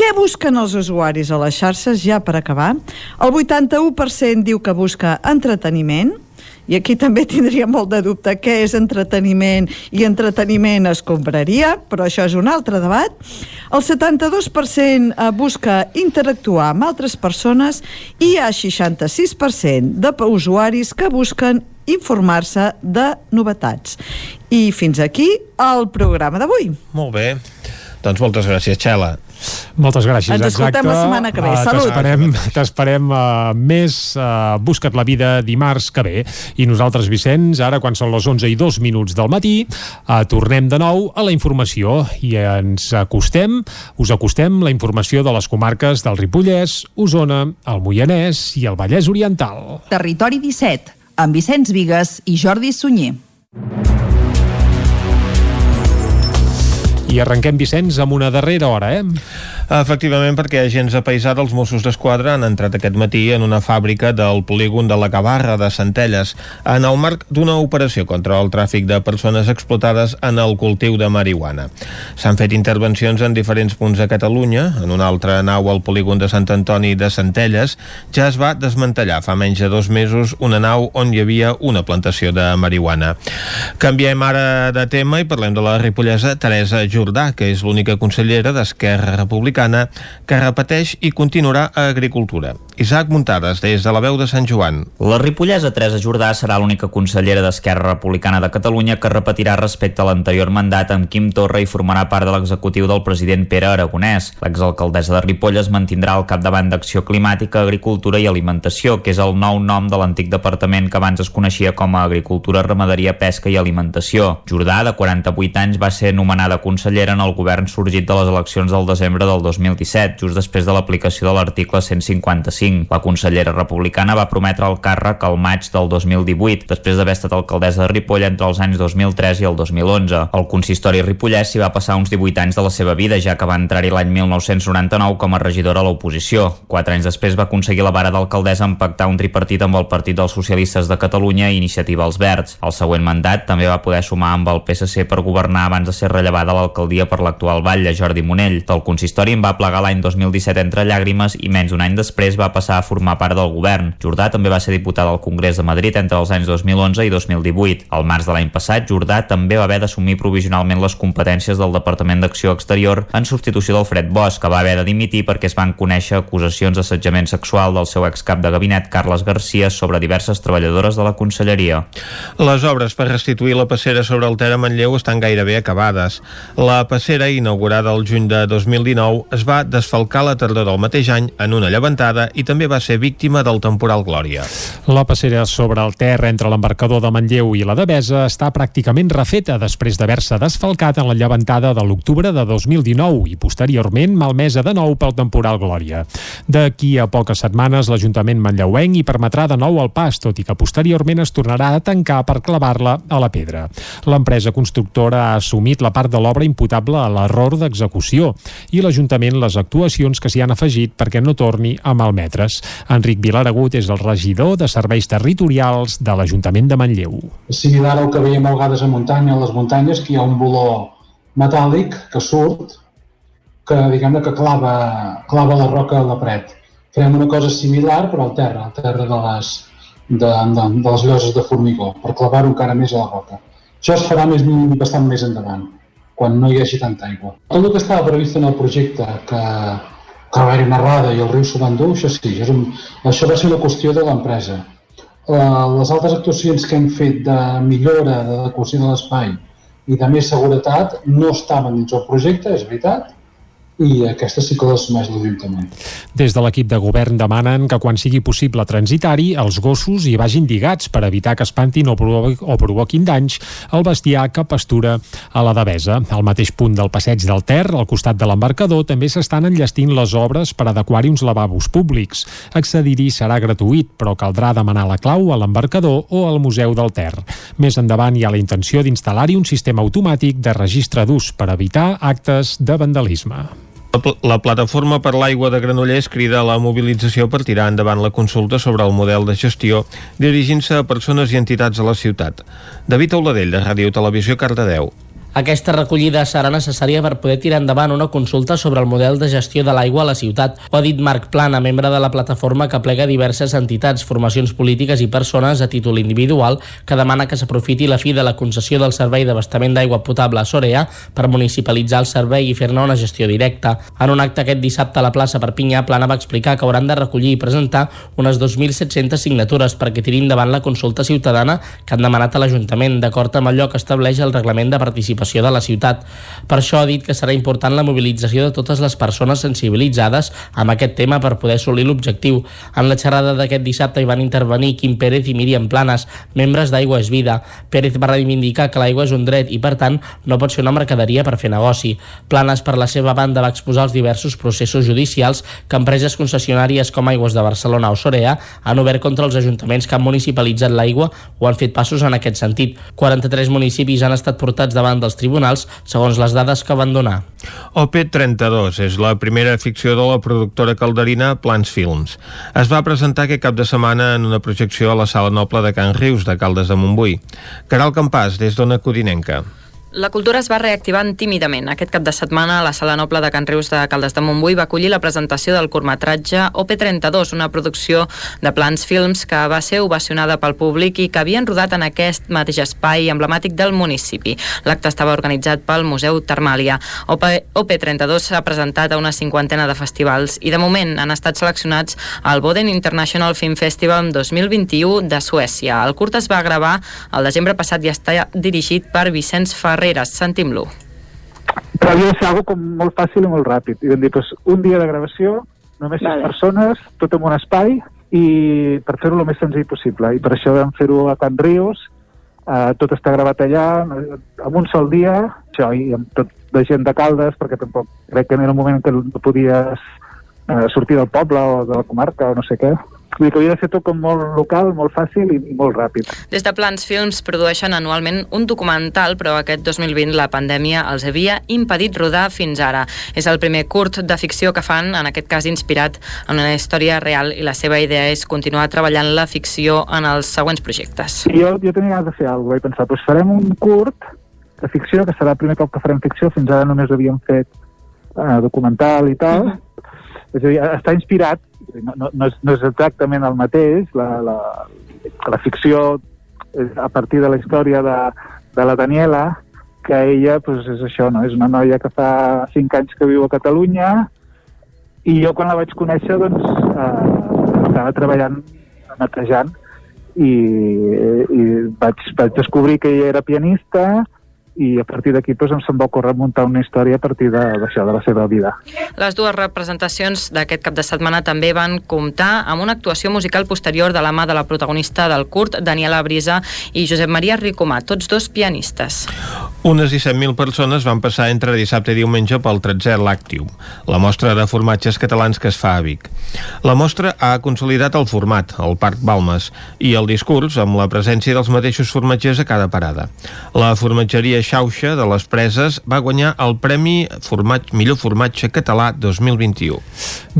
Què busquen els usuaris a les xarxes, ja per acabar? El 81% diu que busca entreteniment, i aquí també tindria molt de dubte què és entreteniment i entreteniment es compraria, però això és un altre debat. El 72% eh, busca interactuar amb altres persones i hi ha 66% d'usuaris que busquen informar-se de novetats. I fins aquí el programa d'avui. Molt bé. Doncs moltes gràcies, Xela. Moltes gràcies. Ens escoltem exacte. la setmana que ve. Uh, Salut. T'esperem t'esperem uh, més uh, Busca't la vida dimarts que ve. I nosaltres, Vicenç, ara quan són les 11 i 2 minuts del matí, uh, tornem de nou a la informació i ens acostem, us acostem la informació de les comarques del Ripollès, Osona, el Moianès i el Vallès Oriental. Territori 17, amb Vicenç Vigues i Jordi Sunyer. I arrenquem, Vicenç, amb una darrera hora, eh? Efectivament, perquè agents de paisà dels Mossos d'Esquadra han entrat aquest matí en una fàbrica del polígon de la Cabarra de Centelles en el marc d'una operació contra el tràfic de persones explotades en el cultiu de marihuana. S'han fet intervencions en diferents punts de Catalunya. En una altra nau al polígon de Sant Antoni de Centelles ja es va desmantellar fa menys de dos mesos una nau on hi havia una plantació de marihuana. Canviem ara de tema i parlem de la ripollesa Teresa Jordà, que és l'única consellera d'Esquerra Republicana que repeteix i continuarà a Agricultura. Isaac Muntades, des de la veu de Sant Joan. La ripollesa Teresa Jordà serà l'única consellera d'Esquerra Republicana de Catalunya que repetirà respecte a l'anterior mandat amb Quim Torra i formarà part de l'executiu del president Pere Aragonès. L'exalcaldessa de Ripoll es mantindrà al capdavant d'Acció Climàtica, Agricultura i Alimentació, que és el nou nom de l'antic departament que abans es coneixia com a Agricultura, Ramaderia, Pesca i Alimentació. Jordà, de 48 anys, va ser nomenada consellera en el govern sorgit de les eleccions del desembre del 2017, just després de l'aplicació de l'article 155. La consellera republicana va prometre el càrrec al maig del 2018, després d'haver estat alcaldessa de Ripoll entre els anys 2003 i el 2011. El consistori ripollès s'hi va passar uns 18 anys de la seva vida, ja que va entrar-hi l'any 1999 com a regidora a l'oposició. Quatre anys després va aconseguir la vara d'alcaldessa en pactar un tripartit amb el Partit dels Socialistes de Catalunya i Iniciativa als Verds. El següent mandat també va poder sumar amb el PSC per governar abans de ser rellevada l'alcaldia per l'actual batlle, Jordi Monell. Del consistori en va plegar l'any 2017 entre llàgrimes i menys d'un any després va passar a formar part del govern. Jordà també va ser diputada al Congrés de Madrid entre els anys 2011 i 2018. Al març de l'any passat, Jordà també va haver d'assumir provisionalment les competències del Departament d'Acció Exterior en substitució del Fred Bosch, que va haver de dimitir perquè es van conèixer acusacions d'assetjament sexual del seu excap de gabinet Carles Garcia sobre diverses treballadores de la conselleria. Les obres per restituir la passera sobre el Ter a Manlleu estan gairebé acabades. La passera, inaugurada el juny de 2019, es va desfalcar la tardor del mateix any en una llevantada i també va ser víctima del temporal Glòria. La passera sobre el Ter entre l'embarcador de Manlleu i la Devesa està pràcticament refeta després d'haver-se desfalcat en la llevantada de l'octubre de 2019 i posteriorment malmesa de nou pel temporal Glòria. D'aquí a poques setmanes l'Ajuntament manlleuenc hi permetrà de nou el pas, tot i que posteriorment es tornarà a tancar per clavar-la a la pedra. L'empresa constructora ha assumit la part de l'obra imputable a l'error d'execució i l'Ajuntament les actuacions que s'hi han afegit perquè no torni a malmetre's. Enric Vilaragut és el regidor de Serveis Territorials de l'Ajuntament de Manlleu. És similar al que veiem a vegades a muntanya, a les muntanyes, que hi ha un boló metàl·lic que surt, que diguem que clava, clava la roca a la paret. Farem una cosa similar però al terra, al terra de les, de, de, de les lloses de formigó, per clavar-ho encara més a la roca. Això es farà més, bastant més endavant, quan no hi hagi tanta aigua. Tot el que estava previst en el projecte, que, que va haver una errada i el riu s'ho va endur, això sí, és un, això va ser una qüestió de l'empresa. Uh, les altres actuacions que hem fet de millora, d'adequació de l'espai i de més seguretat no estaven dins el projecte, és veritat, i aquesta sí que l'assumeix l'Ajuntament. Des de l'equip de govern demanen que quan sigui possible transitar-hi, els gossos hi vagin lligats per evitar que espantin o, provo o provoquin danys al bestiar que pastura a la Devesa. Al mateix punt del passeig del Ter, al costat de l'embarcador, també s'estan enllestint les obres per adequar-hi uns lavabos públics. Accedir-hi serà gratuït, però caldrà demanar la clau a l'embarcador o al Museu del Ter. Més endavant hi ha la intenció d'instal·lar-hi un sistema automàtic de registre d'ús per evitar actes de vandalisme. La plataforma per l'aigua de Granollers crida a la mobilització per tirar endavant la consulta sobre el model de gestió dirigint-se a persones i entitats a la ciutat. David Auladell, de Ràdio Televisió, Cardedeu. Aquesta recollida serà necessària per poder tirar endavant una consulta sobre el model de gestió de l'aigua a la ciutat, ho ha dit Marc Plana, membre de la plataforma que plega diverses entitats, formacions polítiques i persones a títol individual que demana que s'aprofiti la fi de la concessió del servei d'abastament d'aigua potable a Sorea per municipalitzar el servei i fer-ne una gestió directa. En un acte aquest dissabte a la plaça Perpinyà, Plana va explicar que hauran de recollir i presentar unes 2.700 signatures perquè tirin endavant la consulta ciutadana que han demanat a l'Ajuntament, d'acord amb allò que estableix el reglament de participació participació de la ciutat. Per això ha dit que serà important la mobilització de totes les persones sensibilitzades amb aquest tema per poder assolir l'objectiu. En la xerrada d'aquest dissabte hi van intervenir Quim Pérez i Míriam Planes, membres d'Aigua és Vida. Pérez va reivindicar que l'aigua és un dret i, per tant, no pot ser una mercaderia per fer negoci. Planes, per la seva banda, va exposar els diversos processos judicials que empreses concessionàries com Aigües de Barcelona o Sorea han obert contra els ajuntaments que han municipalitzat l'aigua o han fet passos en aquest sentit. 43 municipis han estat portats davant dels tribunals, segons les dades que van donar. OP32 és la primera ficció de la productora calderina Plans Films. Es va presentar aquest cap de setmana en una projecció a la Sala Noble de Can Rius de Caldes de Montbui. Caral Campàs, des d'Ona Codinenca. La cultura es va reactivant tímidament. Aquest cap de setmana, la Sala Noble de Can Rius de Caldes de Montbui va acollir la presentació del curtmetratge OP32, una producció de Plans Films que va ser ovacionada pel públic i que havien rodat en aquest mateix espai emblemàtic del municipi. L'acte estava organitzat pel Museu Termàlia. OP, OP32 s'ha presentat a una cinquantena de festivals i de moment han estat seleccionats al Boden International Film Festival 2021 de Suècia. El curt es va gravar el desembre passat i està dirigit per Vicenç Ferrer Ferreres. Sentim-lo. Però havia de ser algo com molt fàcil i molt ràpid. I vam dir, pues, un dia de gravació, només vale. persones, tot en un espai, i per fer-ho el més senzill possible. I per això vam fer-ho a Can Rius, eh, tot està gravat allà, en un sol dia, això, i amb tot de gent de Caldes, perquè tampoc crec que era un moment que no podies eh, sortir del poble o de la comarca o no sé què. Vull dir que havia de ser tot com molt local, molt fàcil i, i molt ràpid. Des de Plans Films produeixen anualment un documental, però aquest 2020 la pandèmia els havia impedit rodar fins ara. És el primer curt de ficció que fan, en aquest cas inspirat en una història real, i la seva idea és continuar treballant la ficció en els següents projectes. Jo, jo tenia ganes de fer alguna cosa, vaig pensar, doncs farem un curt de ficció, que serà el primer cop que farem ficció, fins ara només havíem fet eh, documental i tal, mm -hmm. és a dir, està inspirat no, no, no, és, no és exactament el mateix, la, la, la ficció a partir de la història de, de la Daniela, que ella pues, és això, no? és una noia que fa 5 anys que viu a Catalunya i jo quan la vaig conèixer doncs, eh, estava treballant netejant i, i vaig, vaig descobrir que ella era pianista i a partir d'aquí doncs, em se'm va ocórrer muntar una història a partir d'això, de, de la seva vida. Les dues representacions d'aquest cap de setmana també van comptar amb una actuació musical posterior de la mà de la protagonista del curt, Daniela Brisa i Josep Maria Ricomà, tots dos pianistes. Unes 17.000 persones van passar entre dissabte i diumenge pel 13è Lactium, la mostra de formatges catalans que es fa a Vic. La mostra ha consolidat el format, el Parc Balmes, i el discurs amb la presència dels mateixos formatgers a cada parada. La formatgeria Xauxa de les Preses va guanyar el Premi Formatge, Millor Formatge Català 2021.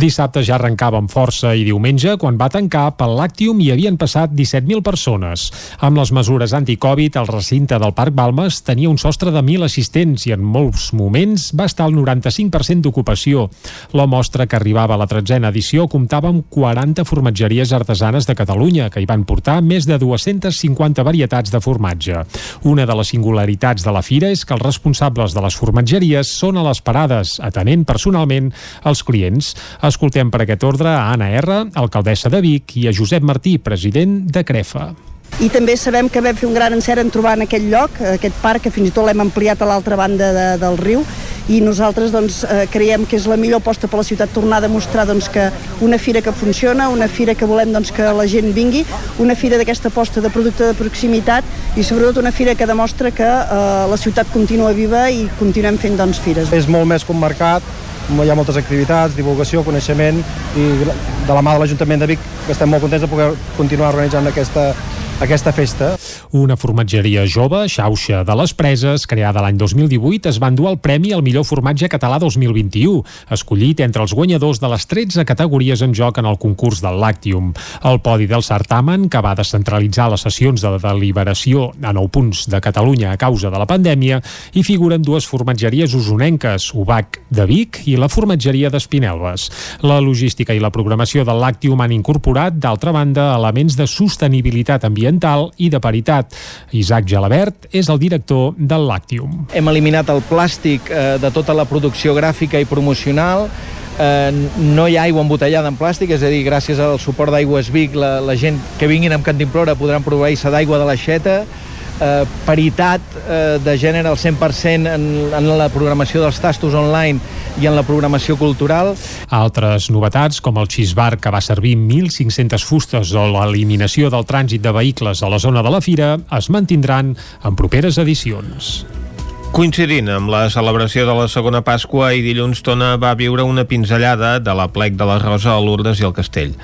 Dissabte ja arrencava amb força i diumenge, quan va tancar, pel Làctium hi havien passat 17.000 persones. Amb les mesures anticovid, el recinte del Parc Balmes tenia un sostre de 1.000 assistents i en molts moments va estar al 95% d'ocupació. La mostra que arribava a la tretzena edició comptava amb 40 formatgeries artesanes de Catalunya, que hi van portar més de 250 varietats de formatge. Una de les singularitats de la fira és que els responsables de les formatgeries són a les parades, atenent personalment els clients. Escoltem per aquest ordre a Anna R, alcaldessa de Vic, i a Josep Martí, president de Crefa i també sabem que vam fer un gran encert en trobar en aquest lloc, aquest parc, que fins i tot l'hem ampliat a l'altra banda de, del riu, i nosaltres doncs, eh, creiem que és la millor aposta per la ciutat tornar a demostrar doncs, que una fira que funciona, una fira que volem doncs, que la gent vingui, una fira d'aquesta aposta de producte de proximitat i sobretot una fira que demostra que eh, la ciutat continua viva i continuem fent doncs, fires. És molt més que un mercat, hi ha moltes activitats, divulgació, coneixement i de la mà de l'Ajuntament de Vic estem molt contents de poder continuar organitzant aquesta, aquesta festa. Una formatgeria jove, Xauxa de les Preses, creada l'any 2018, es va endur el Premi al millor formatge català 2021, escollit entre els guanyadors de les 13 categories en joc en el concurs del Lactium. El podi del certamen, que va descentralitzar les sessions de deliberació a 9 punts de Catalunya a causa de la pandèmia, hi figuren dues formatgeries usonenques, Ubac de Vic i la formatgeria d'Espinelves. La logística i la programació del Lactium han incorporat, d'altra banda, elements de sostenibilitat ambiental ambiental i de paritat. Isaac Gelabert és el director del Lactium. Hem eliminat el plàstic eh, de tota la producció gràfica i promocional, eh, no hi ha aigua embotellada en plàstic, és a dir, gràcies al suport d'Aigües Vic, la, la gent que vinguin amb Cantimplora podran proveir-se d'aigua de l'aixeta, eh, paritat eh, de gènere al 100% en, en la programació dels tastos online i en la programació cultural. Altres novetats, com el xisbar que va servir 1.500 fustes o l'eliminació del trànsit de vehicles a la zona de la fira, es mantindran en properes edicions. Coincidint amb la celebració de la segona Pasqua i dilluns Tona va viure una pinzellada de la plec de la Rosa a Lourdes i al Castell.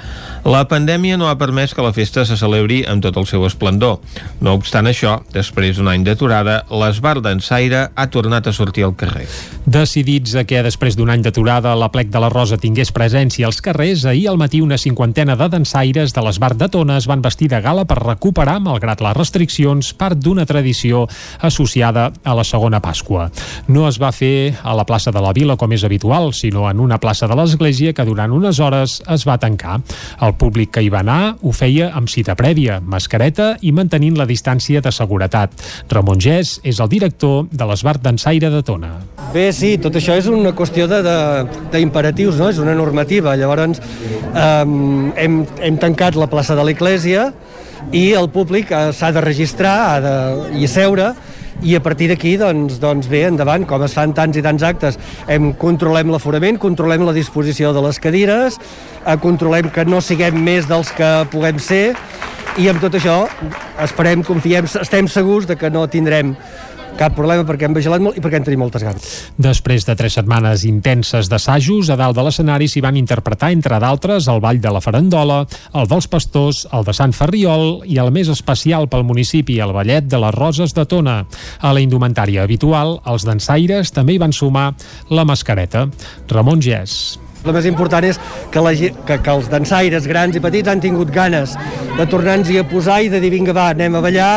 La pandèmia no ha permès que la festa se celebri amb tot el seu esplendor. No obstant això, després d'un any d'aturada, l'Esbar d'Ensaire ha tornat a sortir al carrer. Decidits a que després d'un any d'aturada la plec de la Rosa tingués presència als carrers, ahir al matí una cinquantena de dansaires de l'Esbar de Tona es van vestir de gala per recuperar, malgrat les restriccions, part d'una tradició associada a la segona Pasqua. No es va fer a la plaça de la Vila com és habitual, sinó en una plaça de l'església que durant unes hores es va tancar. El públic que hi va anar ho feia amb cita prèvia, mascareta i mantenint la distància de seguretat. Ramon Gès és el director de l'Esbart d'Ensaire de Tona. Bé, sí, tot això és una qüestió d'imperatius, no? és una normativa. Llavors, um, hem, hem tancat la plaça de l'Eglésia i el públic eh, s'ha de registrar ha de, i seure i a partir d'aquí, doncs, doncs bé, endavant, com es fan tants i tants actes, hem, controlem l'aforament, controlem la disposició de les cadires, eh, controlem que no siguem més dels que puguem ser, i amb tot això esperem, confiem, estem segurs de que no tindrem cap problema perquè hem vigilat molt i perquè en tenim moltes ganes. Després de tres setmanes intenses d'assajos, a dalt de l'escenari s'hi van interpretar, entre d'altres, el Ball de la Farandola, el dels Pastors, el de Sant Ferriol i el més especial pel municipi, el Ballet de les Roses de Tona. A la indumentària habitual, els dansaires també hi van sumar la mascareta. Ramon Gès. El més important és que, la, que, que els dansaires grans i petits han tingut ganes de tornar-nos-hi a posar i de dir vinga va, anem a ballar,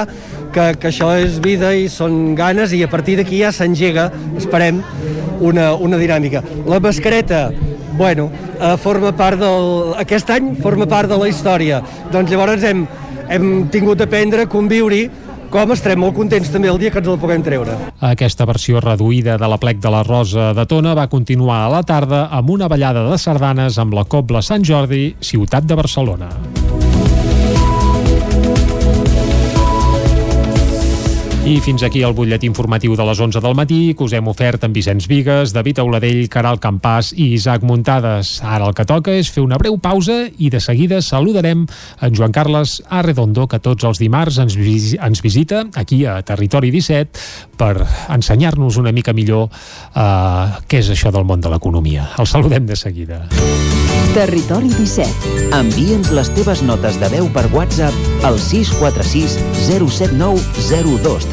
que, que això és vida i són ganes i a partir d'aquí ja s'engega, esperem, una, una dinàmica. La mascareta, bueno, eh, forma part del... Aquest any forma part de la història. Doncs llavors hem, hem tingut d'aprendre a conviure com estarem molt contents també el dia que ens la puguem treure. Aquesta versió reduïda de la plec de la Rosa de Tona va continuar a la tarda amb una ballada de sardanes amb la Cobla Sant Jordi, ciutat de Barcelona. I fins aquí el butlletí informatiu de les 11 del matí que us hem ofert amb Vicenç Vigues, David Auladell, Caral Campàs i Isaac Muntades. Ara el que toca és fer una breu pausa i de seguida saludarem en Joan Carles Arredondo, que tots els dimarts ens, vis ens visita aquí a Territori 17 per ensenyar-nos una mica millor uh, què és això del món de l'economia. El saludem de seguida. Territori 17. Envia'ns les teves notes de veu per WhatsApp al 646 079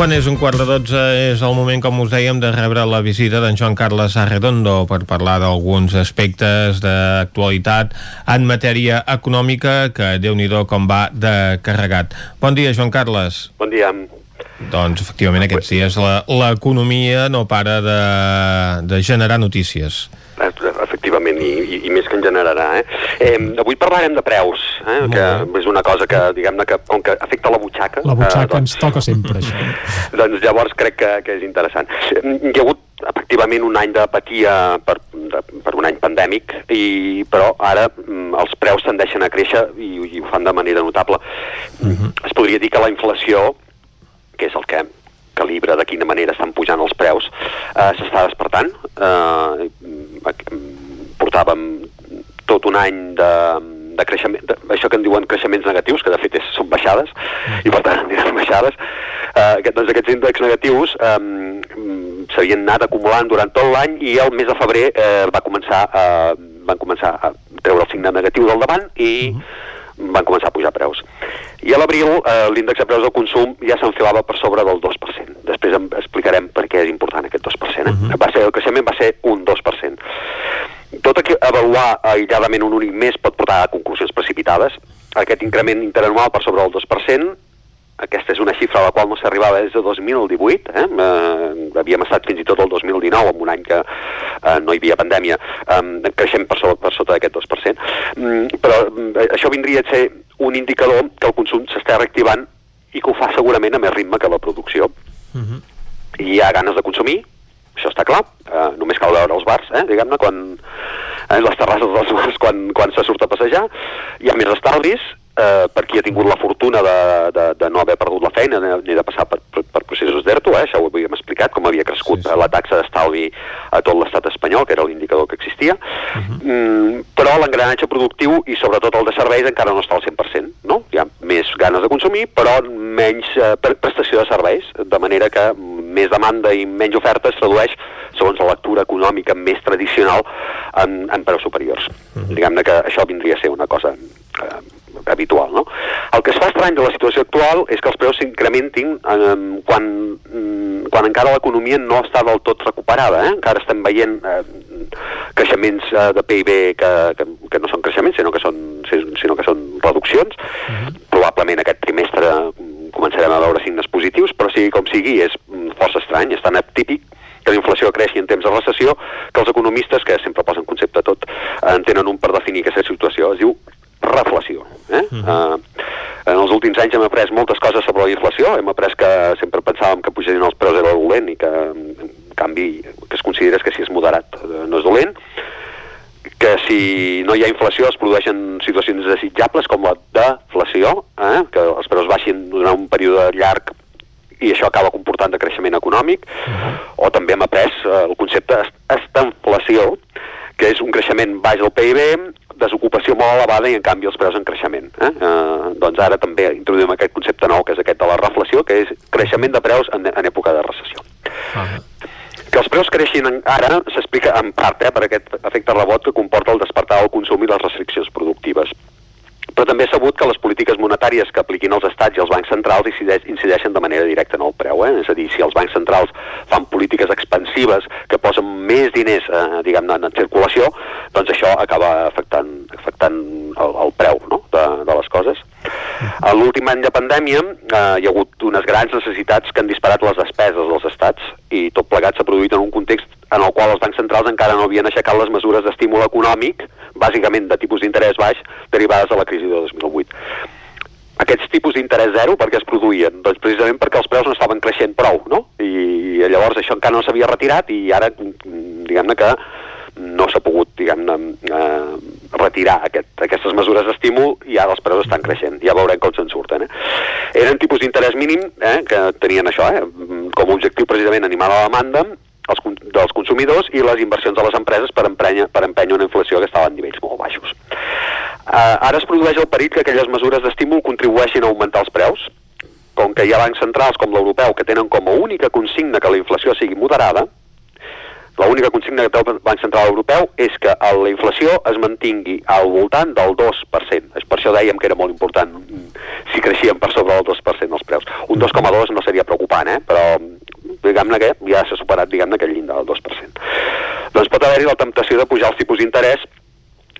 Quan és un quart de dotze és el moment, com us dèiem, de rebre la visita d'en Joan Carles Arredondo per parlar d'alguns aspectes d'actualitat en matèria econòmica que, déu nhi com va de carregat. Bon dia, Joan Carles. Bon dia. Doncs, efectivament, aquests dies l'economia no para de, de generar notícies efectivament, i, i, i més que en generarà. Eh? Eh, avui parlarem de preus, eh? que és una cosa que, diguem-ne, que com que afecta la butxaca... La butxaca eh, doncs, ens toca sempre, això. doncs llavors crec que, que és interessant. Hi ha hagut, efectivament, un any d'apatia per, de, per un any pandèmic, i, però ara mm, els preus tendeixen a créixer i, i ho fan de manera notable. Uh -huh. Es podria dir que la inflació, que és el que calibra de quina manera estan pujant els preus, eh, s'està despertant. Eh, portàvem tot un any de, de creixement, de, això que en diuen creixements negatius, que de fet és, són baixades, i per tant aniran baixades, eh, doncs aquests índexs negatius eh, s'havien anat acumulant durant tot l'any i el mes de febrer eh, va començar, eh, van començar a treure el signe negatiu del davant i uh -huh. Van començar a pujar preus. I a l'abril eh, l'índex de preus del consum ja s'enfilava per sobre del 2%. Després explicarem per què és important aquest 2%. Eh? Uh -huh. va ser, el creixement va ser un 2% tot que avaluar aïlladament un únic mes pot portar a conclusions precipitades. Aquest increment interanual per sobre del 2% aquesta és una xifra a la qual no s'arribava des de 2018, eh? eh, havíem estat fins i tot el 2019, en un any que eh, no hi havia pandèmia, eh, creixem per sota, per sota d'aquest 2%, mm, però eh, això vindria a ser un indicador que el consum s'està reactivant i que ho fa segurament a més ritme que la producció. Uh -huh. I hi ha ganes de consumir, això està clar, eh, només cal veure els bars, eh, diguem-ne, quan, eh, les terrasses dels bars quan, quan se surt a passejar, hi ha més estalvis, eh, per qui ha tingut la fortuna de, de, de no haver perdut la feina ni de passar per, per, per processos d'ERTO, eh? això ho havíem explicat, com havia crescut sí, sí. la taxa d'estalvi a tot l'estat espanyol, que era l'indicador que existia, uh -huh. mm, però l'engranatge productiu i sobretot el de serveis encara no està al 100%, no? Hi ha més ganes de consumir, però menys eh, prestació de serveis, de manera que més demanda i menys oferta es tradueix, segons la lectura econòmica més tradicional, en, en preus superiors. Uh -huh. Diguem-ne que això vindria a ser una cosa eh, habitual. No? El que es fa estrany de la situació actual és que els preus s'incrementin eh, quan, mm, quan encara l'economia no està del tot recuperada. Eh? Encara estem veient eh, creixements eh, de PIB que, que, que no són creixements, sinó que són, sinó que són reduccions. Uh -huh. Probablement aquest trimestre mm, començarem a veure signes positius, però sigui com sigui, és mm, força estrany, és tan atípic que la inflació creixi en temps de recessió, que els economistes, que sempre posen concepte a tot, en tenen un per definir aquesta situació. Es diu reflació. Eh? Uh -huh. uh, en els últims anys hem après moltes coses sobre la inflació, hem après que sempre pensàvem que pujarien els preus era dolent i que, en canvi, que es considera que si és moderat eh, no és dolent, que si no hi ha inflació es produeixen situacions desitjables com la deflació, eh? que els preus baixin durant un període llarg i això acaba comportant de creixement econòmic, uh -huh. o també hem après eh, el concepte estanflació, que és un creixement baix del PIB desocupació molt elevada i en canvi els preus en creixement. Eh? Eh, doncs ara també introduïm aquest concepte nou que és aquest de la reflació, que és creixement de preus en, en època de recessió. Ah. Que els preus creixin ara s'explica en part eh, per aquest efecte rebot que comporta el despertar del consum i les restriccions productives però també és sabut que les polítiques monetàries que apliquin els estats i els bancs centrals incideixen de manera directa en el preu. Eh? És a dir, si els bancs centrals fan polítiques expansives que posen més diners eh, diguem-ne en circulació, doncs això acaba afectant, afectant el, el preu no? de, de les coses. A l'últim any de pandèmia eh, hi ha hagut unes grans necessitats que han disparat les despeses dels estats i tot plegat s'ha produït en un context en el qual els bancs centrals encara no havien aixecat les mesures d'estímul econòmic, bàsicament de tipus d'interès baix, derivades de la crisi de 2008. Aquests tipus d'interès zero, per què es produïen? Doncs precisament perquè els preus no estaven creixent prou, no? I llavors això encara no s'havia retirat i ara, diguem-ne que no s'ha pogut, diguem-ne, eh, retirar aquest, aquestes mesures d'estímul i ara els preus estan creixent. Ja veurem com se'n surten. Eh? Eren tipus d'interès mínim eh, que tenien això, eh, com a objectiu precisament animar la demanda els, dels consumidors i les inversions de les empreses per empènyer, per empènyer una inflació que estava en nivells molt baixos. Uh, ara es produeix el perill que aquelles mesures d'estímul contribueixin a augmentar els preus, com que hi ha bancs centrals com l'europeu que tenen com a única consigna que la inflació sigui moderada, l'única consigna que té el Banc Central Europeu és que la inflació es mantingui al voltant del 2%. És per això dèiem que era molt important si creixien per sobre del 2% els preus. Un 2,2 no seria preocupant, eh? però diguem-ne que ja s'ha superat diguem-ne aquell llindar del 2%. Doncs pot haver-hi la temptació de pujar els tipus d'interès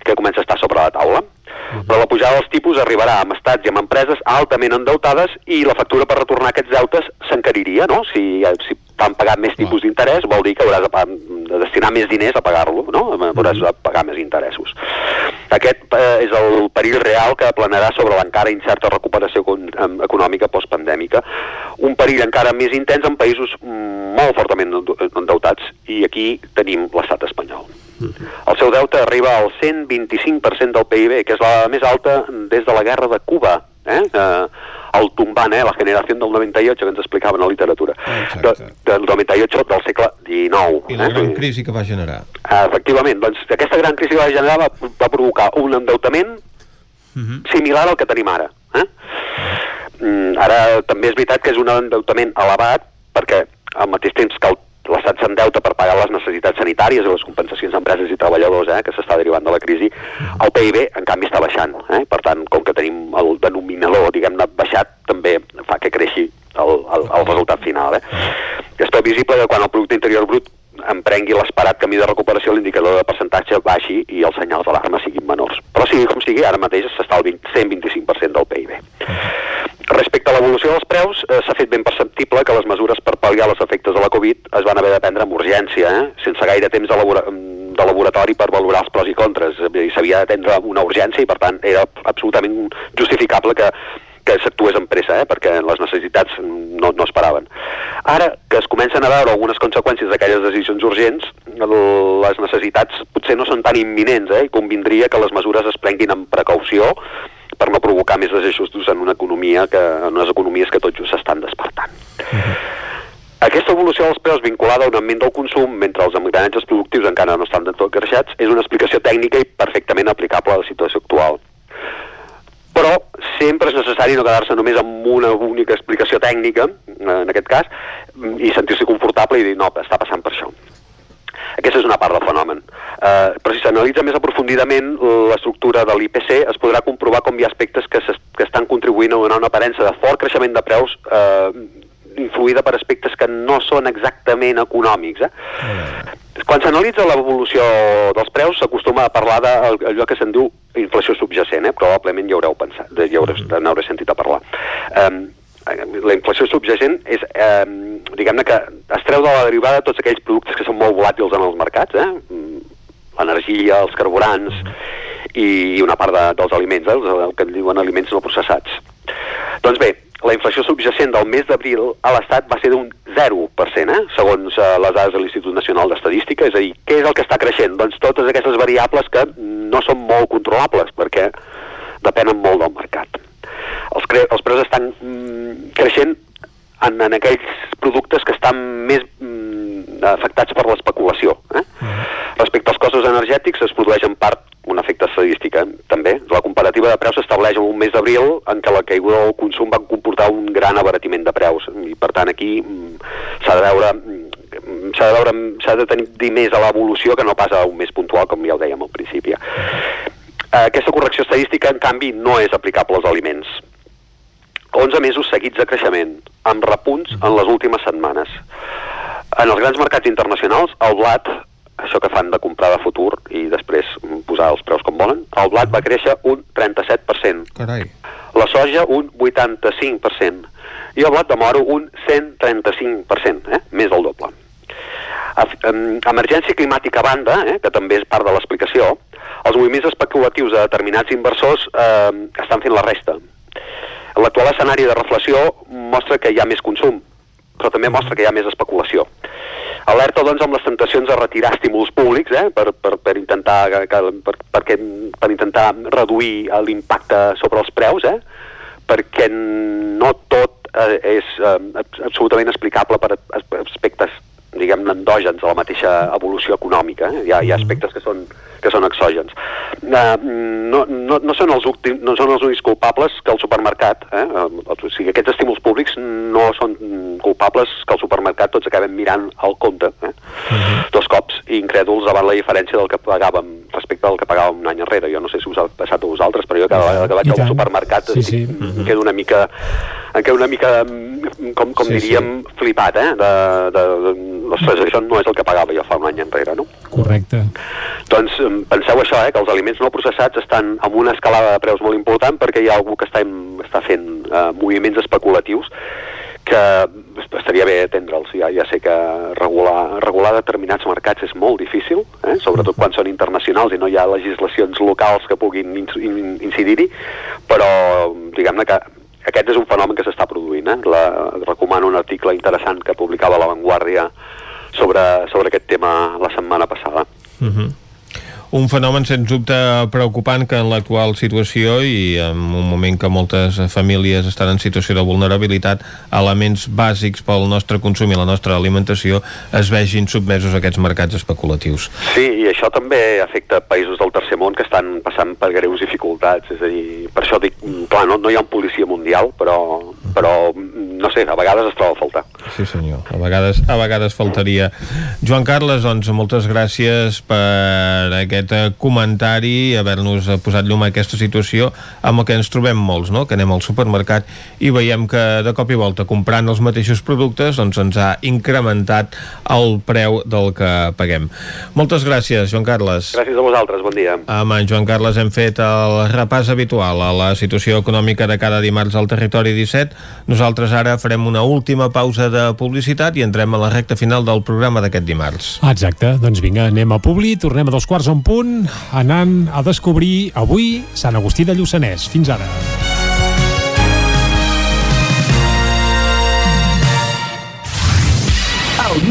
que comença a estar sobre la taula. -huh. Però la pujada dels tipus arribarà amb estats i amb empreses altament endeutades i la factura per retornar aquests deutes s'encariria, no? Si, si t'han pagat més tipus d'interès, vol dir que hauràs de, de destinar més diners a pagar-lo, no? Hauràs de pagar més interessos. Aquest eh, és el perill real que planarà sobre l'encara incerta recuperació econòmica postpandèmica. Un perill encara més intens en països molt fortament endeutats i aquí tenim l'estat espanyol. El seu deute arriba al 125% del PIB, que és la més alta des de la guerra de Cuba. Eh? Eh, el tombant, eh? la generació del 98 que ens explicaven a la literatura. De, del 98 del segle XIX. I la eh? gran crisi que va generar. Eh, efectivament, doncs aquesta gran crisi que va generar va, va provocar un endeutament uh mhm. -huh. similar al que tenim ara. Eh? Mm, ara també és veritat que és un endeutament elevat perquè al mateix temps que el l'Estat s'endeuta per pagar les necessitats sanitàries i les compensacions d'empreses i treballadors eh, que s'està derivant de la crisi, el PIB, en canvi, està baixant. Eh? Per tant, com que tenim el denominador, diguem-ne, baixat, també fa que creixi el, el, el resultat final. Eh? És previsible que quan el producte interior brut emprengui l'esperat camí de recuperació, l'indicador de percentatge baixi i els senyals d'alarma siguin menors. Però sigui com sigui, ara mateix s'està al 125% del PIB. Respecte a l'evolució dels preus eh, s'ha fet ben perceptible que les mesures per pal·liar els efectes de la Covid es van haver de prendre amb urgència, eh? sense gaire temps de, labora de laboratori per valorar els pros i contres. S'havia d'atendre una urgència i, per tant, era absolutament justificable que, que s'actués amb pressa, eh? perquè les necessitats no, no esperaven. Ara que es comencen a veure algunes conseqüències d'aquelles decisions urgents, les necessitats potser no són tan imminents eh? i convindria que les mesures es prenguin amb precaució per no provocar més desajustos en una economia que, en unes economies que tot just s'estan despertant. Uh -huh. Aquesta evolució dels preus vinculada a un augment del consum mentre els engranatges productius encara no estan del tot creixats és una explicació tècnica i perfectament aplicable a la situació actual. Però sempre és necessari no quedar-se només amb una única explicació tècnica, en aquest cas, i sentir-se confortable i dir, no, està passant per això. Aquesta és una part del fenomen. Eh, però si s'analitza més aprofundidament l'estructura de l'IPC, es podrà comprovar com hi ha aspectes que, que estan contribuint a donar una aparença de fort creixement de preus eh, influïda per aspectes que no són exactament econòmics. Eh? Mm. Quan s'analitza l'evolució dels preus, s'acostuma a parlar d'allò que se'n diu inflació subjacent, eh? probablement ja haureu pensat, ja haureu, mm. n'haureu sentit a parlar. Um, la inflació subjacent és, eh, diguem-ne que es treu de la derivada tots aquells productes que són molt volàtils en els mercats, eh? l'energia, els carburants i, i una part de, dels aliments, eh? el, que en diuen aliments no processats. Doncs bé, la inflació subjacent del mes d'abril a l'Estat va ser d'un 0%, eh? segons eh, les dades de l'Institut Nacional d'Estadística, és a dir, què és el que està creixent? Doncs totes aquestes variables que no són molt controlables, perquè depenen molt del mercat els, els preus estan mm, creixent en, en aquells productes que estan més mm, afectats per l'especulació. Eh? Mm. Respecte als costos energètics es produeix en part un efecte estadístic, eh? també. La comparativa de preus s'estableix en un mes d'abril en què la caiguda del consum va comportar un gran abaratiment de preus i per tant aquí mm, s'ha de veure mm, s'ha de veure s'ha de tenir més a l'evolució que no pas a un mes puntual com ja ho dèiem al principi. Eh, aquesta correcció estadística, en canvi, no és aplicable als aliments. 11 mesos seguits de creixement, amb repunts en les últimes setmanes. En els grans mercats internacionals, el blat, això que fan de comprar de futur i després posar els preus com volen, el blat va créixer un 37%. Carai. La soja un 85%. I el blat de moro un 135%, eh? més del doble. Emergència climàtica a banda, eh? que també és part de l'explicació, els moviments especulatius de determinats inversors eh, estan fent la resta L'actual escenari de reflació mostra que hi ha més consum, però també mostra que hi ha més especulació. Alerta, doncs, amb les tentacions de retirar estímuls públics eh, per, per, per, intentar, per, perquè, per intentar reduir l'impacte sobre els preus, eh, perquè no tot eh, és eh, absolutament explicable per aspectes diguem endògens a la mateixa evolució econòmica. Eh? Hi, ha, hi ha aspectes que són, que són exògens. Uh, no, no, no, són els últims, no són els únics culpables que el supermercat, eh? o sigui, aquests estímuls públics no són culpables que el supermercat tots acabem mirant al compte, eh? Uh -huh. dos incrèduls davant la diferència del que pagàvem respecte al que pagàvem un any enrere. Jo no sé si us ha passat a vosaltres, però jo cada vegada que vaig al supermercat sí, sí. em quedo una mica em quedo una mica, com, com sí, diríem, sí. flipat, eh? De, de, de, ostres, això no és el que pagava jo fa un any enrere, no? Correcte. Doncs penseu això, eh, que els aliments no processats estan amb una escalada de preus molt important perquè hi ha algú que està, està fent eh, moviments especulatius que estaria bé atendre'ls. Ja, ja sé que regular, regular determinats mercats és molt difícil, eh? sobretot quan són internacionals i no hi ha legislacions locals que puguin incidir-hi, però diguem-ne que aquest és un fenomen que s'està produint. Eh? La, recomano un article interessant que publicava La Vanguardia sobre, sobre aquest tema la setmana passada. Uh mhm. -huh. Un fenomen, sens dubte, preocupant que en l'actual situació i en un moment que moltes famílies estan en situació de vulnerabilitat, elements bàsics pel nostre consum i la nostra alimentació es vegin submesos a aquests mercats especulatius. Sí, i això també afecta països del tercer món que estan passant per greus dificultats, és a dir, per això dic, clar, no, no hi ha un policia mundial, però, però no sé, a vegades es troba a faltar. Sí senyor, a vegades, a vegades faltaria. Joan Carles, doncs moltes gràcies per aquest eh, comentari, haver-nos posat llum a aquesta situació amb el que ens trobem molts, no? que anem al supermercat i veiem que de cop i volta comprant els mateixos productes doncs ens ha incrementat el preu del que paguem. Moltes gràcies, Joan Carles. Gràcies a vosaltres, bon dia. Amb en Joan Carles hem fet el repàs habitual a la situació econòmica de cada dimarts al territori 17. Nosaltres ara farem una última pausa de publicitat i entrem a la recta final del programa d'aquest dimarts. Exacte, doncs vinga, anem a Publi, tornem a dos quarts en punt, anant a descobrir avui Sant Agustí de Lluçanès. Fins ara.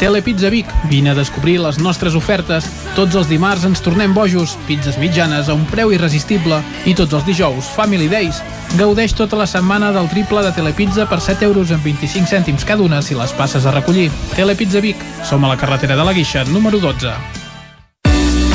Telepizza Vic. Vine a descobrir les nostres ofertes. Tots els dimarts ens tornem bojos. Pizzas mitjanes a un preu irresistible. I tots els dijous, Family Days. Gaudeix tota la setmana del triple de Telepizza per 7 euros amb 25 cèntims cada una si les passes a recollir. Telepizza Vic. Som a la carretera de la Guixa, número 12.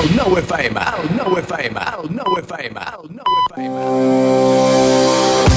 El 9 FM, el 9 FM, el 9 FM, el 9 FM.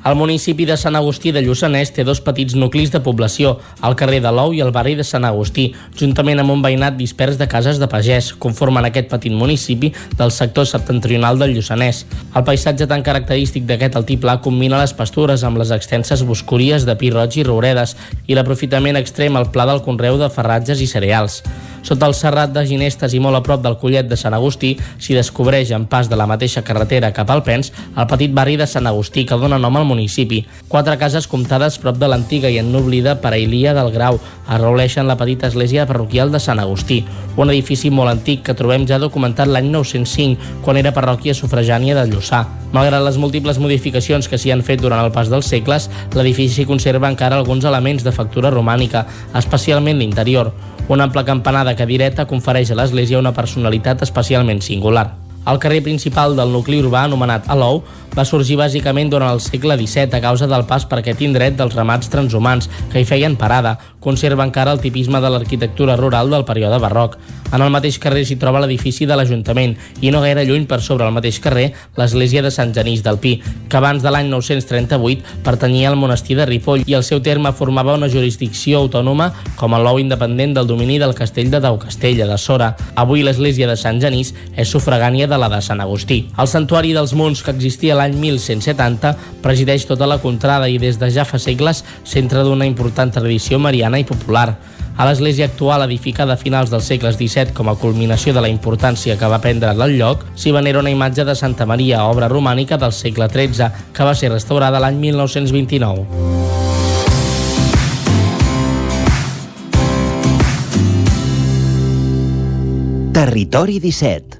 El municipi de Sant Agustí de Lluçanès té dos petits nuclis de població, el carrer de l'Ou i el barri de Sant Agustí, juntament amb un veïnat dispers de cases de pagès, conformen aquest petit municipi del sector septentrional del Lluçanès. El paisatge tan característic d'aquest altiplà combina les pastures amb les extenses boscories de pi roig i rouredes i l'aprofitament extrem al pla del conreu de ferratges i cereals. Sota el serrat de Ginestes i molt a prop del Collet de Sant Agustí s'hi descobreix en pas de la mateixa carretera cap al Pens el petit barri de Sant Agustí que dona nom al municipi. Quatre cases comptades prop de l'antiga i ennoblida Parailia del Grau arroleixen la petita església parroquial de Sant Agustí, un edifici molt antic que trobem ja documentat l'any 905 quan era parròquia sufragània de Lluçà. Malgrat les múltiples modificacions que s'hi han fet durant el pas dels segles, l'edifici conserva encara alguns elements de factura romànica, especialment l'interior. Una ampla campanar de cadireta confereix a l'església una personalitat especialment singular. El carrer principal del nucli urbà, anomenat Alou, va sorgir bàsicament durant el segle XVII a causa del pas per aquest indret dels ramats transhumants que hi feien parada. Conserva encara el tipisme de l'arquitectura rural del període barroc. En el mateix carrer s'hi troba l'edifici de l'Ajuntament i no gaire lluny per sobre el mateix carrer l'església de Sant Genís del Pi, que abans de l'any 938 pertanyia al monestir de Ripoll i el seu terme formava una jurisdicció autònoma com a l'ou independent del domini del castell de Daucastella de Sora. Avui l'església de Sant Genís és sufragània de la de Sant Agustí. El santuari dels Munts que existia l'any 1170 presideix tota la contrada i des de ja fa segles centre d'una important tradició mariana i popular. A l'església actual, edificada a finals dels segles XVII com a culminació de la importància que va prendre el lloc, s'hi venera una imatge de Santa Maria, obra romànica del segle XIII, que va ser restaurada l'any 1929. Territori 17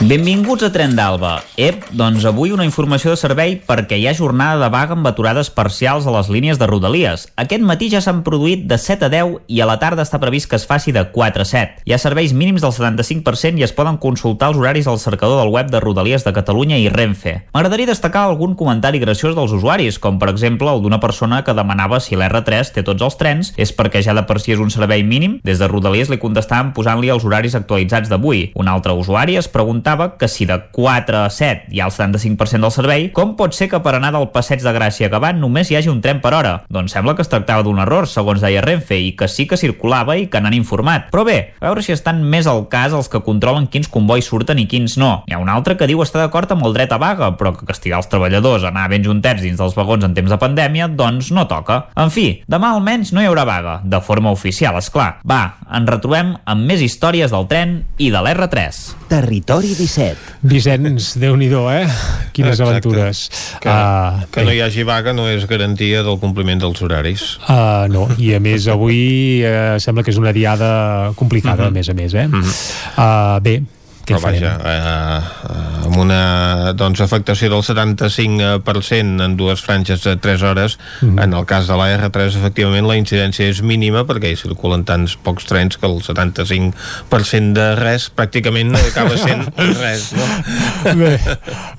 Benvinguts a Tren d'Alba. Ep, doncs avui una informació de servei perquè hi ha jornada de vaga amb aturades parcials a les línies de Rodalies. Aquest matí ja s'han produït de 7 a 10 i a la tarda està previst que es faci de 4 a 7. Hi ha serveis mínims del 75% i es poden consultar els horaris al cercador del web de Rodalies de Catalunya i Renfe. M'agradaria destacar algun comentari graciós dels usuaris, com per exemple el d'una persona que demanava si l'R3 té tots els trens és perquè ja de per si és un servei mínim. Des de Rodalies li contestàvem posant-li els horaris actualitzats d'avui. Un altre usuari es preguntava que si de 4 a 7 hi ha el 75% del servei, com pot ser que per anar del passeig de Gràcia a Gavant només hi hagi un tren per hora? Doncs sembla que es tractava d'un error, segons deia Renfe, i que sí que circulava i que n'han informat. Però bé, a veure si estan més al cas els que controlen quins convois surten i quins no. Hi ha un altre que diu estar d'acord amb el dret a vaga, però que castigar els treballadors a anar ben juntets dins dels vagons en temps de pandèmia, doncs no toca. En fi, demà almenys no hi haurà vaga, de forma oficial, és clar. Va, ens retrobem amb més històries del tren i de l'R3. Territori 17. Vicenç, déu nhi eh? Quines Exacte. aventures. Que, Ah, que no hi hagi vaga no és garantia del compliment dels horaris. Uh, no, i a més avui uh, sembla que és una diada complicada, Mhm. a més a més, eh? Mhm. uh, bé, Però vaja, eh, amb una doncs, afectació del 75% en dues franges de 3 hores, Mhm. en el cas de la R3 efectivament la incidència és mínima perquè hi circulen tants pocs trens que el 75% de res pràcticament acaba sent res, no? Bé,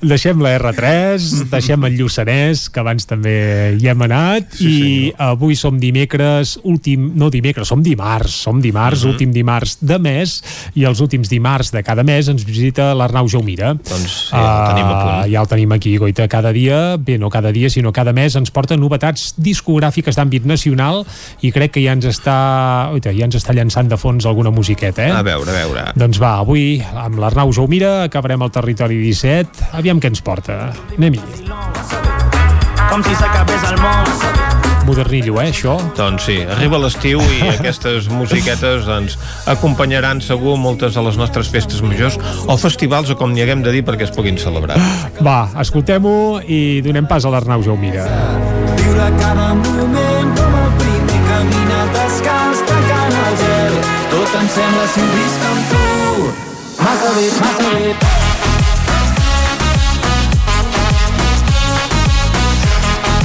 deixem la R3, deixem el Lluçanès, que abans també hi hem anat, Sí, i avui som dimecres, últim, no dimecres, som dimarts, som dimarts, Mhm. últim dimarts de mes, i els últims dimarts de cada mes ens visita l'Arnau Jaumira. Doncs sí, ja el tenim a punt. Ah, ja el tenim aquí, Goita, cada dia, bé, no cada dia, sinó cada mes, ens porta novetats discogràfiques d'àmbit nacional i crec que ja ens està, oita, ja ens està llançant de fons alguna musiqueta, eh? A veure, a veure. Doncs va, avui amb l'Arnau Jaumira acabarem el territori 17. Aviam què ens porta. Anem-hi. Com si s'acabés el món. Modernillo, eh, això? Doncs sí, arriba l'estiu i aquestes musiquetes doncs, acompanyaran segur moltes de les nostres festes majors o festivals o com n'hi haguem de dir perquè es puguin celebrar. Va, escoltem-ho i donem pas a l'Arnau Jaumira. Viure cada moment com el primer caminat descalç tancant el gel. Tot em sembla si ho visc amb tu. Massa bé, massa bé.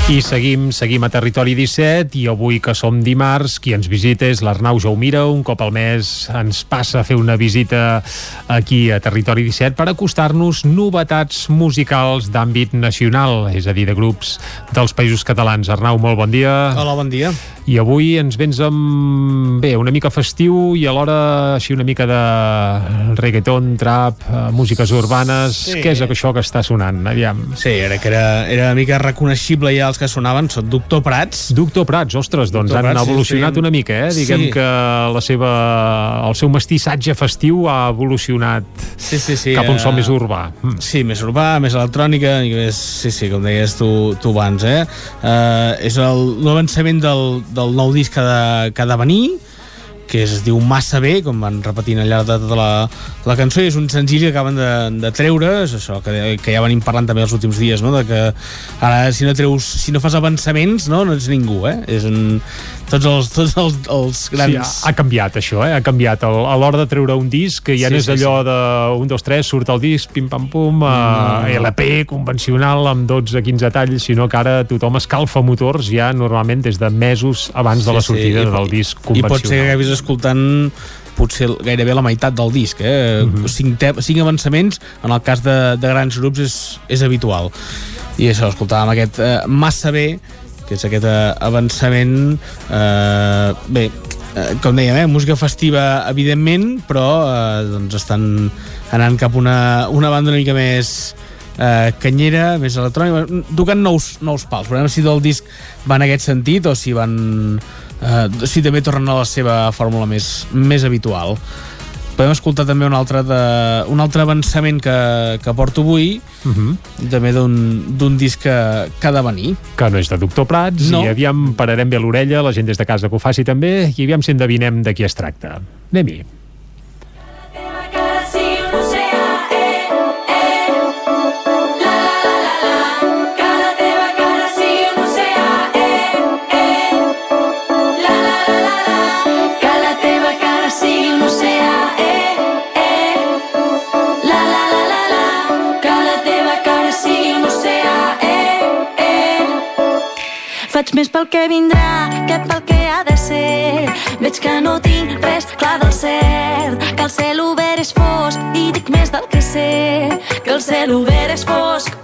I seguim, seguim a Territori 17 i avui que som dimarts, qui ens visita és l'Arnau Jaumira, un cop al mes ens passa a fer una visita aquí a Territori 17 per acostar-nos novetats musicals d'àmbit nacional, és a dir, de grups dels països catalans. Arnau, molt bon dia. Hola, bon dia. I avui ens vens amb, bé, una mica festiu i alhora així una mica de reggaeton, trap, eh, músiques urbanes. Sí. Què és això que està sonant? Aviam. Sí, era que era, era una mica reconeixible ja els que sonaven, són Doctor Prats. Doctor Prats, ostres, doncs Doctor han Prats, evolucionat sí. una mica, eh? Diguem Sí. que la seva, el seu mestissatge festiu ha evolucionat sí, sí, sí, cap a un so eh, més urbà. Mm. Sí, més urbà, més electrònica, i més, sí, sí, com deies tu, tu abans, eh? Uh, és el l'avançament del, del nou disc que ha de, que ha de venir, que es diu Massa bé, com van repetint al llarg de tota la, la cançó, i és un senzill que acaben de, de treure, és això que, que ja venim parlant també els últims dies, no? de que ara si no treus, si no fas avançaments, no, no ets ningú, eh? És un, tots els, tots els, els grans... Sí, ha, ha canviat això, eh? ha canviat. El, a l'hora de treure un disc, que ja Sí, no és sí, allò sí. de 1, 2, 3, surt el disc, pim-pam-pum, Mm. LP convencional amb 12-15 talls, sinó que ara tothom escalfa motors ja normalment des de mesos abans de la sortida i- del disc I pot ser que convencional. acabis escoltant potser gairebé la meitat del disc eh? Mhm. cinc, te cinc avançaments en el cas de, de grans grups és, és habitual i això, escoltàvem aquest eh, massa bé que és aquest eh, avançament eh, bé, eh, com dèiem, eh, música festiva evidentment, però eh, doncs estan anant cap una, una banda una mica més eh, canyera, més electrònica, tocant nous, nous pals. Veurem si del disc va en aquest sentit o si van eh, si també tornen a la seva fórmula més, més habitual. Podem escoltar també un altre, de, un altre avançament que, que porto avui, Uh -huh. també d'un disc que, que ha de venir. Que no és de Doctor Prats, No. i aviam pararem bé l'orella, la gent des de casa que ho faci també, i aviam si endevinem de qui es tracta. Anem-hi. Faig més pel que vindrà que pel que ha de ser. Veig que no tinc res clar del cert, que el cel obert és fosc i dic més del que sé, que el cel obert és fosc.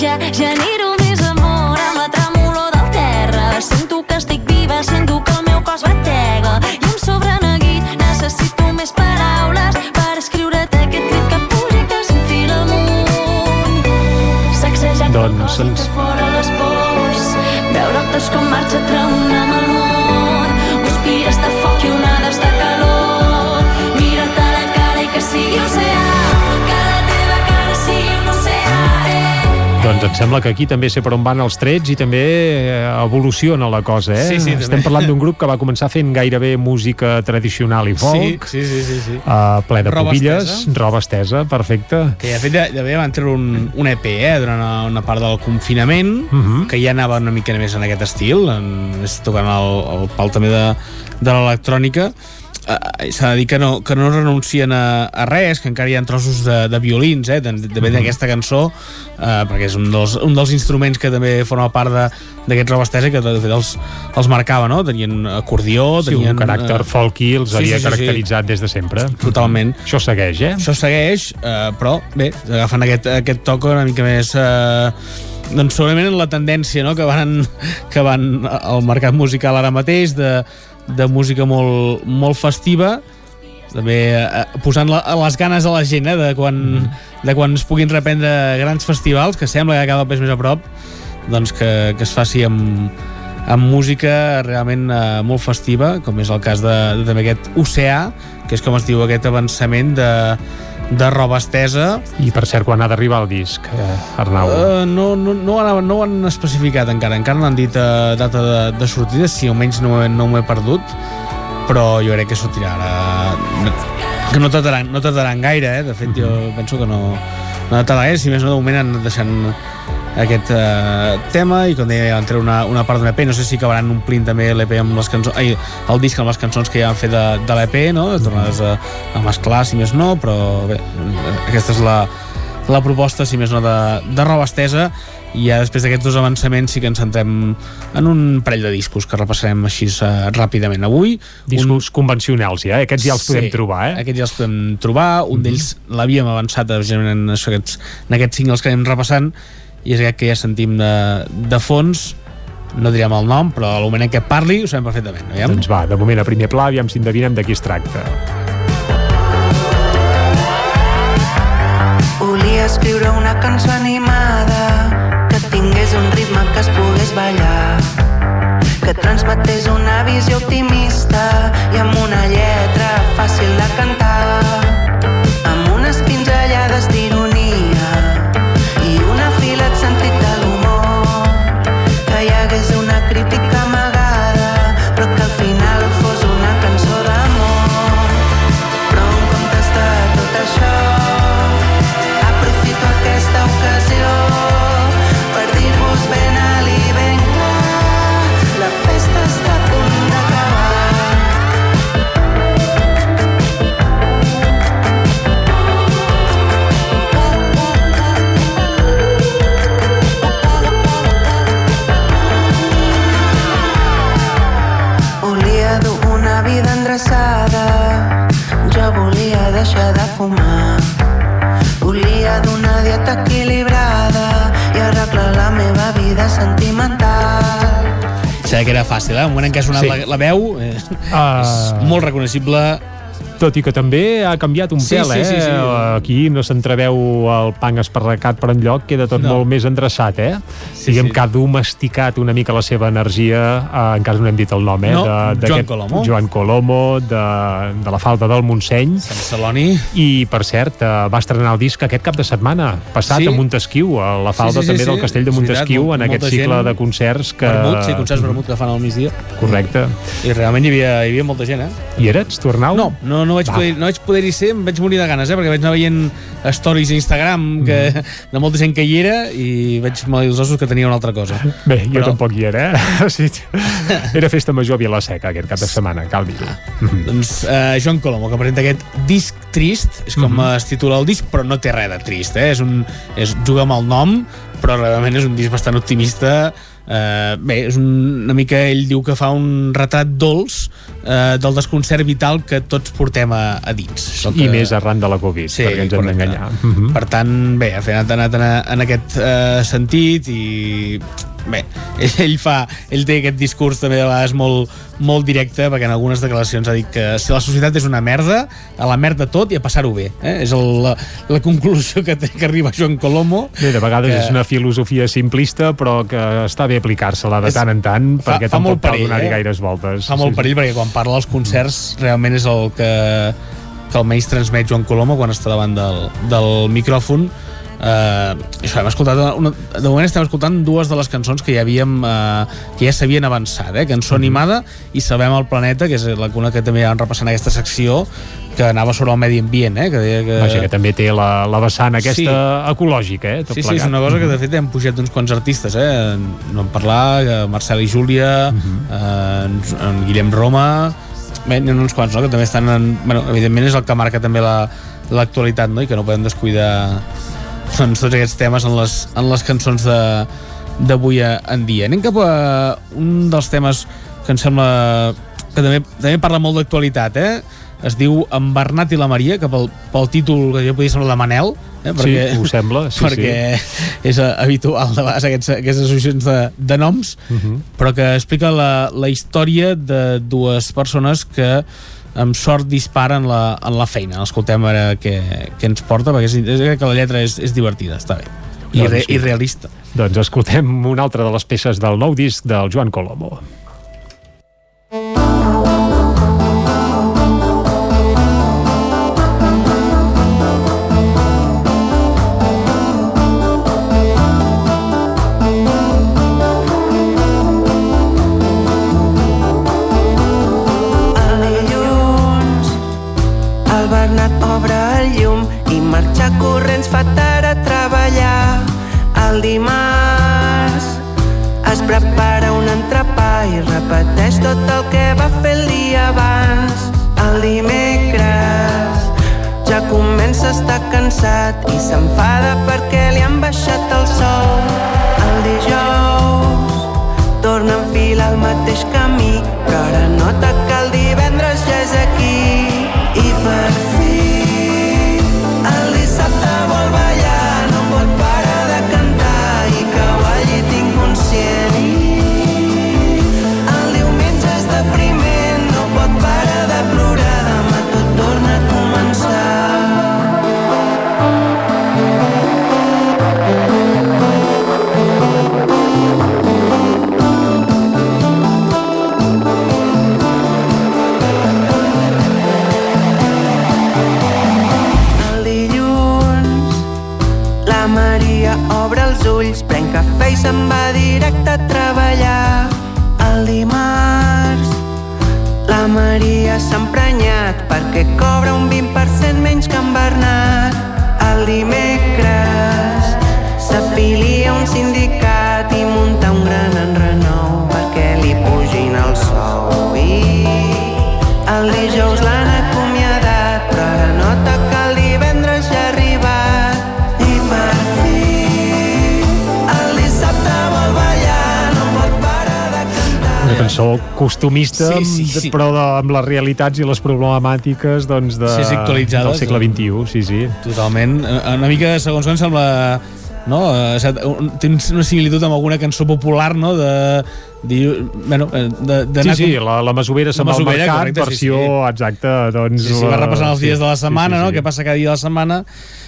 Ja genero més amor amb la tremolor del terra. Sento que estic viva, sento que el meu cos batega. I em sobra neguit, necessito més paraules per escriure't aquest crit que puja i que s'enfila amunt. Sacsejant Doncs el cos i ens- fora les pors. Tos com marxa tremolant amb el Doncs em sembla que aquí també sé per on van els trets i també eh, evoluciona la cosa, eh? Sí, sí, també. Estem parlant d'un grup que va començar fent gairebé música tradicional i folk, Sí, sí, sí, sí, sí. Uh, ple de Roba pubilles, estesa. roba estesa, perfecte. que ja, de fet, ja, ja van treure un, un EP eh, durant una, una part del confinament uh Mhm. -huh. que ja anava una mica més en aquest estil en, tocant el, el pal també de, de l'electrònica Uh, s'ha de dir que no, que no renuncien a, a res, que encara hi ha trossos de, de violins, eh, de, de, Mhm. d'aquesta cançó, uh, perquè és un dels, un dels instruments que també forma part de- d'aquests robestesa que de fet els, els marcava, no? Tenien acordió, Sí, tenien... un caràcter eh, folky els sí, havia sí, sí, sí. caracteritzat des de sempre. Totalment. Això segueix, eh? Això segueix, eh, però bé, agafen aquest, aquest toc una mica més... Eh, doncs segurament en la tendència no? que, van, que van al mercat musical ara mateix de, de música molt, molt festiva també eh, posant la, les ganes a la gent eh, de, quan, de quan es puguin reprendre grans festivals que sembla que cada vegada més a prop doncs que, que es faci amb, amb música realment eh, molt festiva com és el cas de, de també aquest Oceà que és com es diu aquest avançament de, de roba estesa. I per cert, quan ha d'arribar el disc, eh, Arnau? Uh, no, no, no, ho han, no ho han especificat encara, encara no han dit uh, data de, de sortida, si almenys no, no m'ho he perdut, però jo crec que sortirà ara... No, que no tardaran, no tardaran gaire, eh? de fet jo penso que no, no tardarà gaire, si més no de moment han anat deixant aquest uh, tema i com deia van treure una, una part d'un EP no sé si acabaran omplint també l'EP amb les cançons ai, el disc amb les cançons que ja han fet de, de l'EP no? tornades a, a mesclar si més no però bé, aquesta és la, la proposta, si més no, de, de roba estesa i ja després d'aquests dos avançaments sí que ens centrem en un parell de discos que repassarem així uh, ràpidament avui. Discos convencionals, ja, eh? Aquests ja els podem trobar, eh? Aquests ja els podem trobar. Un d'ells l'havíem avançat eh, en, aquests, en aquests singles que anem repassant i és aquest que ja sentim de, de fons no diríem el nom, però al moment en què parli ho sabem perfectament, no? Doncs va, de moment a primer pla, aviam si endevinem de qui es tracta. Volia escriure una cançó animada que tingués un ritme que es pogués ballar que transmetés una visió optimista i amb una lletra fàcil de cantar Sabia que era fàcil, eh? El moment en què ha sonat Sí. la, la veu eh, Ah. és molt reconeixible Tot i que també ha canviat un Sí, pèl, sí, eh? sí, sí. Aquí no s'entreveu el pang esparracat per enlloc, queda tot No. molt més endreçat, eh? Sí, Diguem sí. que ha domesticat una mica la seva energia, eh, encara no hem dit el nom, eh? No, de- Joan Colomo. Joan Colomo, de, de la falta del Montseny. Sant Celoni. I, per cert, eh, va estrenar el disc aquest cap de setmana, passat Sí. a Montesquieu, a la falda Sí, sí, sí, també sí. del Castell de veritat, Montesquieu, molt- en aquest cicle gent. de concerts que... Vermut, sí, concerts vermut que fan al migdia. Correcte. I realment hi havia, hi havia molta gent, eh? I eres, tu, Arnau? No, no, no vaig, Va. poder, no vaig poder-hi ser, em vaig morir de ganes, eh? perquè vaig anar veient stories a Instagram que, Mm. de molta gent que hi era i vaig maleir els ossos que tenia una altra cosa. Bé, jo Però- tampoc hi era, eh? Sí, era festa major a Vilaseca aquest cap de setmana, cal dir-ho. Mhm. Doncs eh, Joan Colomo, que presenta aquest disc trist, és com Mhm. es titula el disc, però no té res de trist, eh? És un, és, juga amb el nom, però realment és un disc bastant optimista. Eh, bé, és un, una mica, ell diu que fa un retrat dolç eh, del desconcert vital que tots portem a, a dins. Això I que... més arran de la Covid, Sí, perquè ens hem d'enganyar. Per tant, bé, ha anat, anat en, en aquest eh, sentit i bé, ell, fa ell té aquest discurs també de vegades molt, molt directe perquè en algunes declaracions ha dit que si la societat és una merda, a la merda tot i a passar-ho bé. Eh? És el, la, la conclusió que, té, que arriba Joan Colomo. Bé, de vegades que- és una filosofia simplista, però que està bé aplicar-se-la de És- tant en tant, fa- perquè fa tampoc cal donar-hi eh? gaires voltes. Fa molt Sí, perill perquè quan parla als concerts realment és el que, que almenys transmet Joan Colomo quan està davant del, del micròfon Uh, això, hem escoltat una, de moment estem escoltant dues de les cançons que ja havíem uh, que ja s'havien avançat, eh? cançó animada i Sabem el planeta, que és la una que també vam repassant aquesta secció que anava sobre el medi ambient, eh? que deia que... Vaja, que també té la, la vessant aquesta Sí. ecològica, eh? Tot Sí, sí, plegat. és una cosa que de fet hem pujat d'uns quants artistes, eh? No en parlar, eh, Marcel i Júlia, eh, en, en Guillem Roma, bé, n'hi ha uns quants, no?, que també estan en... Bueno, evidentment és el que marca també la- l'actualitat, no?, i que no podem descuidar doncs, tots aquests temes en les, en les cançons d'avui en dia. Anem cap a un dels temes que em sembla que també, també parla molt d'actualitat, eh? Es diu En Bernat i la Maria, que pel, pel títol que jo podia semblar de Manel, eh? Sí, ho sembla, sí, perquè és eh, habitual de vegades aquests, aquestes associacions de, de noms, Uh -huh. però que explica la, la història de dues persones que amb sort disparen la, en la feina. Escoltem ara què, què ens porta, perquè és, és que la lletra és, és divertida, està bé. I, Doncs re, sí. i realista. Doncs escoltem una altra de les peces del nou disc del Joan Colomo. Cançó costumista, Sí, sí, sí. però de, amb les realitats i les problemàtiques doncs, de, Sí, sí, del segle XXI, sí, sí. Totalment. Eh, Una mica, segons com sembla no? Eh, set- un- Té una similitud amb alguna cançó popular, no? De, de, bueno, eh, de, Sí, d'anar sí, com- la, la masovera se'n va al mercat, correcte, sí, versió sí. exacta, doncs... Sí, sí, va repassant els sí, dies de la sí, setmana, sí, no? sí. Què passa cada dia de la setmana,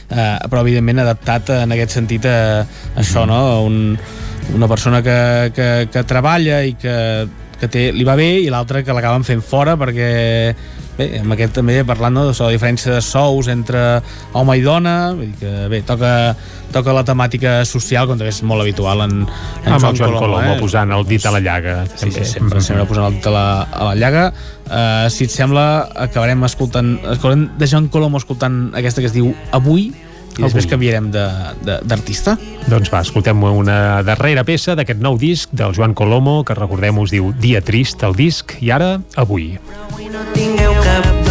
eh, però evidentment adaptat en aquest sentit a, a això, no? A Un, una persona que, que, que treballa i que, que té, li va bé i l'altra que l'acaben fent fora perquè bé, amb aquest també parlant no, de la diferència de sous entre home i dona vull dir que bé, toca, toca la temàtica social com també és molt habitual en, en Amb el Joan Colom, eh? posant el dit a la llaga. Sí, també. sí, sempre, sempre posant el dit a la, a la llaga. Uh, si et sembla, acabarem escoltant, escoltant de Joan Colom escoltant aquesta que es diu Avui, i després Avui. canviarem de- de- d'artista. Doncs va, escoltem una darrera peça d'aquest nou disc del Joan Colomo, que recordem us diu Dia Trist, el disc, i ara, avui. No tingueu cap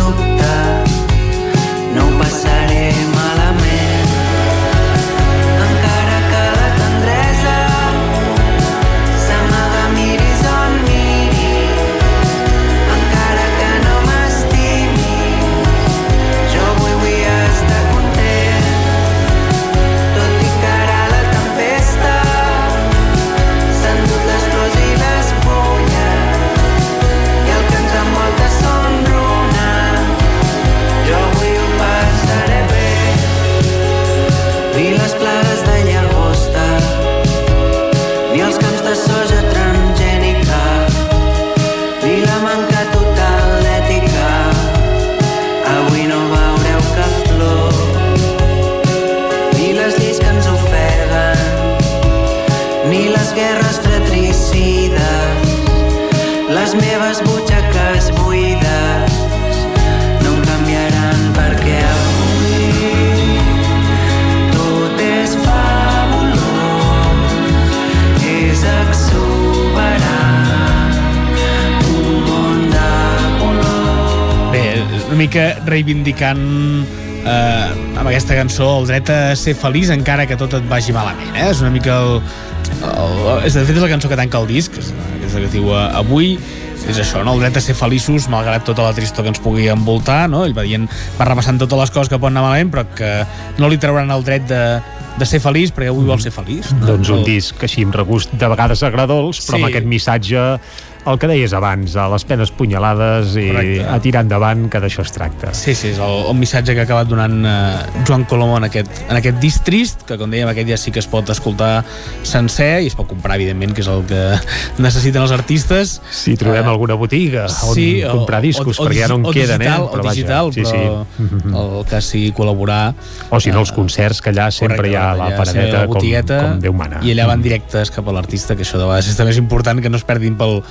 mica reivindicant eh, amb aquesta cançó el dret a ser feliç encara que tot et vagi malament, eh? És una mica el... el és, de fet, és la cançó que tanca el disc, és, és la que diu eh, Avui, és això, no? el dret a ser feliços malgrat tota la tristor que ens pugui envoltar no? ell va dient, va repassant totes les coses que poden anar malament però que no li trauran el dret de, de ser feliç perquè avui vol ser feliç no? Doncs un disc així amb regust de vegades agradols, però Sí. amb aquest missatge el que deies abans, a les penes punyalades i Correcte. a tirar endavant, que d'això es tracta. Sí, sí, és el, el missatge que ha acabat donant eh, Joan Colom en aquest, en aquest disc trist, que com dèiem aquest ja sí que es pot escoltar sencer i es pot comprar, evidentment, que és el que necessiten els artistes. Si trobem alguna botiga on comprar discos, perquè ja no en o queden, eh? digital, Però o vaja, digital, sí, sí. però el que sigui col·laborar... O si no, els concerts, que allà sempre hi ha la sí, paradeta la com, com Déu mana. I allà van directes cap a l'artista, que això de vegades és també és important que no es perdin pel,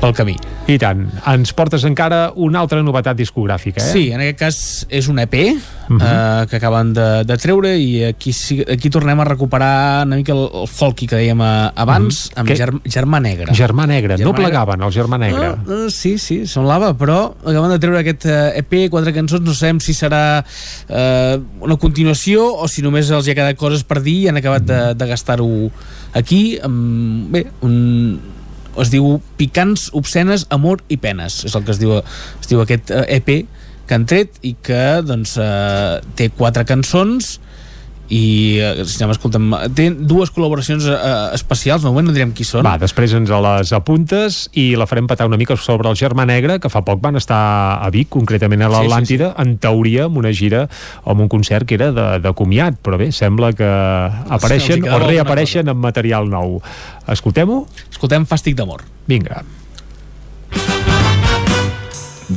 pel camí. I tant. Ens portes encara una altra novetat discogràfica, eh? Sí, en aquest cas és un EP uh Mhm. -huh. eh, que acaben de, de treure i aquí, aquí tornem a recuperar una mica el, el folky que dèiem eh, abans Mhm. amb Que- Germ, Germà Negre. Germà Negre. No Germà Negre. plegaven, el Germà Negre. Uh, uh, sí, sí, semblava, però acaben de treure aquest uh, EP, quatre cançons, no sabem si serà uh, una continuació o si només els hi ha quedat coses per dir i han acabat de, de gastar-ho aquí. Um, bé, un, es diu Picants, Obscenes, Amor i Penes, és el que es diu, es diu aquest EP que han tret i que doncs, uh, té quatre cançons i eh, si anem escoltant té dues col·laboracions eh, especials de moment no direm qui són Va, després ens les apuntes i la farem petar una mica sobre el Germà Negre, que fa poc van estar a Vic, concretament a Sí, sí, l'Atlàntida, en teoria amb una gira o amb un concert que era de, de comiat, però bé, sembla que apareixen quedava o reapareixen amb material nou. Escoltem-ho? Escoltem Fàstic d'amor. Vinga.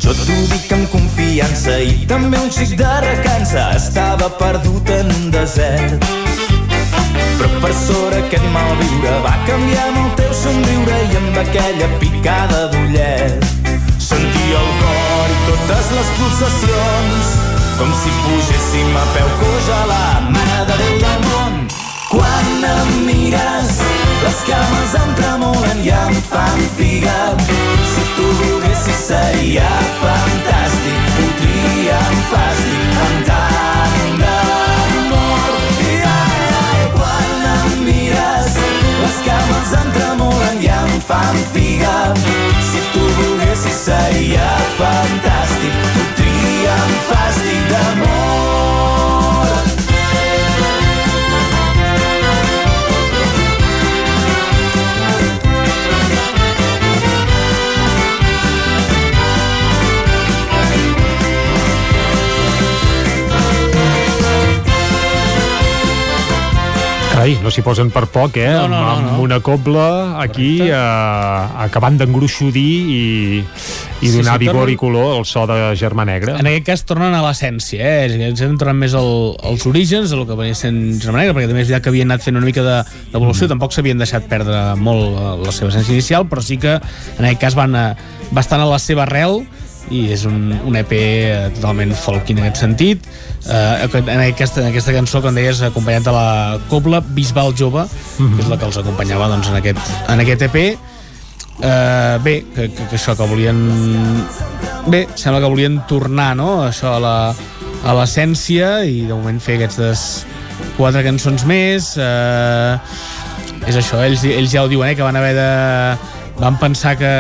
Jo t'ho dic amb confiança i també un xic de recança. Estava perdut en un desert. Però per sort aquest malviure va canviar amb el teu somriure i amb aquella picada d'ullet. Sentia el cor i totes les pulsacions com si pugéssim a peu coix la mare de Déu del món. Quan em mires, les cames em tremolen i em fan figa. Si tu volguessis seria fantàstic, fotríem fàstic amb tant d'amor. I ai, ai, eh, quan em mires, les cames em tremolen i em fan figa. Si tu volguessis seria fantàstic, fotríem fàstic d'amor. Carai, no s'hi posen per poc, eh? No, no, no, amb, no. amb una cobla aquí eh, acabant d'engruixodir i, i Sí, donar sí, vigor tornen- i color al so de Germà Negre. En aquest cas tornen a l'essència, eh? Ells han tornat més al, als orígens, a lo que venia sent Germà Negra, perquè també és veritat que havien anat fent una mica de- d'evolució, tampoc s'havien deixat perdre molt eh, la seva essència inicial, però sí que en aquest cas van a, bastant a la seva arrel i és un, un EP eh, totalment folk en aquest sentit eh, en, aquesta, en aquesta cançó com deies acompanyat de la cobla Bisbal Jove que és la que els acompanyava doncs, en, aquest, en aquest EP eh, bé, que, que, que això que volien bé, sembla que volien tornar no? això a la a l'essència i de moment fer aquestes quatre cançons més eh, és això, ells, ells ja ho diuen eh, que van haver de van pensar que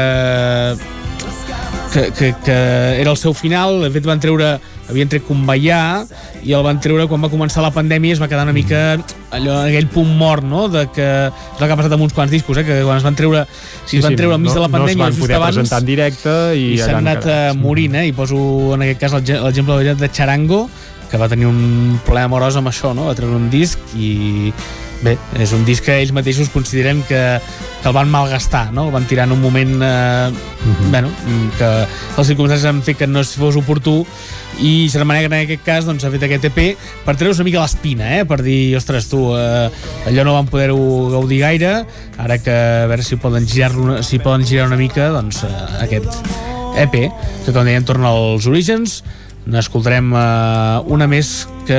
que, que, que era el seu final, de fet van treure havien tret Conveià i el van treure quan va començar la pandèmia es va quedar una mica allò, aquell punt mort no? de que, és el que ha passat amb uns quants discos eh? que quan es van treure si es van treure enmig de la pandèmia no es van poder abans presentar en directe i, i s'han anat quedat. uh, morint, eh? i poso en aquest cas l'exem- l'exemple de Charango que va tenir un problema amorós amb això no? va treure un disc i bé, és un disc que ells mateixos consideren que, que el van malgastar no? el van tirar en un moment eh, bueno, que les circumstàncies han fet que no fos oportú i Germà Negra en aquest cas doncs, ha fet aquest EP per treure's una mica l'espina eh? per dir, ostres, tu eh, allò no van poder-ho gaudir gaire ara que a veure si poden girar si poden girar una mica doncs, eh, aquest EP que com dèiem torna als orígens n'escoltarem eh, una més que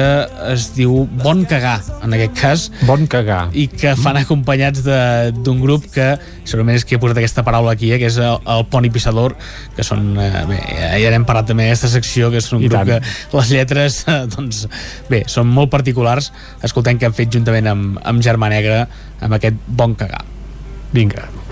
es diu Bon Cagar, en aquest cas. Bon Cagar. I que fan acompanyats de- d'un grup que segurament és qui ha posat aquesta paraula aquí, eh, que és el, el Poni Pissador, que són, eh, bé, ja n'hem parlat també en aquesta secció, que és un I grup tant. que les lletres, eh, doncs, bé, són molt particulars. Escoltem que han fet juntament amb, amb Germà Negra, amb aquest Bon Cagar. Vinga. Era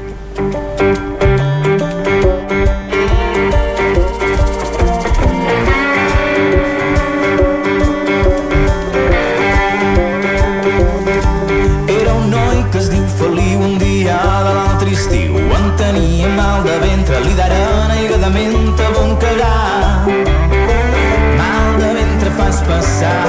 d'aren aigadament a bon cagar. Mal de ventre fas passar.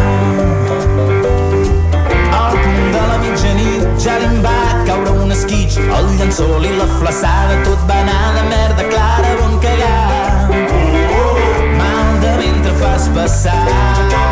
Al punt de la mitjanit ja li'n va caure un esquitx. El llençol i la flaçada tot va anar de merda clara bon cagar. Mal de ventre fas passar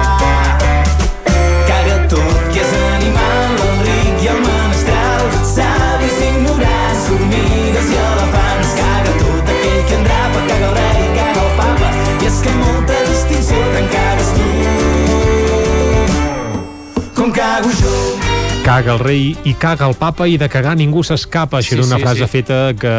Caga el rei i caga el papa i de cagar ningú s'escapa. Això Sí, era una sí, frase sí. feta que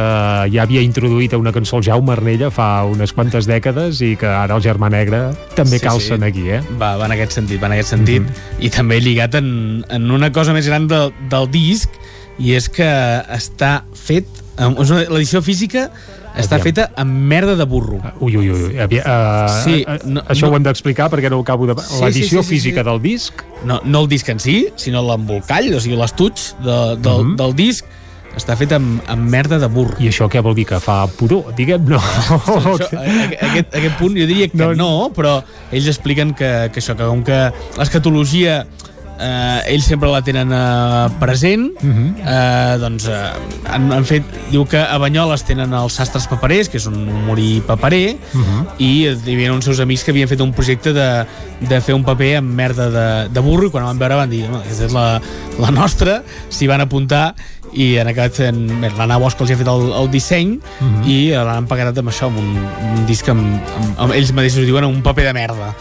ja havia introduït a una cançó el Jaume Arnella fa unes quantes dècades i que ara el Germà Negre també Sí, calcen sí. aquí, eh? Va, va en aquest sentit, va en aquest sentit. Mm -hmm. I també lligat en, en una cosa més gran de, del disc, i és que està fet... amb- és una- L'edició física està Aviam. feta amb merda de burro. Ui, ui, ui. Havia, uh, Sí, no, no- això no- ho hem d'explicar perquè no ho acabo de... Sí, L'edició sí, sí, sí, física sí. del disc No, no el disc en si, sinó l'embolcall, o sigui, l'estuig de, del, Mhm. del disc està fet amb, amb merda de burro. I això què vol dir? Que fa pudor, diguem, no? Això, aquest, aquest punt jo diria que no, no però ells expliquen que, que això, que com que l'escatologia eh, ells sempre la tenen eh, present Mhm. eh, doncs eh, han, han fet, diu que a Banyoles tenen els sastres paperers que és un humorí paperer Mhm. i hi havia uns seus amics que havien fet un projecte de, de fer un paper amb merda de, de burro i quan van veure van dir, no, aquesta és la, la nostra s'hi van apuntar i han acabat fent, l'Anna Bosch els ha fet el, el disseny Mhm. i l'han pagat amb això, amb un, un disc amb, amb, amb, ells mateixos diuen un paper de merda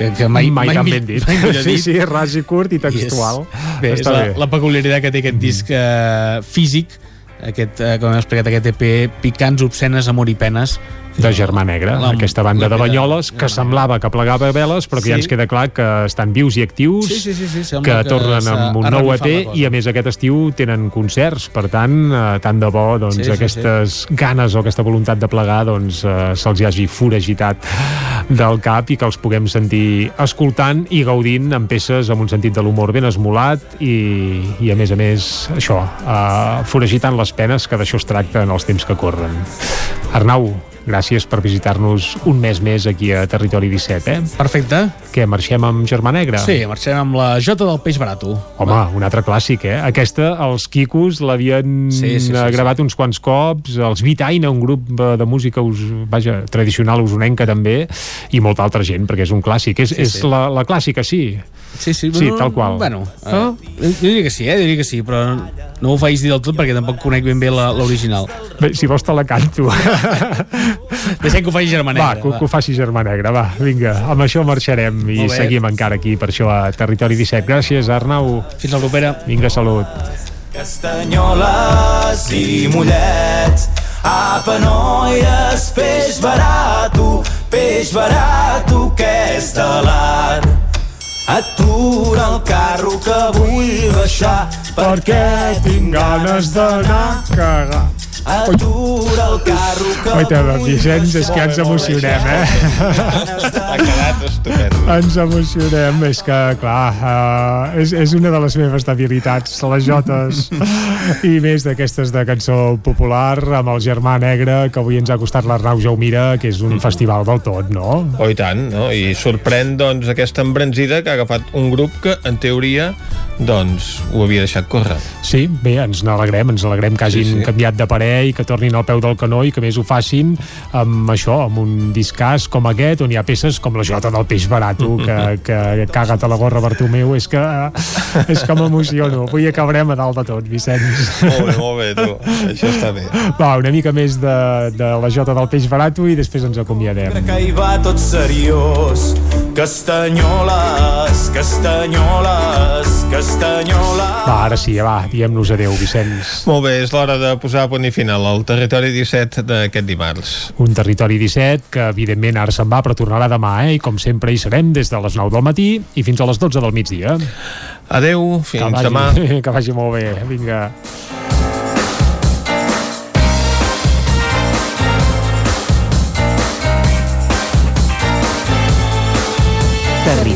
que, que mai, mai, tan mi- ben dit. mai Sí, sí, ras i curt i textual. És, bé, és Està la, bé. la peculiaritat que té aquest disc eh, físic aquest, eh, com hem explicat, aquest EP Picants, obscenes, amor i penes de Germà Negre, La- aquesta banda la- de Banyoles que semblava que plegava veles però que ja Sí. ens queda clar que estan vius i actius Sí, sí, sí, sí, sembla que que tornen amb un nou EP i a més aquest estiu tenen concerts. Per tant, eh, tant de bo doncs, Sí, sí, aquestes ganes o aquesta voluntat de plegar doncs, eh, se'ls hagi foragitat del cap i que els puguem sentir escoltant i gaudint amb peces amb un sentit de l'humor ben esmolat i, i a més a més això, eh, foragitant les penes que d'això es tracta en els temps que corren. Arnau, gràcies per visitar-nos un mes més aquí a Territori 17, eh? Perfecte. Què, marxem amb Germà Negre? Sí, marxem amb la Jota del Peix Barato. Home, un altre clàssic, eh? Aquesta, els Quicos l'havien Sí, sí, sí, eh, sí. gravat uns quants cops, els Vitaina, un grup eh, de música us, vaja, tradicional usonenca també, i molta altra gent, perquè és un clàssic. És, Sí, és sí. La, la clàssica, sí. Sí, sí, Sí, bueno, tal qual. Bueno, Ah? uh, jo diria que sí, eh? Jo diria que sí, però no ho faig dir del tot perquè tampoc conec ben bé la- l'original. Bé, si vols te la canto. Deixem que ho faci Germà Va, Negre. que, que ho faci Germà Negre, va, vinga, amb això marxarem i seguim encara aquí, per això a Territori 17. Gràcies, Arnau. Fins la propera. Vinga, salut. Castanyoles i Mollet Apa, noies, peix barato, peix barato que és de l'art. Atura el carro que vull baixar perquè tinc ganes d'anar a cagar. Atura el carro que Oita, vull Vicenç, és que ens emocionem, eh? Ha quedat estupendo. Ens emocionem, és que, clar, uh, és, és una de les meves debilitats, les jotes, i més d'aquestes de cançó popular, amb el Germà Negre, que avui ens ha costat l'Arnau Jaumira, que és un festival del tot, no? Oh, i tant, no? I sorprèn, doncs, aquesta embranzida que ha agafat un grup que, en teoria, doncs, ho havia deixat córrer. Sí, bé, ens n'alegrem, ens alegrem que hagin Sí, sí, sí. sí. canviat de parer i que tornin al peu del canó i que més ho facin amb això, amb un discàs com aquest, on hi ha peces com la Jota del Peix Barato, que, que caga't a la gorra Bartomeu, és que, és que m'emociono. Avui acabarem a dalt de tot, Vicenç. Molt bé, molt bé, tu. Això està bé. Va, una mica més de, de la Jota del Peix Barato i després ens acomiadem. que hi va tot seriós. Castanyoles, castanyoles, castanyoles. Va, ara sí, va, diem-nos adeu, Vicenç. Molt bé, és l'hora de posar punt i final al territori 17 d'aquest dimarts. Un territori 17 que evidentment ara se'n va però tornarà demà eh? i com sempre hi serem des de les 9 del matí i fins a les 12 del migdia Adeu, fins que vagi, demà. que vagi molt bé, vinga